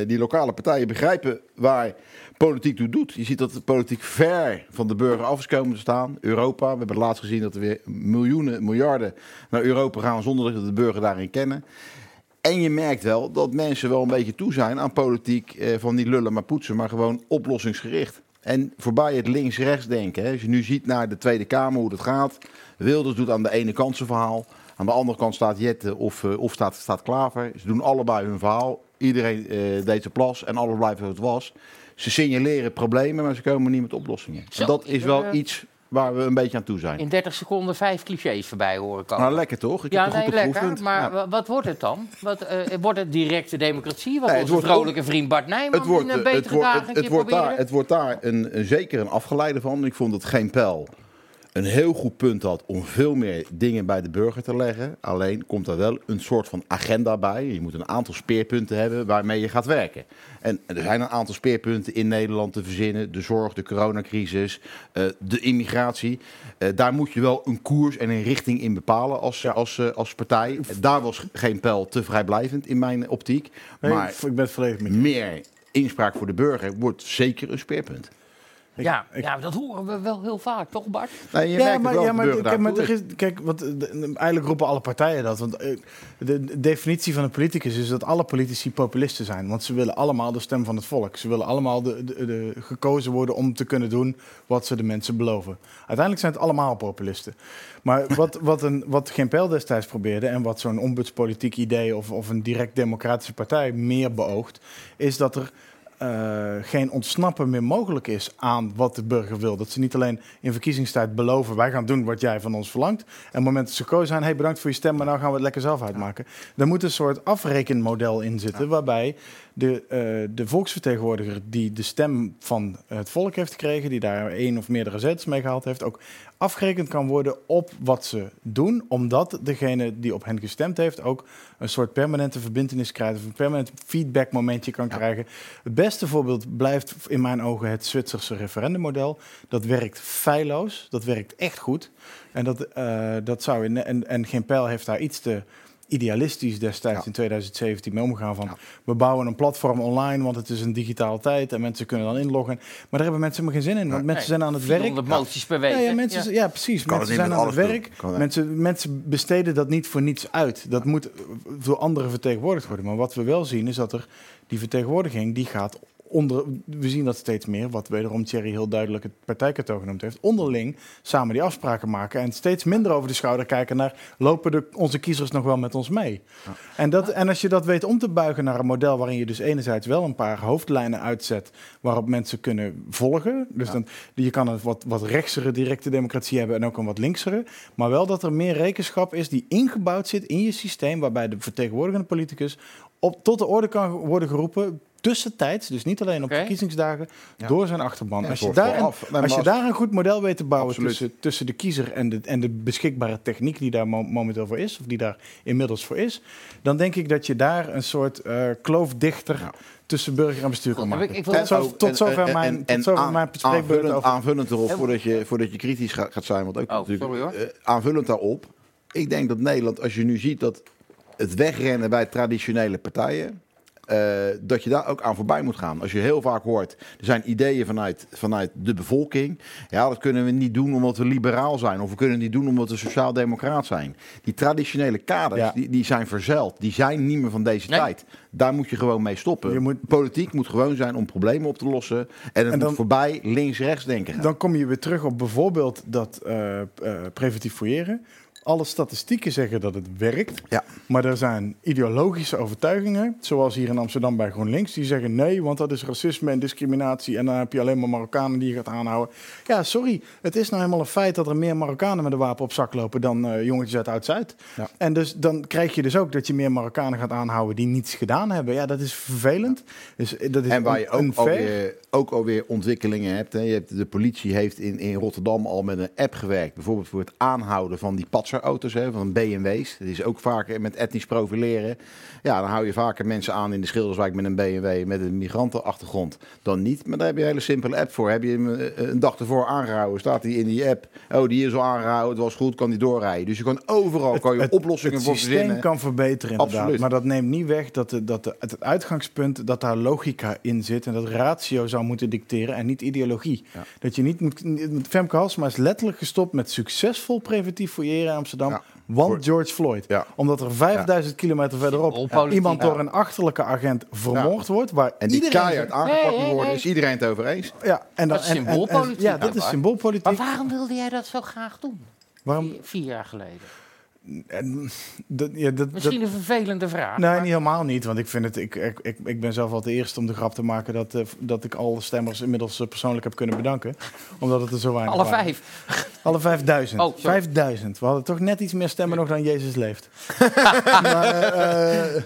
Die lokale partijen begrijpen waar politiek toe doet. Je ziet dat de politiek ver van de burger af is komen te staan. Europa, we hebben laatst gezien dat er weer miljoenen, miljarden naar Europa gaan zonder dat de burger daarin kennen. En je merkt wel dat mensen wel een beetje toe zijn aan politiek eh, van die lullen maar poetsen, maar gewoon oplossingsgericht. En voorbij het links-rechts denken. Hè. Als je nu ziet naar de Tweede Kamer hoe dat gaat. Wilders doet aan de ene kant zijn verhaal. Aan de andere kant staat Jette of, eh, of staat, staat Klaver. Ze doen allebei hun verhaal. Iedereen eh, deed zijn plas en alles blijft zoals het was. Ze signaleren problemen, maar ze komen niet met oplossingen. En dat is wel eh, iets waar we een beetje aan toe zijn. In 30 seconden vijf clichés voorbij horen komen. Nou, lekker toch? Ik ja, heb er nee, goed op lekker. Maar Ja. wat wordt het dan? Wat, eh, wordt het directe democratie? Wat Nee, het onze wordt vrolijke vriend Bart Nijman Het wordt, in een eh, betere het wordt, dagen het, het wordt daar, het wordt daar een, zeker een afgeleide van. Ik vond dat geen pijl een heel goed punt had om veel meer dingen bij de burger te leggen. Alleen komt er wel een soort van agenda bij. Je moet een aantal speerpunten hebben waarmee je gaat werken. En er zijn een aantal speerpunten in Nederland te verzinnen. De zorg, de coronacrisis, eh, de immigratie. Eh, daar moet je wel een koers en een richting in bepalen als, als, eh, als partij. Daar was geen pijl te vrijblijvend in mijn optiek. Nee, maar ik ben het volledig met meer inspraak voor de burger wordt zeker een speerpunt. Ja, ik- ja, dat horen we wel heel vaak, toch Bart? Nee, je Ja, merkt maar, wel ja, maar, kijk, maar daartoe er is, kijk wat, de- de- eigenlijk roepen alle partijen dat. Want eh, de, de definitie van een politicus is dat alle politici populisten zijn. Want ze willen allemaal de stem van het volk. Ze willen allemaal de, de, de- gekozen worden om te kunnen doen wat ze de mensen beloven. Uiteindelijk zijn het allemaal populisten. Maar wat, wat, een, wat Geen Pijl destijds probeerde en wat zo'n ombudspolitiek idee of, of een direct democratische partij meer beoogt, is dat er eh, geen ontsnappen meer mogelijk is aan wat de burger wil. Dat ze niet alleen in verkiezingstijd beloven, wij gaan doen wat jij van ons verlangt. En op het moment dat ze gekozen zijn, hey, bedankt voor je stem, maar nou gaan we het lekker zelf uitmaken. Er moet een soort afrekenmodel in zitten, waarbij de, eh, de volksvertegenwoordiger die de stem van het volk heeft gekregen, die daar één of meerdere zetels mee gehaald heeft, ook afgerekend kan worden op wat ze doen, omdat degene die op hen gestemd heeft ook een soort permanente verbindenis krijgt, of een permanent feedbackmomentje kan krijgen. Het beste voorbeeld blijft in mijn ogen het Zwitserse referendummodel. Dat werkt feilloos, dat werkt echt goed. En, dat, eh, dat zou in, en, en geen pijl heeft daar iets te idealistisch destijds in 2017 mee omgegaan van we bouwen een platform online, want het is een digitale tijd en mensen kunnen dan inloggen. Maar daar hebben mensen helemaal geen zin in, want mensen zijn aan het werk. 400 moties per week. Ja, mensen, Ja. precies. Kan mensen zijn aan het werk. Mensen, mensen besteden dat niet voor niets uit. Dat moet door anderen vertegenwoordigd worden. Maar wat we wel zien is dat er die vertegenwoordiging die gaat onder. We zien dat steeds meer, wat wederom Thierry heel duidelijk het partijkartel genoemd heeft. Onderling samen die afspraken maken en steeds minder over de schouder kijken naar lopen de, onze kiezers nog wel met ons mee. En, dat, en als je dat weet om te buigen naar een model waarin je dus enerzijds wel een paar hoofdlijnen uitzet waarop mensen kunnen volgen. Dus dan, je kan een wat, wat rechtsere directe democratie hebben en ook een wat linksere. Maar wel dat er meer rekenschap is die ingebouwd zit in je systeem waarbij de vertegenwoordigende politicus op, tot de orde kan worden geroepen tussentijds, dus niet alleen op Oké. verkiezingsdagen, Ja. door zijn achterban. Ja, als je, daar een, als je daar een goed model weet te bouwen tussen, tussen de kiezer en de, en de beschikbare techniek die daar mo- momenteel voor is, of die daar inmiddels voor is, dan denk ik dat je daar een soort eh, kloof dichter Ja. tussen burger en bestuur kan maken. ik wil- tot, zo, zover en- mijn, en- tot en zover aan- mijn aanvullend, over... aanvullend erop, voordat je, voordat je kritisch gaat, gaat zijn, want ook Oh, natuurlijk, sorry hoor. eh, aanvullend daarop. Ik denk dat Nederland, als je nu ziet dat het wegrennen bij traditionele partijen, eh, dat je daar ook aan voorbij moet gaan. Als je heel vaak hoort, er zijn ideeën vanuit, vanuit de bevolking. Ja, dat kunnen we niet doen omdat we liberaal zijn. Of we kunnen het niet doen omdat we sociaal-democraat zijn. Die traditionele kaders, Ja. die, die zijn verzeild. Die zijn niet meer van deze Nee. tijd. Daar moet je gewoon mee stoppen. Je moet- Politiek moet gewoon zijn om problemen op te lossen. En het En dan- moet voorbij links-rechts denken. gaan. Dan kom je weer terug op bijvoorbeeld dat eh, eh, preventief fouilleren. Alle statistieken zeggen dat het werkt. Ja. Maar er zijn ideologische overtuigingen, zoals hier in Amsterdam bij GroenLinks, die zeggen nee, want dat is racisme en discriminatie en dan heb je alleen maar Marokkanen die je gaat aanhouden. Ja, sorry, het is nou helemaal een feit dat er meer Marokkanen met een wapen op zak lopen dan eh, jongetjes uit Oud-Zuid. Ja. En dus dan krijg je dus ook dat je meer Marokkanen gaat aanhouden die niets gedaan hebben. Ja, dat is vervelend. Dus, eh, dat is En waar je ook unfair. alweer, ook alweer ontwikkelingen hebt. Hè. Je hebt de politie heeft in, in Rotterdam al met een app gewerkt. Bijvoorbeeld voor het aanhouden van die patserauto's, hè, van BMW's. Dat is ook vaak met etnisch profileren. Ja, dan hou je vaker mensen aan in de Schilderswijk met een BMW met een migrantenachtergrond dan niet. Maar daar heb je een hele simpele app voor. Heb je hem eh, een dag ervoor aangehouden, staat hij in die app. Oh, die is al aangehouden, het was goed, kan die doorrijden. Dus je kan overal kan je oplossingen het voor systeem verzinnen. kan verbeteren inderdaad. Absoluut. Maar dat neemt niet weg dat, de, dat de, het uitgangspunt, dat daar logica in zit en dat ratio zou moeten dicteren en niet ideologie. Ja. Dat je niet moet... Femke Halsema is letterlijk gestopt met succesvol preventief fouilleren Amsterdam. Ja. Want George Floyd. Ja. Omdat er 5000 kilometer verderop iemand door een achterlijke agent vermoord wordt. Waar En die iedereen keihard aangepakt Nee, moet nee, worden, is iedereen het over eens. Ja, en Dat is en- en- en- symboolpolitiek, Ja, dit is maar- symboolpolitiek. Maar waarom wilde jij dat zo graag doen? Waarom? Vier, vier jaar geleden. En, dat, ja, dat, dat- Misschien een vervelende vraag. Nee, maar- niet helemaal niet. Want ik vind het. Ik, ik, ik, ik ben zelf al de eerste om de grap te maken dat, eh, dat ik alle stemmers inmiddels eh, persoonlijk heb kunnen bedanken. Omdat het er zo weinig Alle waren. vijf. Alle vijfduizend. Oh, vijfduizend. We hadden toch net iets meer stemmen nog dan Jezus leeft. maar, eh, eh,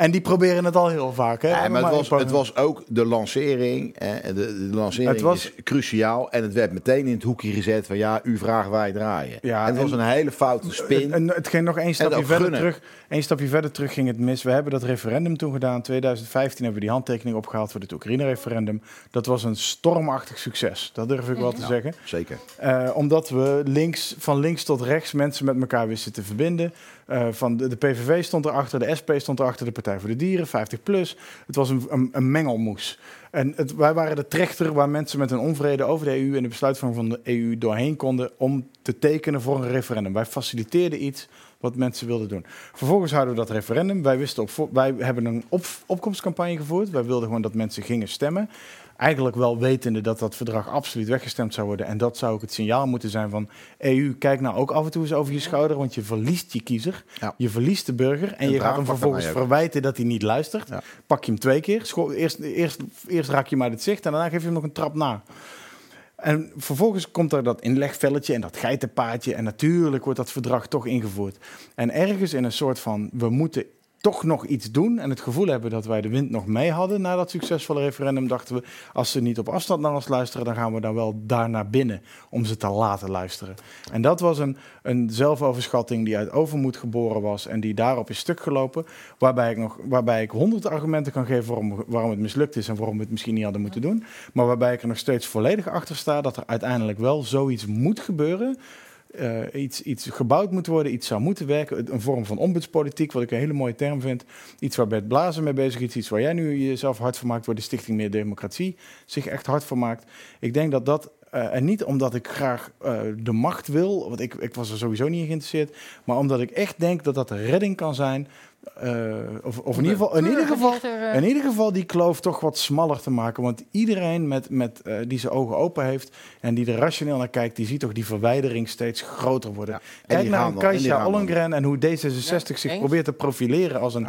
En die proberen het al heel vaak. Hè? Ja, maar het was, het was ook de lancering. Hè, de, de lancering Het was- is cruciaal. En het werd meteen in het hoekje gezet van ja, u vraagt, wij draaien. Ja, en het was en- een hele foute spin. En het ging nog één stapje verder gunnen. terug. Eén stapje verder terug ging het mis. We hebben dat referendum toen gedaan. In 2015 hebben we die handtekening opgehaald voor het Oekraïne-referendum. Dat was een stormachtig succes. Dat durf ik wel te zeggen. Zeker. Eh, omdat we links, van links tot rechts mensen met elkaar wisten te verbinden. Eh, van de, de PVV stond erachter, de SP stond erachter, de Partij voor de Dieren, 50 plus. Het was een, een, een mengelmoes. En het, wij waren de trechter waar mensen met een onvrede over de EU en de besluitvorming van de EU doorheen konden om te tekenen voor een referendum. Wij faciliteerden iets wat mensen wilden doen. Vervolgens hadden we dat referendum. Wij, wisten wij hebben een op, opkomstcampagne gevoerd. Wij wilden gewoon dat mensen gingen stemmen. Eigenlijk wel wetende dat dat verdrag absoluut weggestemd zou worden. En dat zou ook het signaal moeten zijn van EU, kijk nou ook af en toe eens over je schouder, want je verliest je kiezer, Ja. je verliest de burger en, En je gaat hem vervolgens verwijten dat hij niet luistert. Ja. Pak je hem twee keer, scho- eerst, eerst, eerst raak je hem uit het zicht en daarna geef je hem nog een trap na. En vervolgens komt er dat inlegvelletje en dat geitenpaadje. En natuurlijk wordt dat verdrag toch ingevoerd. En ergens in een soort van, we moeten toch nog iets doen. En het gevoel hebben dat wij de wind nog mee hadden na dat succesvolle referendum. Dachten we, als ze niet op afstand naar ons luisteren, dan gaan we dan wel daar naar binnen. Om ze te laten luisteren. En dat was een, een zelfoverschatting die uit overmoed geboren was. En die daarop is stuk gelopen. Waarbij ik, nog, waarbij ik honderd argumenten kan geven waarom, waarom het mislukt is. En waarom we het misschien niet hadden moeten doen. Maar waarbij ik er nog steeds volledig achter sta dat er uiteindelijk wel zoiets moet gebeuren. Eh, iets, gebouwd moet worden, iets zou moeten werken. Een vorm van ombudspolitiek, wat ik een hele mooie term vind. Iets waar Bert Blazen mee bezig is. Iets waar jij nu jezelf hard voor maakt, waar de Stichting Meer Democratie zich echt hard voor maakt. Ik denk dat dat. eh, en niet omdat ik graag eh, de macht wil, want ik, ik was er sowieso niet in geïnteresseerd. Maar omdat ik echt denk dat dat de redding kan zijn. Eh, of, of in ieder geval, in ieder geval, Burgerdichter, eh, in ieder geval die kloof toch wat smaller te maken. Want iedereen met, met, eh, die zijn ogen open heeft en die er rationeel naar kijkt, die ziet toch die verwijdering steeds groter worden. en Kijk naar die Kajsa. Ollongren en hoe D66 zich eens. probeert te profileren als een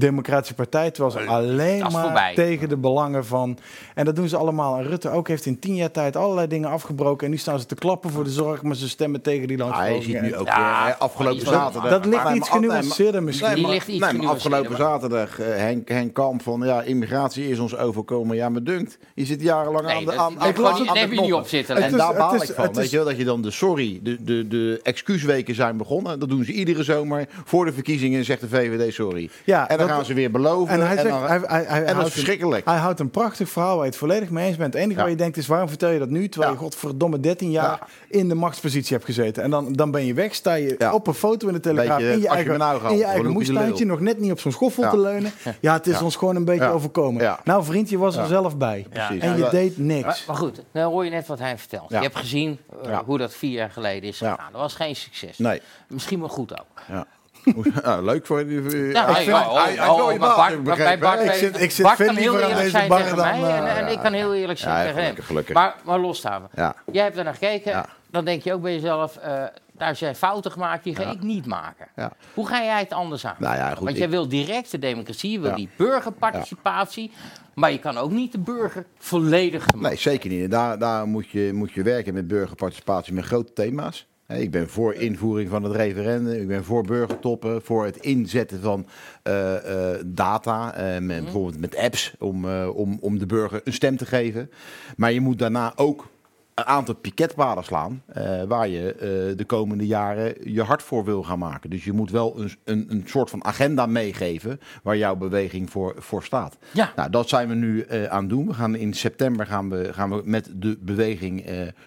democratische partij. Terwijl ze alleen maar voorbij. tegen de belangen van... En dat doen ze allemaal. En Rutte ook heeft in tien jaar tijd allerlei dingen afgebroken. En nu staan ze te klappen voor de zorg, maar ze stemmen tegen die Ah, je landverhoging. ziet nu ook Ja, weer, hè, afgelopen zaterdag. Dat ligt iets genuanceerder misschien. Nee, maar, ligt iets nee, maar genuanceerder, afgelopen zaterdag eh, Henk, Henk Kamp van ja, immigratie is ons overkomen. Ja, maar dunkt. Je zit jarenlang aan Nee, de dat- aan, ik aan, aan niet- op zitten. En Het is- daar het baal is- ik van. het Weet is- je wel, dat je dan de sorry, de, de, de excuusweken zijn begonnen. Dat doen ze iedere zomer. Voor de verkiezingen zegt de VVD sorry. Ja, dat- gaan ze weer beloven. En hij zegt, dan- hij, hij, hij en dat houdt is verschrikkelijk. Een, hij houdt een prachtig verhaal waar je het volledig mee eens bent. Het enige Ja. waar je denkt is, waarom vertel je dat nu? Terwijl Ja. je godverdomme 13 jaar Ja. in de machtspositie hebt gezeten. En dan, dan ben je weg, sta je Ja. op een foto in de Telegraaf, Beetje, in je eigen, nou gaat, in je eigen moestuintje, nog net niet op zo'n schoffel Ja. te leunen. Ja, het is Ja. ons gewoon een beetje Ja. overkomen. Ja. Nou vriend, je was er zelf bij. Precies. En je Ja. deed niks. maar goed, dan hoor je net wat hij vertelt. Je hebt gezien eh, hoe dat vier jaar geleden is gegaan. Dat was geen succes. Nee. Misschien wel goed ook. Ja. Ja, leuk voor je. Ja, Hij- nee, hij- oh, hij- oh, Bart- heb ik begrepen, Bart? Ik zit- ik zit veel liever aan eerlijk deze zijn bar tegen dan, mij en, eh, en ik kan heel eerlijk zijn Ja, tegen hem. gelukkig, gelukkig. Maar, maar losstaan. Ja. Jij hebt er naar gekeken, Ja. dan denk je ook bij jezelf, eh, daar zijn fouten gemaakt, die ga ik niet maken. Ja. Hoe ga jij het anders aan? Nou ja, goed, Want ik- jij wil directe democratie, je wil Ja. die burgerparticipatie, maar je kan ook niet de burger volledig Nee, zeker niet. Daar, daar moet, je, moet je werken met burgerparticipatie met grote thema's. Ik ben voor invoering van het referendum. Ik ben voor burgertoppen. Voor het inzetten van eh, eh, data. met, Bijvoorbeeld met apps. Om, om, om de burger een stem te geven. Maar je moet daarna ook een aantal piketpalen slaan. eh, waar je eh, de komende jaren je hart voor wil gaan maken. Dus je moet wel een, een, een soort van agenda meegeven. Waar jouw beweging voor, voor staat. Ja. Nou, dat zijn we nu eh, aan het doen. We gaan in september gaan we, gaan we met de beweging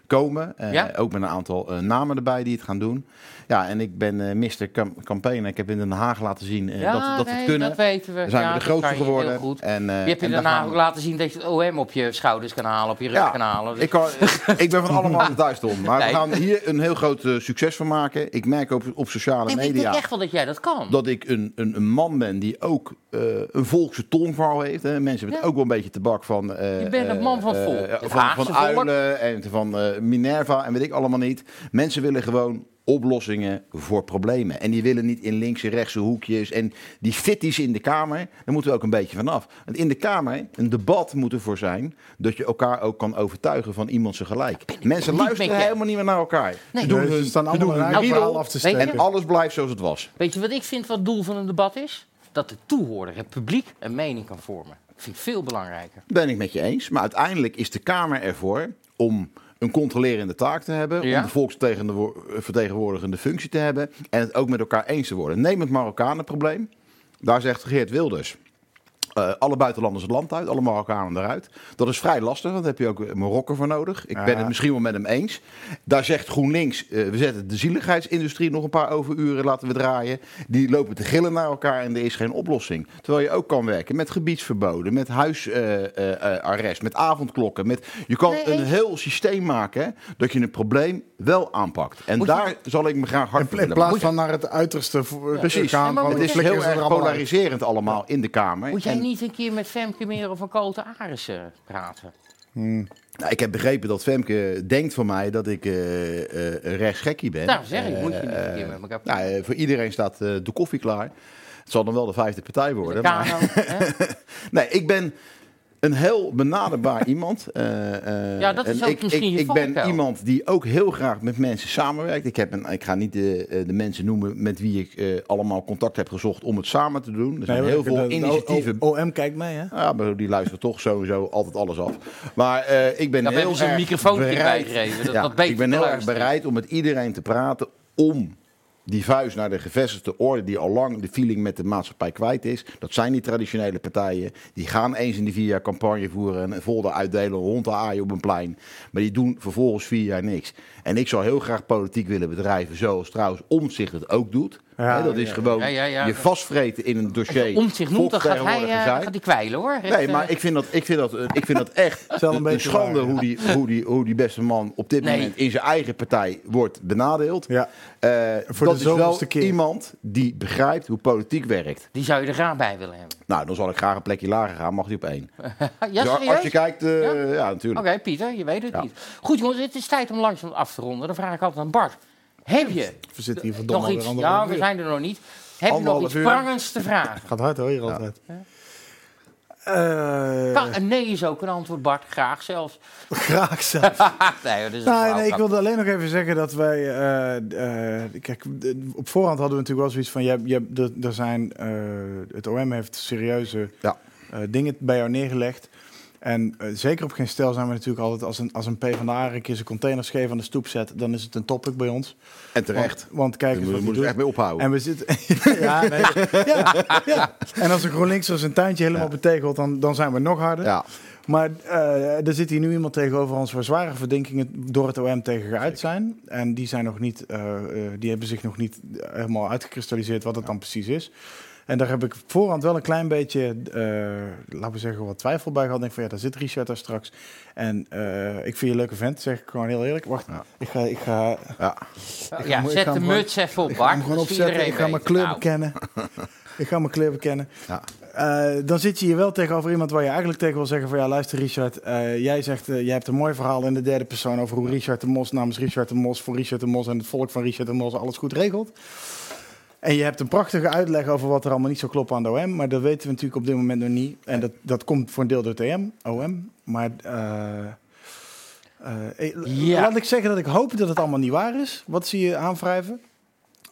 komen. Ja. Ook met een aantal namen erbij die het gaan doen. Ja, en ik ben eh Mr. Cam Campaign. Ik heb in Den Haag laten zien eh, Ja, dat, dat we het kunnen. dat weten we. Dan zijn Ja, we de grootste heel geworden. goed. En, eh, Je hebt gaan ook laten zien dat je het OM op je schouders kan halen, op je rug Ja, kan halen. Dus- ik, kan, ik ben van allemaal thuis om. Maar Nee. we gaan hier een heel groot succes van maken. Ik merk op, op sociale Nee, maar ik media denk echt wel dat jij dat kan. dat ik een, een, een man ben die ook een volkse tongval heeft. Hè. Mensen hebben ook wel een beetje te bak van... Je bent een man van volk. van, van uilen en van Minerva en weet ik allemaal niet. Mensen willen gewoon oplossingen voor problemen. En die willen niet in linkse, rechtse hoekjes. En die fitties in de Kamer, daar moeten we ook een beetje vanaf. Want in de Kamer, een debat moet ervoor zijn... dat je elkaar ook kan overtuigen van iemand zijn gelijk. Mensen luisteren helemaal niet meer naar elkaar. Nee. Ze doen Nee, ze hun, staan allemaal hun verhaal af te steken. en alles blijft zoals het was. Weet je wat ik vind wat het doel van een debat is? Dat de toehoorder, het publiek, een mening kan vormen. Dat vind ik veel belangrijker. Ben ik met je eens. Maar uiteindelijk is de Kamer ervoor om een controlerende taak te hebben. Ja. Om de volksvertegenwoordigende functie te hebben. En het ook met elkaar eens te worden. Neem het Marokkanenprobleem. Daar zegt Geert Wilders. Eh, alle buitenlanders het land uit, alle Marokkanen eruit. Dat is vrij lastig, want daar heb je ook Marokko voor nodig. Ik ben het misschien wel met hem eens. Daar zegt GroenLinks, eh, we zetten de zieligheidsindustrie nog een paar overuren laten we draaien. Die lopen te gillen naar elkaar en er is geen oplossing. Terwijl je ook kan werken met gebiedsverboden, met huisarrest, met avondklokken. Met, je kan Nee, een heel systeem maken hè, dat je een probleem wel aanpakt. En Moet je- daar zal ik me graag hard In, voor in plaats van naar het uiterste Precies. gaan. Ja, moet Het is heel er erg polariserend allemaal in de Kamer. En- niet een keer met Femke Meer of een Koten Arissen praten? Hmm. Nou, ik heb begrepen dat Femke denkt van mij dat ik eh eh, een rechtsgekkie ben. Nou, zeg ik, moet je niet Eh, een keer met elkaar nou, eh, Voor iedereen staat eh, de koffie klaar. Het zal dan wel de vijfde partij worden. Kano, maar- nee, ik ben een heel benaderbaar iemand. Eh, eh, Ja, dat is en ook ik, misschien ik, je ik ben iemand die ook heel graag met mensen samenwerkt. Ik, heb een, ik ga niet de, eh, de mensen noemen met wie ik eh, allemaal contact heb gezocht om het samen te doen. Er zijn Nee, heel veel de- initiatieven. O- OM kijkt mee, hè? Ja, maar die luistert toch sowieso altijd alles af. Maar eh, ik ben Daar heel hebben ze een erg microfoontje bereid, bijgegeven, dat ja, ik ben heel erg bereid om met iedereen te praten om die vuist naar de gevestigde orde die al lang de feeling met de maatschappij kwijt is. Dat zijn die traditionele partijen. Die gaan eens in die vier jaar campagne voeren en een folder uitdelen, hond te aaien op een plein. Maar die doen vervolgens vier jaar niks. En ik zou heel graag politiek willen bedrijven zoals trouwens Omtzigt het ook doet. Ja, Hè, dat is ja. gewoon Ja, ja, ja. je vastvreten in een dossier. Om zich noemt, dan gaat hij, eh, zijn. gaat hij kwijlen hoor. Nee, eh, maar ik vind dat, ik vind dat, ik vind dat echt wel een een, beetje schande waar, ja. hoe, die, hoe, die, hoe die beste man op dit Nee. moment in zijn eigen partij wordt benadeeld. Ja. Eh, Voor dat de is wel keer. iemand die begrijpt hoe politiek werkt. Die zou je er graag bij willen hebben. Nou, dan zal ik graag een plekje lager gaan. Mag hij op één. ja, Dus als je kijkt, eh, Ja? ja? natuurlijk. Oké, Pieter, je weet het Ja. niet. Goed jongens, het is tijd om langzaam af te ronden. Dan vraag ik altijd aan Bart. Heb je We zitten hier verdomme nog iets? Ja, we uur. zijn er nog niet. Heb je nog iets uur. prangends te vragen? Gaat hard hoor, hier altijd. Eh, Kan- een nee is ook een antwoord, Bart. Graag zelfs. graag zelf. nee, dat is een Nee, nee, ik wilde alleen nog even zeggen dat wij. eh, eh, kijk, op voorhand hadden we natuurlijk wel zoiets van: je, je, er- zijn, eh, het OM heeft serieuze Ja. eh, dingen bij jou neergelegd. En eh, zeker op geen stel zijn we natuurlijk altijd als een, als een PvdA een keer zijn containers geven aan de stoep zet, dan is het een topic bij ons. En terecht. Want, want kijk eens moet, wat moet hij ik doet. echt mee ophouden. En we zitten. ja, nee, ja, ja. En als een GroenLinks zo zijn tuintje helemaal betegelt, dan, dan zijn we nog harder. ja. Maar eh, er zit hier nu iemand tegenover ons waar zware verdenkingen door het OM tegen geuit zijn. En die, zijn nog niet, eh, die hebben zich nog niet helemaal uitgekristalliseerd wat het dan precies is. En daar heb ik voorhand wel een klein beetje, eh, laten we zeggen, wat twijfel bij gehad. Ik denk van ja, daar zit Richard daar straks. En eh, ik vind je een leuke vent, zeg ik gewoon heel eerlijk. Wacht, ik ga, ik ga, ja. Ja, ik zet ga de muts even op, ik ga hem gewoon opzetten. Ik ga mijn kleur Nou, bekennen. ik ga mijn kleur bekennen. Ja. Eh, dan zit je hier wel tegenover iemand waar je eigenlijk tegen wil zeggen van ja, luister Richard, eh, jij zegt, jij hebt een mooi verhaal in de derde persoon over hoe Richard de Mos namens Richard de Mos voor Richard de Mos en het volk van Richard de Mos alles goed regelt. En je hebt een prachtige uitleg over wat er allemaal niet zo klopt aan de OM, maar dat weten we natuurlijk op dit moment nog niet. En dat, dat komt voor een deel door het EM, OM. Maar eh, eh, eh, Ja. laat ik zeggen dat ik hoop dat het allemaal niet waar is, wat ze je aanwrijven.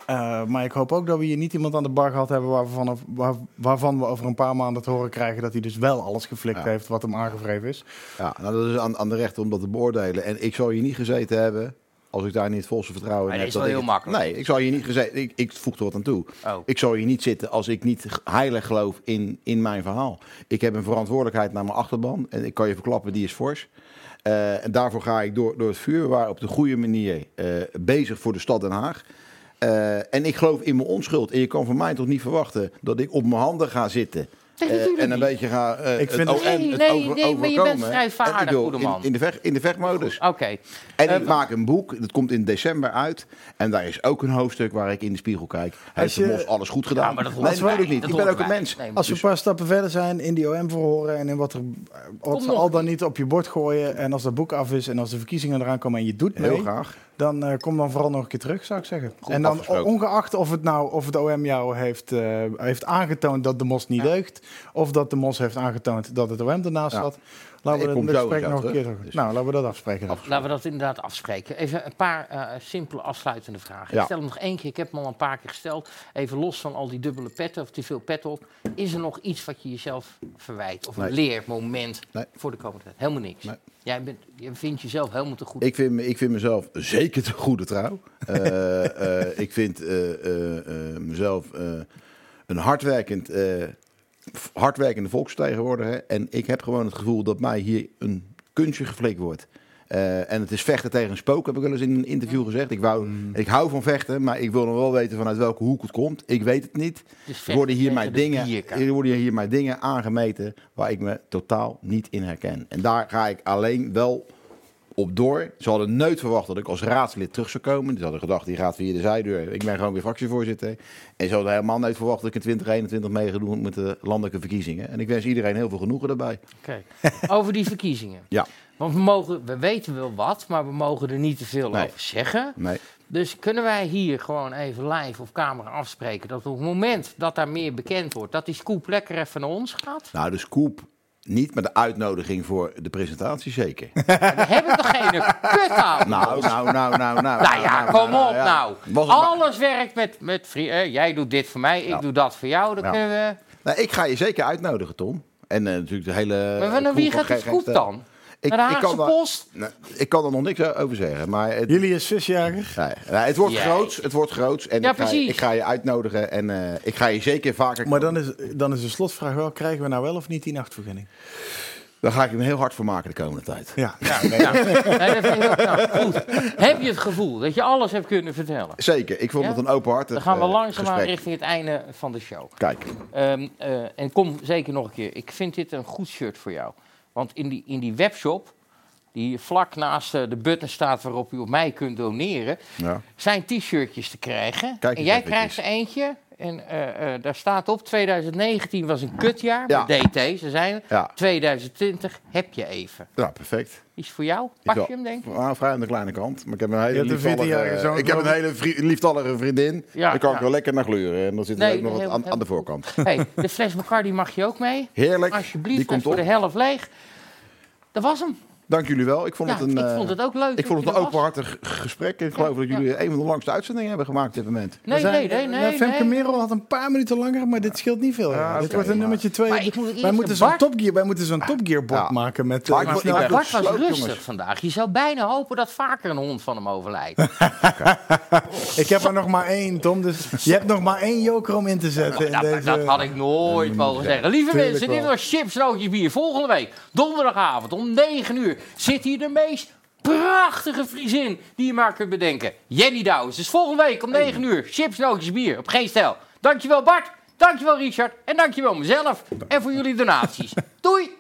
Eh, maar ik hoop ook dat we hier niet iemand aan de bar gehad hebben waarvan, waar- waarvan we over een paar maanden te horen krijgen dat hij dus wel alles geflikt Ja. heeft wat hem aangevreven is. Ja, nou, dat is aan, aan de rechter om dat te beoordelen. En ik zou hier niet gezeten hebben als ik daar niet het volste vertrouwen in heb. dat is wel heel het- makkelijk. Nee, ik zou hier niet gezeten. Ik, ik voeg er wat aan toe. Oh. Ik zou hier niet zitten als ik niet heilig geloof in, in mijn verhaal. Ik heb een verantwoordelijkheid naar mijn achterban. En ik kan je verklappen, die is fors. Eh, en daarvoor ga ik door, door het vuur. We waren op de goede manier eh, bezig voor de stad Den Haag. Eh, en ik geloof in mijn onschuld. En je kan van mij toch niet verwachten dat ik op mijn handen ga zitten. Eh, en een niet. beetje ga eh, Ik vind het, Nee, het nee, over, nee, maar je bent overkomen. strijdvaardig, ik goede in, man. in, de in de vechtmodus. Oké. En Eh, ik maak een boek, dat komt in december uit. En daar is ook een hoofdstuk waar ik in de spiegel kijk. Heeft je- de Mos alles goed gedaan? Ja, maar dat nee, natuurlijk erbij. niet. Dat Ik ben ook een mens. Nee, Als we Dus- een paar stappen verder zijn in die OM-verhoren en in wat, er, wat ze al dan niet. niet op je bord gooien en als dat boek af is en als de verkiezingen eraan komen en je doet mee, Heel graag. Dan eh, kom dan vooral nog een keer terug, zou ik zeggen. Goed en dan ongeacht of het nou of het OM jou heeft, eh, heeft aangetoond dat de mos niet deugt, of dat de mos heeft aangetoond dat het OM ernaast zat. Laten we gesprek nog een keer terug. Dus- Nou, laten we dat afspreken. dan. Laten we dat inderdaad afspreken. Even een paar eh, simpele afsluitende vragen. Ja. Ik stel hem nog één keer, ik heb hem al een paar keer gesteld. Even los van al die dubbele petten of te veel petten op. Is er nog iets wat je jezelf verwijt? Of een Nee. leermoment Nee. voor de komende tijd? Helemaal niks. Nee. Jij bent, je vindt jezelf helemaal te goed. Ik vind, me- ik vind mezelf zeker te goede trouw. Eh, eh, ik vind eh, eh, eh, mezelf eh, een hardwerkend, eh, hardwerkende volksvertegenwoordiger. En ik heb gewoon het gevoel dat mij hier een kunstje geflikt wordt. Eh, en het is vechten tegen een spook, heb ik wel eens in een interview gezegd. Ik, wou, ik hou van vechten, maar ik wil nog wel weten vanuit welke hoek het komt. Ik weet het niet. Dus Er worden hier, vechten mij tegen de dingen, er worden hier mij dingen aangemeten waar ik me totaal niet in herken. En daar ga ik alleen wel op door. Ze hadden nooit verwacht dat ik als raadslid terug zou komen. Ze hadden gedacht, die gaat via de zijdeur. Ik ben gewoon weer fractievoorzitter. En ze hadden helemaal nooit verwacht dat ik in 2021 mee ga doen met de landelijke verkiezingen. En ik wens iedereen heel veel genoegen daarbij. Oké. Over die verkiezingen. Ja. Want we, mogen, we weten wel wat, maar we mogen er niet te veel Nee. over zeggen. Nee. Dus kunnen wij hier gewoon even live op camera afspreken dat op het moment dat daar meer bekend wordt, dat die scoop lekker even naar ons gaat? Nou, de scoop niet, maar de uitnodiging voor de presentatie zeker. Heb ik toch geen kut aan? nou, nou, nou, nou, nou. Nou ja, kom op ja. nou. Was het maar- Alles werkt met, met vri- eh, Jij doet dit voor mij, ik doe dat voor jou. Dan kunnen we... Nou, ik ga je zeker uitnodigen, Tom. En eh, natuurlijk de hele... Maar naar wie gaat de scoop Geen dan? Ik, Naar de ik Haagse kan daar- Post? Nou, ik kan er nog niks over zeggen. Maar het, Jullie is zesjarig. nee, nee, het wordt Jij. groots. Het wordt groots. En Ja, ik, ga, je- precies. ik ga je uitnodigen. En eh, ik ga je zeker vaker... Maar dan is, dan is de slotvraag wel, krijgen we nou wel of niet die nachtvergunning? Daar ga ik me heel hard voor maken de komende tijd. Ja. Ja, nee, dat vind ik ook, nou, goed. Heb je het gevoel dat je alles hebt kunnen vertellen? Zeker. Ik vond Ja? het een openhartig Dan gaan we eh, langzaamaan gesprek. richting het einde van de show. Kijk. Ehm, eh, en kom zeker nog een keer. Ik vind dit een goed shirt voor jou. Want in die, in die webshop, die vlak naast eh, de button staat waarop u op mij kunt doneren, Ja. zijn t-shirtjes te krijgen. En jij krijgt er eentje. En eh, eh, daar staat op, 2019 was een kutjaar Ja. met DT. Ze zijn Ja. 2020 heb je even. ja, perfect. Is voor jou? Pak je hem, denk ik? Nou, vrij aan de kleine kant. Maar ik heb een hele lieftallige, 14-jarige zoon, ik heb een hele vri- lieftallige vriendin. Ja, Daar kan ik wel lekker naar gluren. En dan zit er Nee, ook nog wat heel- aan, heel aan de voorkant. Hey, de fles Bacardi mag je ook mee. Heerlijk. Alsjeblieft, Die komt voor op. de helft leeg. Dat was hem. Dank jullie wel. Ik vond Ja, het een, ik eh, vond het ook leuk. ik vond het een openhartig gesprek. Ik geloof dat jullie een van de langste uitzendingen hebben gemaakt op dit moment. Nee, nee, zijn- nee, ja, nee. Femke nee. Merel had een paar minuten langer, maar dit scheelt niet veel. Ja, dit wordt een maar- nummertje twee. Maar ik moet wij, eerst moeten een zo'n Bart- topgear, wij moeten zo'n Top Gear bot maken met... Maar eh, snelheid. ik Bart was rustig jongens. vandaag. Je zou bijna hopen dat vaker een hond van hem overlijdt. Ik heb er nog maar één, Tom. Dus je hebt nog maar één joker om in te zetten. in dat, deze... dat had ik nooit mogen zeggen. Lieve mensen, dit was Chips Nootjes Bier. Volgende week, donderdagavond om 9 uur, zit hier de meest prachtige Friesin die je maar kunt bedenken. Jenny Douwens. Dus volgende week om 9 uur, Chips Nootjes Bier op Geen Stijl. Dankjewel Bart, dankjewel Richard en dankjewel mezelf. En voor jullie donaties. Doei!